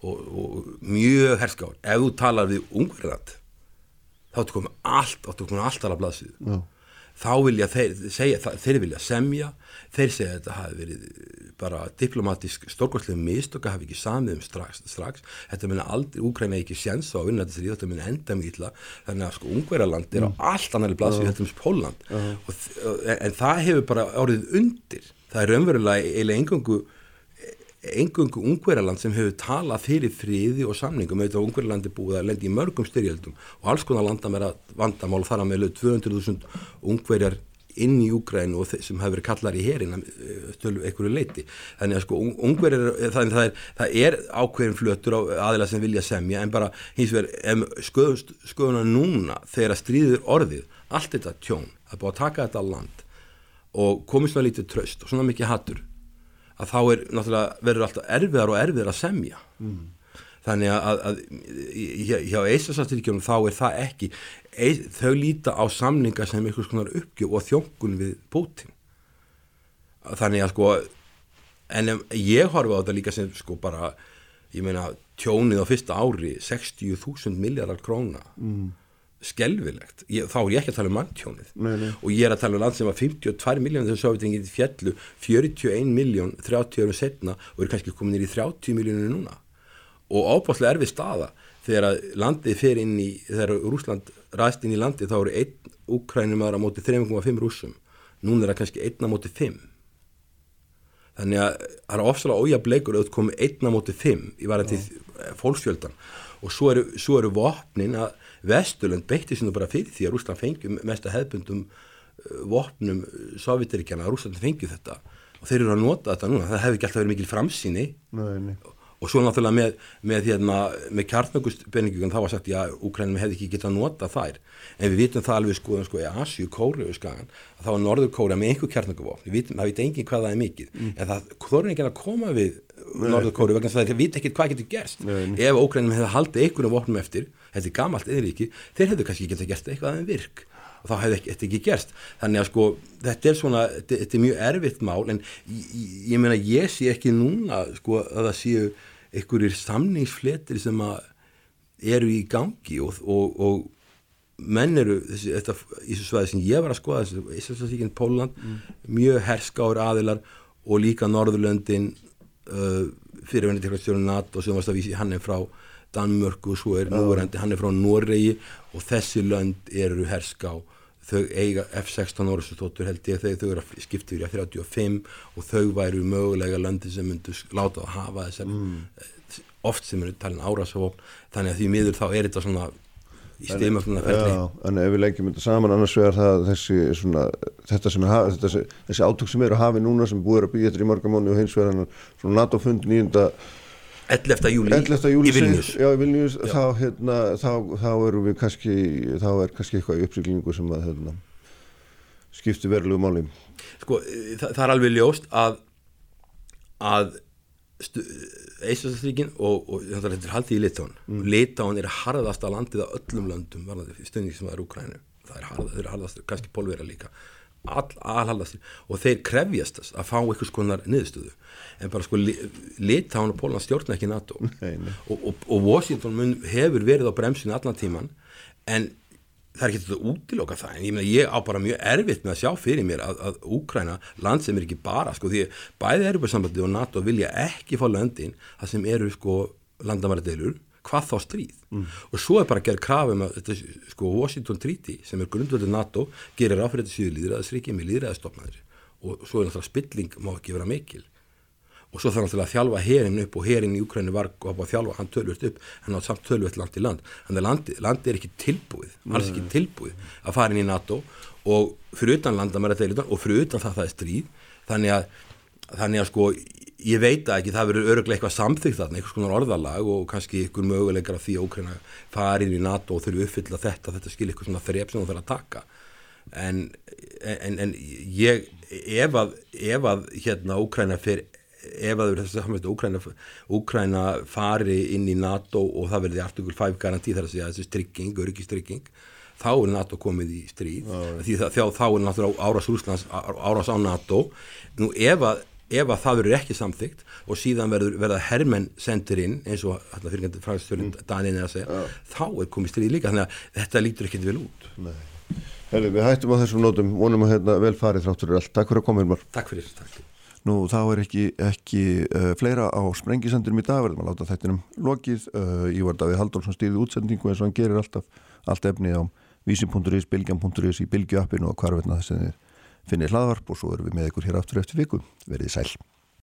og, og mjög herskári ef þú talar við ungverðat þá ertu komið allt þá ertu komið allt alveg að blaðsíðu þá vilja þeir, segja, þeir vilja semja þeir segja að þetta hafi verið bara diplomatísk stórkvæmslega mistöka hafi ekki samið um strax, strax. þetta minna aldrei, Úkræna ekki séns á að vinna þessi þetta minna enda mjög illa. Þannig að sko Ungverjaland er á mm. allt annari blaðs við uh -huh. heldur um Póland og, en það hefur bara árið undir. Það er raunverulega eiginlega engungu engungu Ungverjaland sem hefur talað fyrir friði og samningum. Auðvitað Ungverjaland er búið að lendi í mörgum styrjöldum og alls konar landamæra vandamál þar að meðlu 200.000 Ungverjar inn í Úgrænu og sem hafa verið kallar í herin eh, stölu einhverju leiti þannig að sko ungverðir það, það, það er ákveðin flötur á aðila sem vilja semja en bara hins vegar skoðuna núna þegar að stríður orðið allt þetta tjón, er búið að taka þetta land og komið svona lítið tröst og svona mikið hattur að þá er náttúrulega verður alltaf erfiðar og erfiðar að semja mm. þannig að, að hjá, hjá eisasastyrkjum þá er það ekki þau líta á samninga sem einhvers konar uppgjöf og þjónkun við Putin þannig að sko en ég horfi á þetta líka sem sko bara ég meina tjónið á fyrsta ári 60.000 miljardar króna mm. Skelvilegt ég, þá er ég ekki að tala um manntjónið. Og ég er að tala um land sem var 52 miljónir þegar Sovjetingið fjallu 41 miljón 30 árum setna og er kannski komin í 30 miljónir núna. Og ábúrslega erfið staða. Þegar landið fer inn í þegar Rúsland ræst inn í landi þá eru einn Ukrænum aðra mótið 3,5 rúsum núna er það kannski einna mótið 5 þannig að það er ofsalega ójableikur að koma einna mótið 5 í varandi fólksfjöldan og svo eru, svo eru vopnin að Vesturlund beitti sinu bara fyrir því að Rúsland fengjum mest að hefbundum vopnum Sovjetiríkjana að Rúsland fengjum þetta. Og þeir eru að nota þetta núna, það hefði ekki alltaf verið mikil framsýni. Nei, nei. Og svo náttúrulega með, með, hérna, með kjartnöggustbenningum þá var sagt já, Úkrænum hefði ekki getað nota þær. En við vitum það alveg skoðum sko í Asju, Kóru skagan, að það var Norður Kóra með einhver kjartnögguvopn, það veit engin hvað það er mikið. Mm. en það þorður ekki að koma við Norður Kóru vegna það veit ekki hvað getur gerst. Ef Úkrænum hefði haldið einhvern vopnum eftir, þetta er gamalt eðriki þeir hefðu kannski getað gert eitthvað en virk. Og þá hefði þetta ekki gerst. Þannig að sko þetta er svona þetta, þetta er mjög erfitt mál en ég, ég meina ég sé ekki núna sko að það séu einhverjir samningsfletir sem að eru í gangi og, og, og menn eru þessi, þetta, í þessu svæði sem ég var að skoða Íslandsfíkinn Póland mm. mjög herskáur aðilar og líka Norðurlöndin uh, fyrirvenni til stjórnum NATO sem varst að vísi hann er frá Danmörku og svo er núverandi hann er frá Noregi og þessi lönd eru herská þau eiga F-16 orðstóttur held ég þegar þau eru að skipta yfir í 35 og þau væru mögulega löndi sem myndu láta að hafa þessar mm. Eh, oft sem eru talin árásavopn þannig að því miður þá er þetta svona í stímafluna ferli. Já, en ef við leggjum þetta saman annars vegar það þessi svona, þetta sem er þessi, þessi átök sem eru að hafi núna sem búið að byggja þetta í margamónu og hins vegar svona NATO-fund nýjunda 11. júli, 11. júli í Vilnius, já, í Vilnius þá, hérna, þá, þá erum við kannski þá er kannski eitthvað í uppsýklingu sem að hérna, skipti verulegu máli sko það, það er alveg ljóst að að Eistræðsríkin og, og þetta er haldið í Litáin mm. Litáin er harðasta landið af öllum landum stundin sem það er Úkrænu það er harðast, það er harðast, kannski Pólvera líka all, allhaldast og þeir krefjast að fá einhvers konar niðurstöðu en bara sko Litáin og Pólan stjórna ekki NATO. Nei, nei. Og, og, og Washington mun, hefur verið á bremsinu allan tíman en það er ekki þetta að útiloka það. En ég, mena, ég á bara mjög erfitt með að sjá fyrir mér að, að Úkræna, land sem er ekki bara sko því bæði Europasambandi og NATO vilja ekki fá löndin það sem eru sko landamæradeilur hvað þá stríð. Mm. og svo er bara að gera krafum að þetta, sko, Washington Treaty sem er grundvöldur NATO gerir áfyrir þetta síðu líðræðisríki með líðræðistofnaðir og svo er náttúrulega spilling má ekki vera mikil og svo náttúrulega að þjálfa herin upp og herin í Ukræni var að þjálfa hann tölvöld upp hann átt samt tölvöld land í land. Þannig að landi, landi er ekki tilbúið alls ekki tilbúið að fara inn í NATO. Og fyrir utan landamæra og fyrir utan það það er stríð. Þannig að, þannig að sko ég veit ekki það verður öruglega eitthvað samþygt þarna, einhvers konar orðalag og kannski ykkur möguleikar af því að Ókræna fari inn í NATO og þurfu uppfylla þetta þetta skil ykkur svona þrepp sem þú þarf að taka. En, en, en ég ef að, ef að hérna Ókræna fyrir ef að þess að Úkræna, fari inn í NATO og það verði artikul 5 garantí þar að segja þessi strygging, öryggistygging þá er NATO komið í stríð. Því það, þá er náttúrulega árás Úslands árás á NATO. Nú ef að ef að það verður ekki samþygt og síðan verður verða hermenn sendir inn eins og fyrirgænti fræðstjórn mm. Danin er að segja, ja. þá er komið stríð líka þannig að þetta lítur ekkert vel út. Herri, við hættum á þessum nótum vonum að hérna vel farið þráttur allt, takk fyrir að koma Takk fyrir, takk Nú þá er ekki, ekki uh, fleira á sprengisendurum í dag verðum að láta þættinum lokið uh, Ívar Davíð Haldólfsson stýði útsendingu eins og hann gerir alltaf allt efni á vísin.is, bilgjan.is í bilgjuappinu og hvarveitna þess að þið finnir hlaðvarp og svo erum við með ykkur hér aftur eftir viku. Verðið sæl.